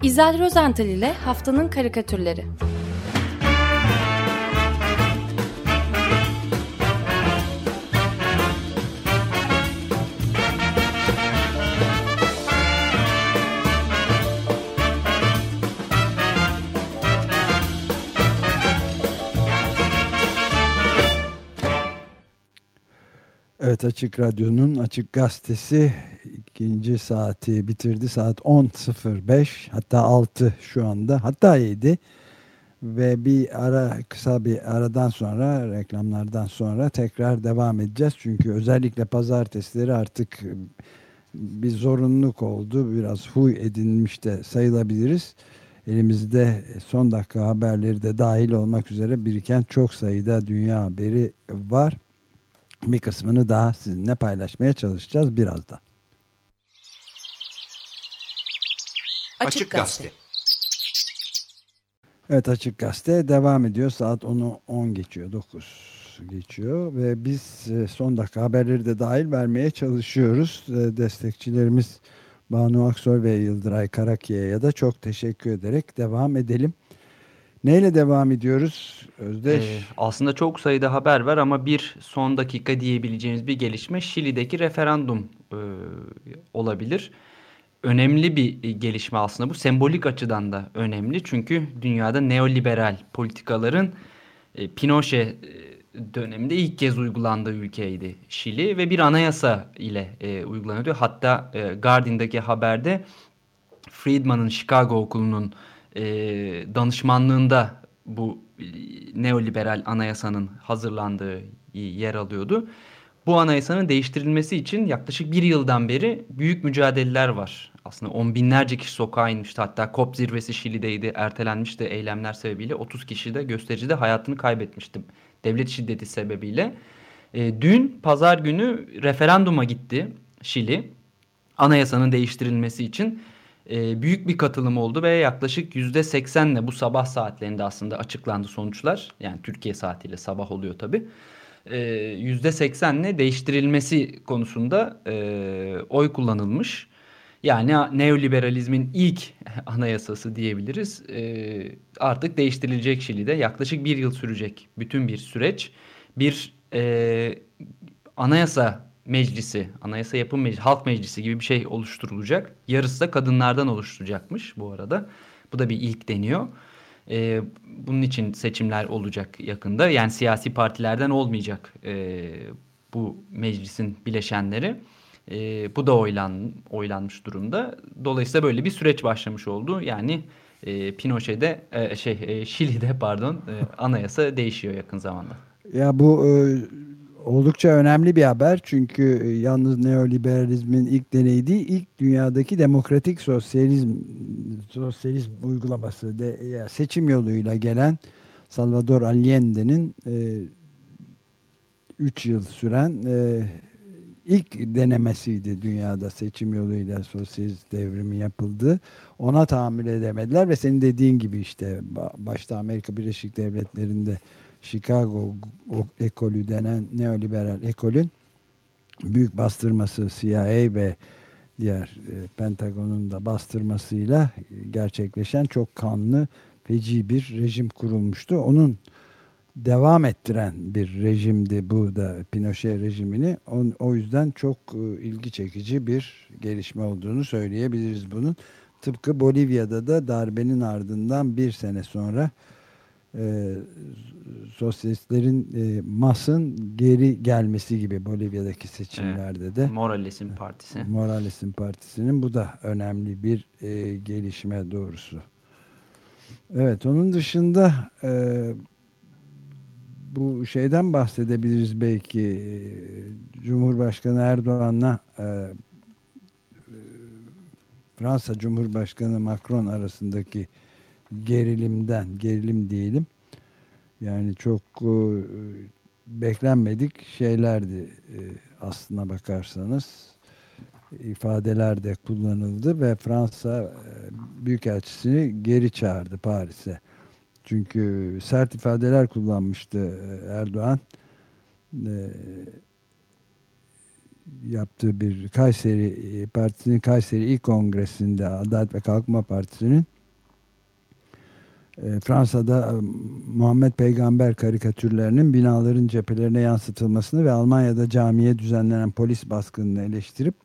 İzel Rozental ile Haftanın Karikatürleri. Evet Açık Radyo'nun Açık Gazetesi ikinci saati bitirdi. Saat 10.05 hatta 6 şu anda hatta 7 ve bir ara kısa bir aradan sonra reklamlardan sonra tekrar devam edeceğiz. Çünkü özellikle pazartesileri artık bir zorunluluk oldu. Biraz huy edinmiş de sayılabiliriz. Elimizde son dakika haberleri de dahil olmak üzere biriken çok sayıda dünya haberi var. Bir kısmını daha sizinle paylaşmaya çalışacağız birazdan. Açık Gazete. Evet Açık Gazete devam ediyor. Saat 10'u 10 geçiyor. 9 geçiyor. Ve biz e, son dakika haberleri de dahil vermeye çalışıyoruz. E, Destekçilerimiz Banu Aksoy ve Yıldıray Karakiya'ya da çok teşekkür ederek devam edelim. Neyle devam ediyoruz Özdeş? Ee, aslında çok sayıda haber var ama bir son dakika diyebileceğimiz bir gelişme Şili'deki referandum e, olabilir. Önemli bir e, gelişme aslında bu. Sembolik açıdan da önemli. Çünkü dünyada neoliberal politikaların e, Pinochet e, döneminde ilk kez uygulandığı ülkeydi Şili ve bir anayasa ile e, uygulanıyordu. Hatta e, Guardian'daki haberde Friedman'ın Chicago okulunun e, danışmanlığında bu neoliberal anayasanın hazırlandığı yer alıyordu. Bu anayasanın değiştirilmesi için yaklaşık bir yıldan beri büyük mücadeleler var. Aslında on binlerce kişi sokağa inmişti. Hatta COP zirvesi Şili'deydi. Ertelenmişti eylemler sebebiyle. 30 kişi de göstericide hayatını kaybetmişti. Devlet şiddeti sebebiyle. E, dün pazar günü referanduma gitti Şili. Anayasanın değiştirilmesi için e, büyük bir katılım oldu ve yaklaşık %80'le bu sabah saatlerinde aslında açıklandı sonuçlar. Yani Türkiye saatiyle sabah oluyor tabii. E, %80'le değiştirilmesi konusunda e, oy kullanılmış. Yani neoliberalizmin ilk anayasası diyebiliriz. E, artık değiştirilecek Şili'de yaklaşık bir yıl sürecek bütün bir süreç. Bir e, anayasa meclisi, anayasa yapım meclisi, halk meclisi gibi bir şey oluşturulacak. Yarısı da kadınlardan oluşturacakmış bu arada. Bu da bir ilk deniyor. Ee, bunun için seçimler olacak yakında. Yani siyasi partilerden olmayacak e, bu meclisin bileşenleri. E, bu da oylan, oylanmış durumda. Dolayısıyla böyle bir süreç başlamış oldu. Yani e, Pinochet'de, e, şey e, Şili'de pardon e, anayasa değişiyor yakın zamanda. Ya bu e, oldukça önemli bir haber çünkü e, yalnız neoliberalizmin ilk deneyi değil, ilk dünyadaki demokratik sosyalizm sosyalizm uygulaması de, ya seçim yoluyla gelen Salvador Allende'nin 3 e, yıl süren e, ilk denemesiydi dünyada seçim yoluyla sosyalist devrimi yapıldı. Ona tahammül edemediler ve senin dediğin gibi işte başta Amerika Birleşik Devletleri'nde Chicago ekolü denen neoliberal ekolün büyük bastırması CIA ve diğer e, Pentagon'un da bastırmasıyla gerçekleşen çok kanlı feci bir rejim kurulmuştu. Onun devam ettiren bir rejimdi bu da Pinochet rejimini. O, o yüzden çok e, ilgi çekici bir gelişme olduğunu söyleyebiliriz bunun. Tıpkı Bolivya'da da darbenin ardından bir sene sonra e, sosyalistlerin e, MAS'ın geri gelmesi gibi Bolivya'daki seçimlerde evet. de. Morales'in partisi. Morales'in partisinin bu da önemli bir e, gelişme doğrusu. Evet onun dışında e, bu şeyden bahsedebiliriz belki e, Cumhurbaşkanı Erdoğan'la e, Fransa Cumhurbaşkanı Macron arasındaki gerilimden, gerilim diyelim. Yani çok e, beklenmedik şeylerdi e, aslına bakarsanız. ifadeler de kullanıldı ve Fransa e, Büyükelçisini geri çağırdı Paris'e. Çünkü sert ifadeler kullanmıştı e, Erdoğan. E, yaptığı bir Kayseri e, Partisi'nin Kayseri İl Kongresi'nde Adalet ve Kalkınma Partisi'nin e, Fransa'da Muhammed Peygamber karikatürlerinin binaların cephelerine yansıtılmasını ve Almanya'da camiye düzenlenen polis baskınını eleştirip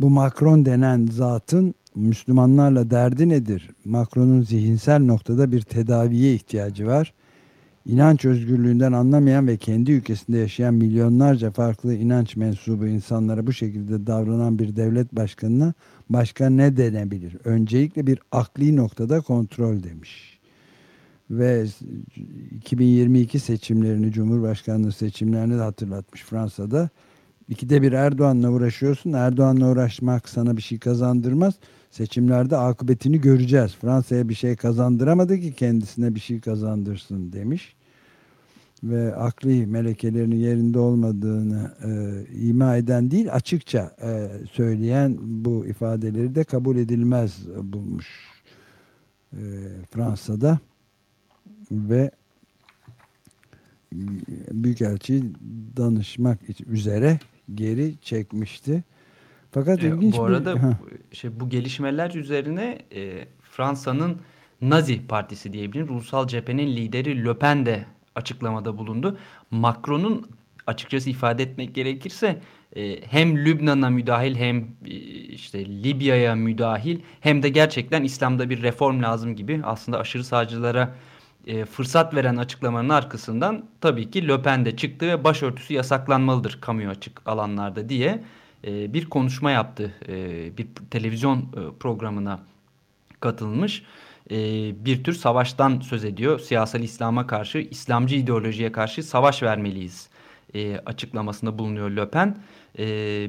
bu Macron denen zatın Müslümanlarla derdi nedir? Macron'un zihinsel noktada bir tedaviye ihtiyacı var. İnanç özgürlüğünden anlamayan ve kendi ülkesinde yaşayan milyonlarca farklı inanç mensubu insanlara bu şekilde davranan bir devlet başkanına başka ne denebilir? Öncelikle bir akli noktada kontrol demiş. Ve 2022 seçimlerini, Cumhurbaşkanlığı seçimlerini de hatırlatmış Fransa'da. İkide bir Erdoğan'la uğraşıyorsun. Erdoğan'la uğraşmak sana bir şey kazandırmaz. Seçimlerde akıbetini göreceğiz. Fransa'ya bir şey kazandıramadı ki kendisine bir şey kazandırsın demiş. Ve akli melekelerinin yerinde olmadığını e, ima eden değil açıkça e, söyleyen bu ifadeleri de kabul edilmez bulmuş e, Fransa'da ve Büyükelçi danışmak üzere geri çekmişti. Fakat e, ilginç bu arada bir... şey, bu gelişmeler üzerine e, Fransa'nın Nazi Partisi diyebilirim. Ulusal Cephe'nin lideri Le Pen de açıklamada bulundu. Macron'un açıkçası ifade etmek gerekirse e, hem Lübnan'a müdahil hem e, işte Libya'ya müdahil hem de gerçekten İslam'da bir reform lazım gibi aslında aşırı sağcılara e, fırsat veren açıklamanın arkasından tabii ki Le Pen de çıktı ve başörtüsü yasaklanmalıdır kamuya açık alanlarda diye e, bir konuşma yaptı. E, bir televizyon e, programına katılmış. E, bir tür savaştan söz ediyor. Siyasal İslam'a karşı, İslamcı ideolojiye karşı savaş vermeliyiz e, açıklamasında bulunuyor Löpen. E,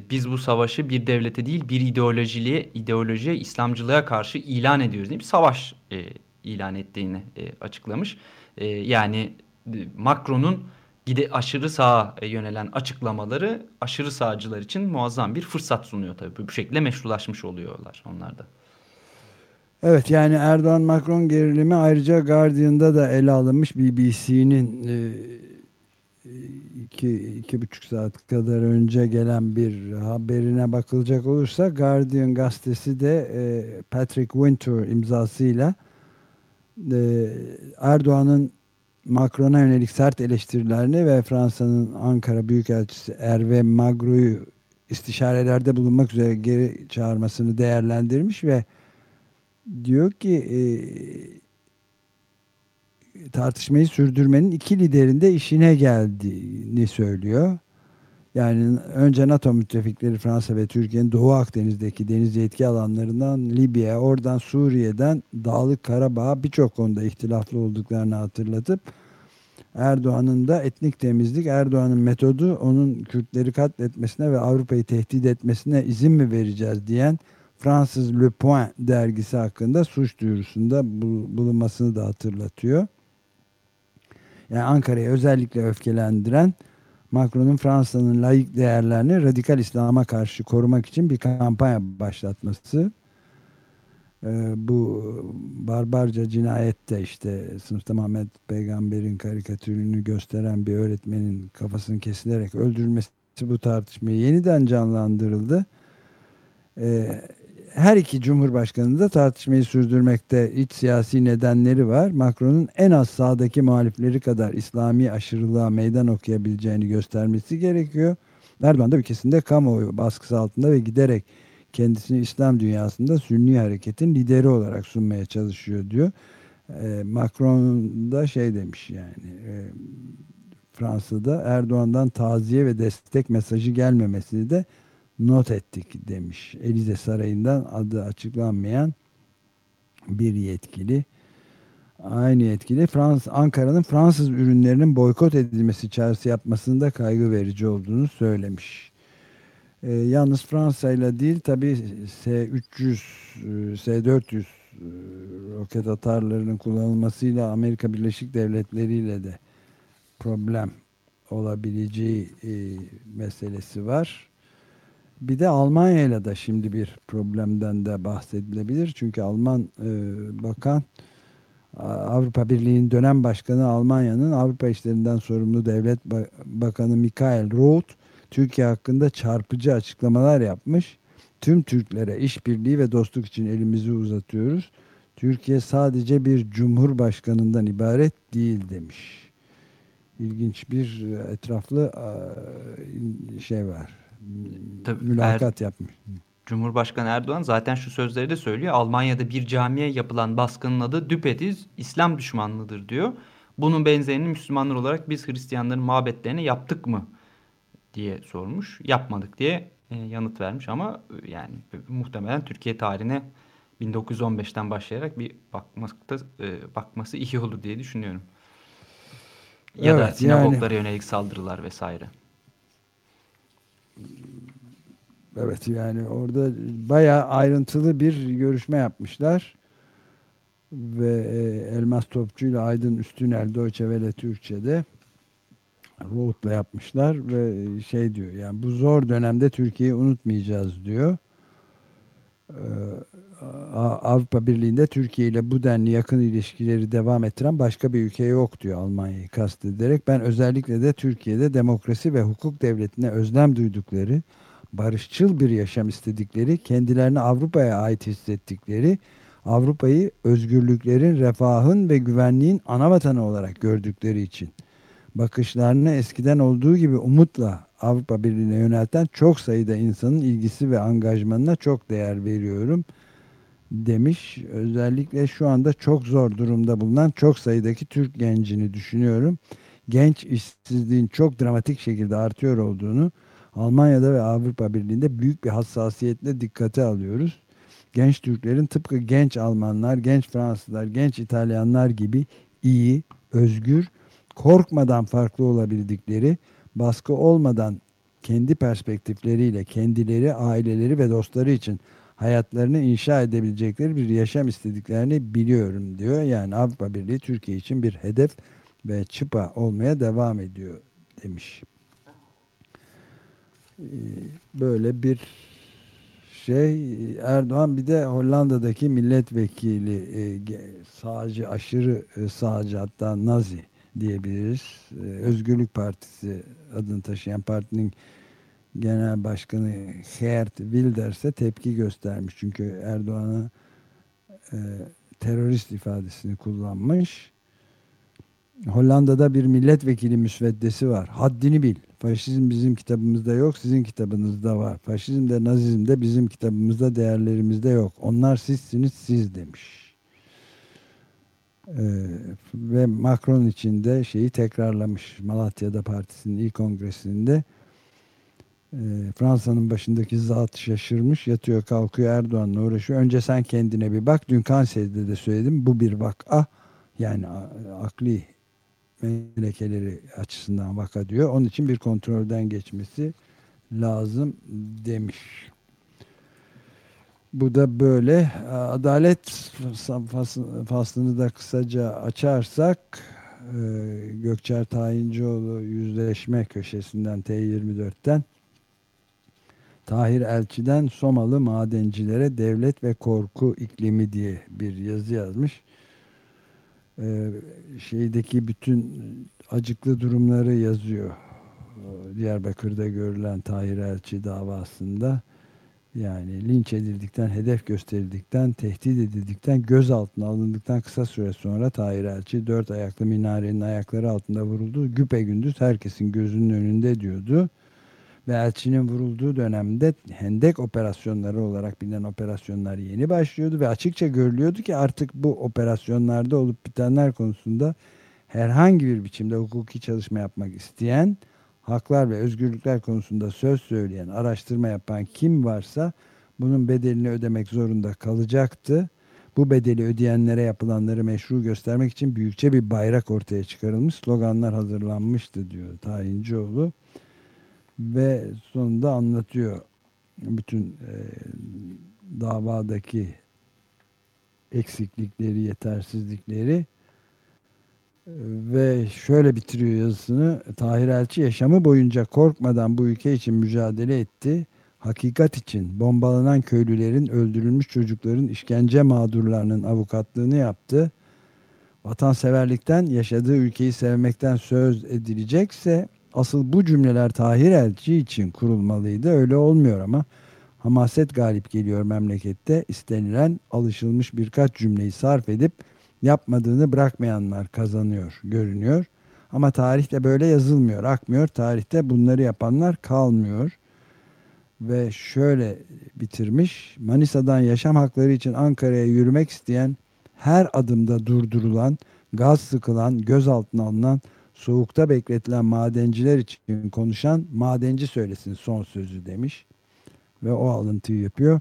biz bu savaşı bir devlete değil bir ideolojiliğe, ideolojiye, İslamcılığa karşı ilan ediyoruz diye bir savaş e, ilan ettiğini e, açıklamış. E, yani e, Macron'un gide aşırı sağa yönelen açıklamaları aşırı sağcılar için muazzam bir fırsat sunuyor tabii. Bu şekilde meşrulaşmış oluyorlar onlar da. Evet yani Erdoğan-Macron gerilimi ayrıca Guardian'da da ele alınmış BBC'nin e, iki, iki buçuk saat kadar önce gelen bir haberine bakılacak olursa Guardian gazetesi de e, Patrick Winter imzasıyla e, Erdoğan'ın Macron'a yönelik sert eleştirilerini ve Fransa'nın Ankara Büyükelçisi Hervé Magro'yu istişarelerde bulunmak üzere geri çağırmasını değerlendirmiş ve diyor ki e, tartışmayı sürdürmenin iki liderin de işine geldiğini söylüyor. Yani önce NATO müttefikleri Fransa ve Türkiye'nin Doğu Akdeniz'deki deniz yetki alanlarından Libya, oradan Suriye'den Dağlık Karabağ birçok konuda ihtilaflı olduklarını hatırlatıp Erdoğan'ın da etnik temizlik, Erdoğan'ın metodu onun Kürtleri katletmesine ve Avrupa'yı tehdit etmesine izin mi vereceğiz diyen Fransız Le Point dergisi hakkında suç duyurusunda bulunmasını da hatırlatıyor. Yani Ankara'yı özellikle öfkelendiren Macron'un Fransa'nın layık değerlerini radikal İslam'a karşı korumak için bir kampanya başlatması. Ee, bu barbarca cinayette işte sınıfta Muhammed Peygamber'in karikatürünü gösteren bir öğretmenin kafasının kesilerek öldürülmesi bu tartışmayı yeniden canlandırıldı. Ee, her iki cumhurbaşkanı da tartışmayı sürdürmekte iç siyasi nedenleri var. Macron'un en az sağdaki muhalifleri kadar İslami aşırılığa meydan okuyabileceğini göstermesi gerekiyor. Erdoğan da ülkesinde kamuoyu baskısı altında ve giderek kendisini İslam dünyasında Sünni hareketin lideri olarak sunmaya çalışıyor diyor. E, Macron da şey demiş yani e, Fransa'da Erdoğan'dan taziye ve destek mesajı gelmemesini de not ettik demiş. Elize Sarayı'ndan adı açıklanmayan bir yetkili. Aynı yetkili Frans Ankara'nın Fransız ürünlerinin boykot edilmesi çağrısı yapmasında kaygı verici olduğunu söylemiş. E, yalnız Fransa ile değil tabi S-300, S-400 e, roket atarlarının kullanılmasıyla Amerika Birleşik Devletleri ile de problem olabileceği e, meselesi var. Bir de Almanya ile de şimdi bir problemden de bahsedilebilir. Çünkü Alman e, bakan Avrupa Birliği'nin dönem başkanı Almanya'nın Avrupa işlerinden sorumlu devlet bakanı Michael Roth Türkiye hakkında çarpıcı açıklamalar yapmış. Tüm Türklere işbirliği ve dostluk için elimizi uzatıyoruz. Türkiye sadece bir cumhurbaşkanından ibaret değil demiş. İlginç bir etraflı şey var Tabii, mülakat er, yapmış. Cumhurbaşkanı Erdoğan zaten şu sözleri de söylüyor. Almanya'da bir camiye yapılan baskının adı düpedüz İslam düşmanlığıdır diyor. Bunun benzerini Müslümanlar olarak biz Hristiyanların mabetlerine yaptık mı diye sormuş. Yapmadık diye e, yanıt vermiş ama e, yani muhtemelen Türkiye tarihine 1915'ten başlayarak bir bakmakta e, bakması iyi olur diye düşünüyorum. Ya evet, da sinagoglara yani... yönelik saldırılar vesaire. Evet yani orada bayağı ayrıntılı bir görüşme yapmışlar. Ve e, Elmas Topçu ile Aydın Üstünel Deutsche Welle Türkçe'de Roth'la yapmışlar ve şey diyor yani bu zor dönemde Türkiye'yi unutmayacağız diyor. Ee, Avrupa Birliği'nde Türkiye ile bu denli yakın ilişkileri devam ettiren başka bir ülke yok diyor Almanya'yı kastederek. Ben özellikle de Türkiye'de demokrasi ve hukuk devletine özlem duydukları barışçıl bir yaşam istedikleri, kendilerini Avrupa'ya ait hissettikleri, Avrupa'yı özgürlüklerin, refahın ve güvenliğin ana vatanı olarak gördükleri için bakışlarını eskiden olduğu gibi umutla Avrupa Birliği'ne yönelten çok sayıda insanın ilgisi ve angajmanına çok değer veriyorum demiş. Özellikle şu anda çok zor durumda bulunan çok sayıdaki Türk gencini düşünüyorum. Genç işsizliğin çok dramatik şekilde artıyor olduğunu Almanya'da ve Avrupa Birliği'nde büyük bir hassasiyetle dikkate alıyoruz. Genç Türklerin tıpkı genç Almanlar, genç Fransızlar, genç İtalyanlar gibi iyi, özgür, korkmadan farklı olabildikleri, baskı olmadan kendi perspektifleriyle kendileri, aileleri ve dostları için hayatlarını inşa edebilecekleri bir yaşam istediklerini biliyorum diyor. Yani Avrupa Birliği Türkiye için bir hedef ve çıpa olmaya devam ediyor demiş. Ee, böyle bir şey Erdoğan bir de Hollanda'daki milletvekili e, sağcı aşırı e, sağcı hatta Nazi diyebiliriz. E, Özgürlük Partisi adını taşıyan partinin genel başkanı Geert Wilders'e tepki göstermiş. Çünkü Erdoğan'a e, terörist ifadesini kullanmış. Hollanda'da bir milletvekili müsveddesi var. Haddini bil. Faşizm bizim kitabımızda yok, sizin kitabınızda var. Faşizm de nazizm de bizim kitabımızda, değerlerimizde yok. Onlar sizsiniz, siz demiş. Ee, ve Macron için de şeyi tekrarlamış. Malatya'da partisinin ilk kongresinde Fransa'nın başındaki zat şaşırmış. Yatıyor kalkıyor Erdoğan'la uğraşıyor. Önce sen kendine bir bak. Dün Kanseri'de de söyledim. Bu bir vaka. Yani akli melekeleri açısından vaka diyor. Onun için bir kontrolden geçmesi lazım demiş. Bu da böyle. Adalet faslını da kısaca açarsak e, Gökçer Tayincioğlu yüzleşme köşesinden T24'ten Tahir Elçi'den Somalı madencilere devlet ve korku iklimi diye bir yazı yazmış. Ee, şeydeki bütün acıklı durumları yazıyor. Diyarbakır'da görülen Tahir Elçi davasında yani linç edildikten, hedef gösterildikten, tehdit edildikten, gözaltına alındıktan kısa süre sonra Tahir Elçi dört ayaklı minarenin ayakları altında vuruldu. Güpe gündüz herkesin gözünün önünde diyordu ve elçinin vurulduğu dönemde hendek operasyonları olarak bilinen operasyonlar yeni başlıyordu ve açıkça görülüyordu ki artık bu operasyonlarda olup bitenler konusunda herhangi bir biçimde hukuki çalışma yapmak isteyen, haklar ve özgürlükler konusunda söz söyleyen, araştırma yapan kim varsa bunun bedelini ödemek zorunda kalacaktı. Bu bedeli ödeyenlere yapılanları meşru göstermek için büyükçe bir bayrak ortaya çıkarılmış, sloganlar hazırlanmıştı diyor Tayincioğlu ve sonunda anlatıyor bütün e, davadaki eksiklikleri, yetersizlikleri ve şöyle bitiriyor yazısını. Tahir Elçi yaşamı boyunca korkmadan bu ülke için mücadele etti. Hakikat için bombalanan köylülerin, öldürülmüş çocukların, işkence mağdurlarının avukatlığını yaptı. Vatanseverlikten, yaşadığı ülkeyi sevmekten söz edilecekse Asıl bu cümleler Tahir Elçi için kurulmalıydı. Öyle olmuyor ama hamaset galip geliyor memlekette. İstenilen alışılmış birkaç cümleyi sarf edip yapmadığını bırakmayanlar kazanıyor, görünüyor. Ama tarihte böyle yazılmıyor, akmıyor. Tarihte bunları yapanlar kalmıyor. Ve şöyle bitirmiş. Manisa'dan yaşam hakları için Ankara'ya yürümek isteyen, her adımda durdurulan, gaz sıkılan, gözaltına alınan soğukta bekletilen madenciler için konuşan madenci söylesin son sözü demiş. Ve o alıntıyı yapıyor.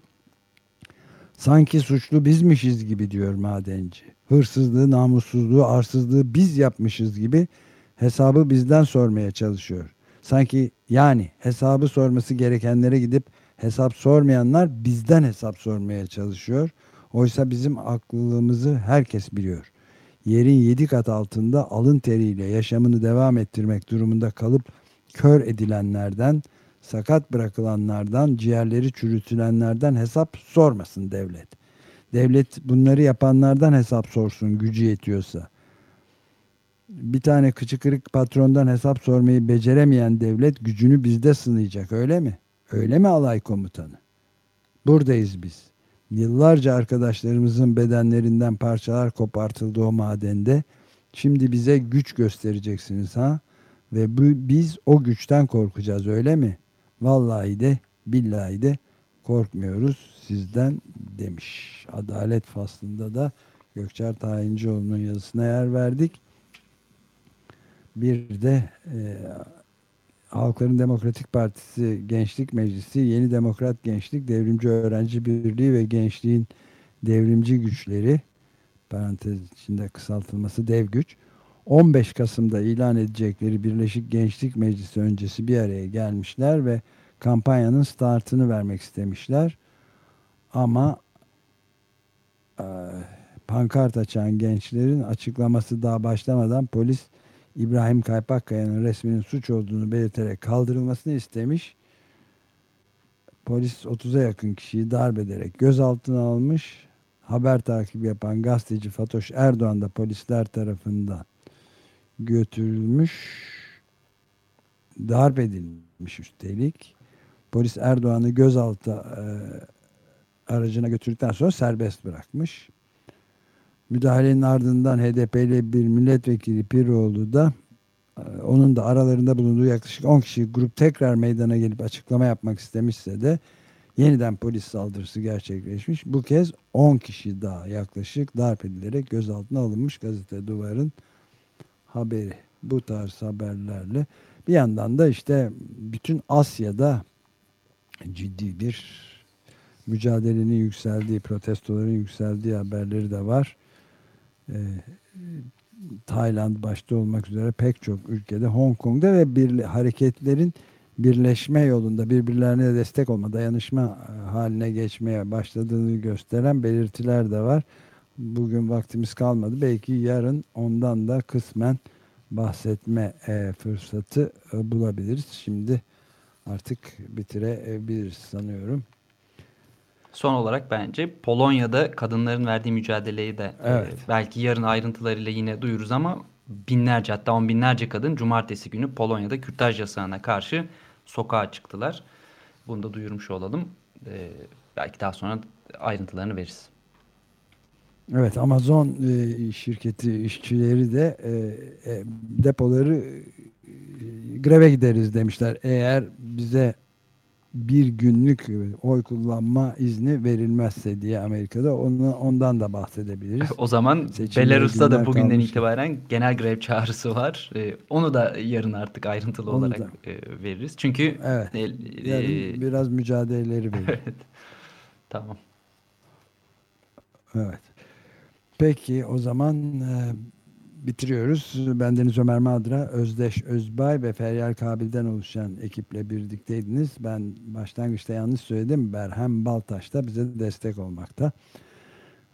Sanki suçlu bizmişiz gibi diyor madenci. Hırsızlığı, namussuzluğu, arsızlığı biz yapmışız gibi hesabı bizden sormaya çalışıyor. Sanki yani hesabı sorması gerekenlere gidip hesap sormayanlar bizden hesap sormaya çalışıyor. Oysa bizim aklımızı herkes biliyor yerin yedi kat altında alın teriyle yaşamını devam ettirmek durumunda kalıp kör edilenlerden, sakat bırakılanlardan, ciğerleri çürütülenlerden hesap sormasın devlet. Devlet bunları yapanlardan hesap sorsun gücü yetiyorsa. Bir tane kıçı kırık patrondan hesap sormayı beceremeyen devlet gücünü bizde sınayacak öyle mi? Öyle mi alay komutanı? Buradayız biz. Yıllarca arkadaşlarımızın bedenlerinden parçalar kopartıldı o madende. Şimdi bize güç göstereceksiniz ha? Ve bu, biz o güçten korkacağız öyle mi? Vallahi de billahi de korkmuyoruz sizden demiş. Adalet faslında da Gökçer Tayincioğlu'nun yazısına yer verdik. Bir de e, Halkların Demokratik Partisi Gençlik Meclisi, Yeni Demokrat Gençlik, Devrimci Öğrenci Birliği ve Gençliğin Devrimci Güçleri parantez içinde kısaltılması dev güç 15 Kasım'da ilan edecekleri Birleşik Gençlik Meclisi öncesi bir araya gelmişler ve kampanyanın startını vermek istemişler. Ama e, pankart açan gençlerin açıklaması daha başlamadan polis İbrahim Kaypakkaya'nın resminin suç olduğunu belirterek kaldırılmasını istemiş. Polis 30'a yakın kişiyi darp ederek gözaltına almış. Haber takibi yapan gazeteci Fatoş Erdoğan da polisler tarafından götürülmüş. Darp edilmiş üstelik. Polis Erdoğan'ı gözaltı e, aracına götürdükten sonra serbest bırakmış. Müdahalenin ardından HDP'li bir milletvekili Piroğlu da e, onun da aralarında bulunduğu yaklaşık 10 kişi grup tekrar meydana gelip açıklama yapmak istemişse de yeniden polis saldırısı gerçekleşmiş. Bu kez 10 kişi daha yaklaşık darp edilerek gözaltına alınmış gazete duvarın haberi. Bu tarz haberlerle bir yandan da işte bütün Asya'da ciddi bir mücadelenin yükseldiği, protestoların yükseldiği haberleri de var. Ee, Tayland başta olmak üzere pek çok ülkede, Hong Kong'da ve bir hareketlerin birleşme yolunda birbirlerine destek olma, dayanışma haline geçmeye başladığını gösteren belirtiler de var. Bugün vaktimiz kalmadı. Belki yarın ondan da kısmen bahsetme e, fırsatı e, bulabiliriz. Şimdi artık bitirebiliriz sanıyorum. Son olarak bence Polonya'da kadınların verdiği mücadeleyi de evet. e, belki yarın ayrıntılarıyla yine duyuruz ama binlerce hatta on binlerce kadın cumartesi günü Polonya'da kürtaj yasağına karşı sokağa çıktılar. Bunu da duyurmuş olalım. E, belki daha sonra ayrıntılarını veririz. Evet Amazon e, şirketi işçileri de e, e, depoları e, greve gideriz demişler. Eğer bize bir günlük oy kullanma izni verilmezse diye Amerika'da onu, ondan da bahsedebiliriz. O zaman Belarus'ta da bugünden kalmış. itibaren genel grev çağrısı var. Ee, onu da yarın artık ayrıntılı onu olarak da. e, veririz. Çünkü evet, e, yarın biraz mücadeleleri verir. evet. Tamam. Evet. Peki o zaman e, bitiriyoruz. Bendeniz Ömer Madra, Özdeş Özbay ve Feryal Kabil'den oluşan ekiple birlikteydiniz. Ben başlangıçta yanlış söyledim. Berhem Baltaş da bize destek olmakta.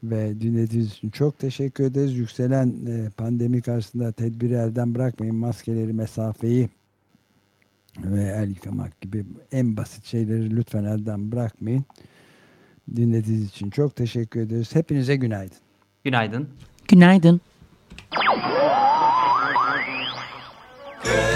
Ve dinlediğiniz için çok teşekkür ederiz. Yükselen e, pandemi karşısında tedbiri elden bırakmayın. Maskeleri, mesafeyi ve el yıkamak gibi en basit şeyleri lütfen elden bırakmayın. Dinlediğiniz için çok teşekkür ederiz. Hepinize günaydın. Günaydın. Günaydın. Good.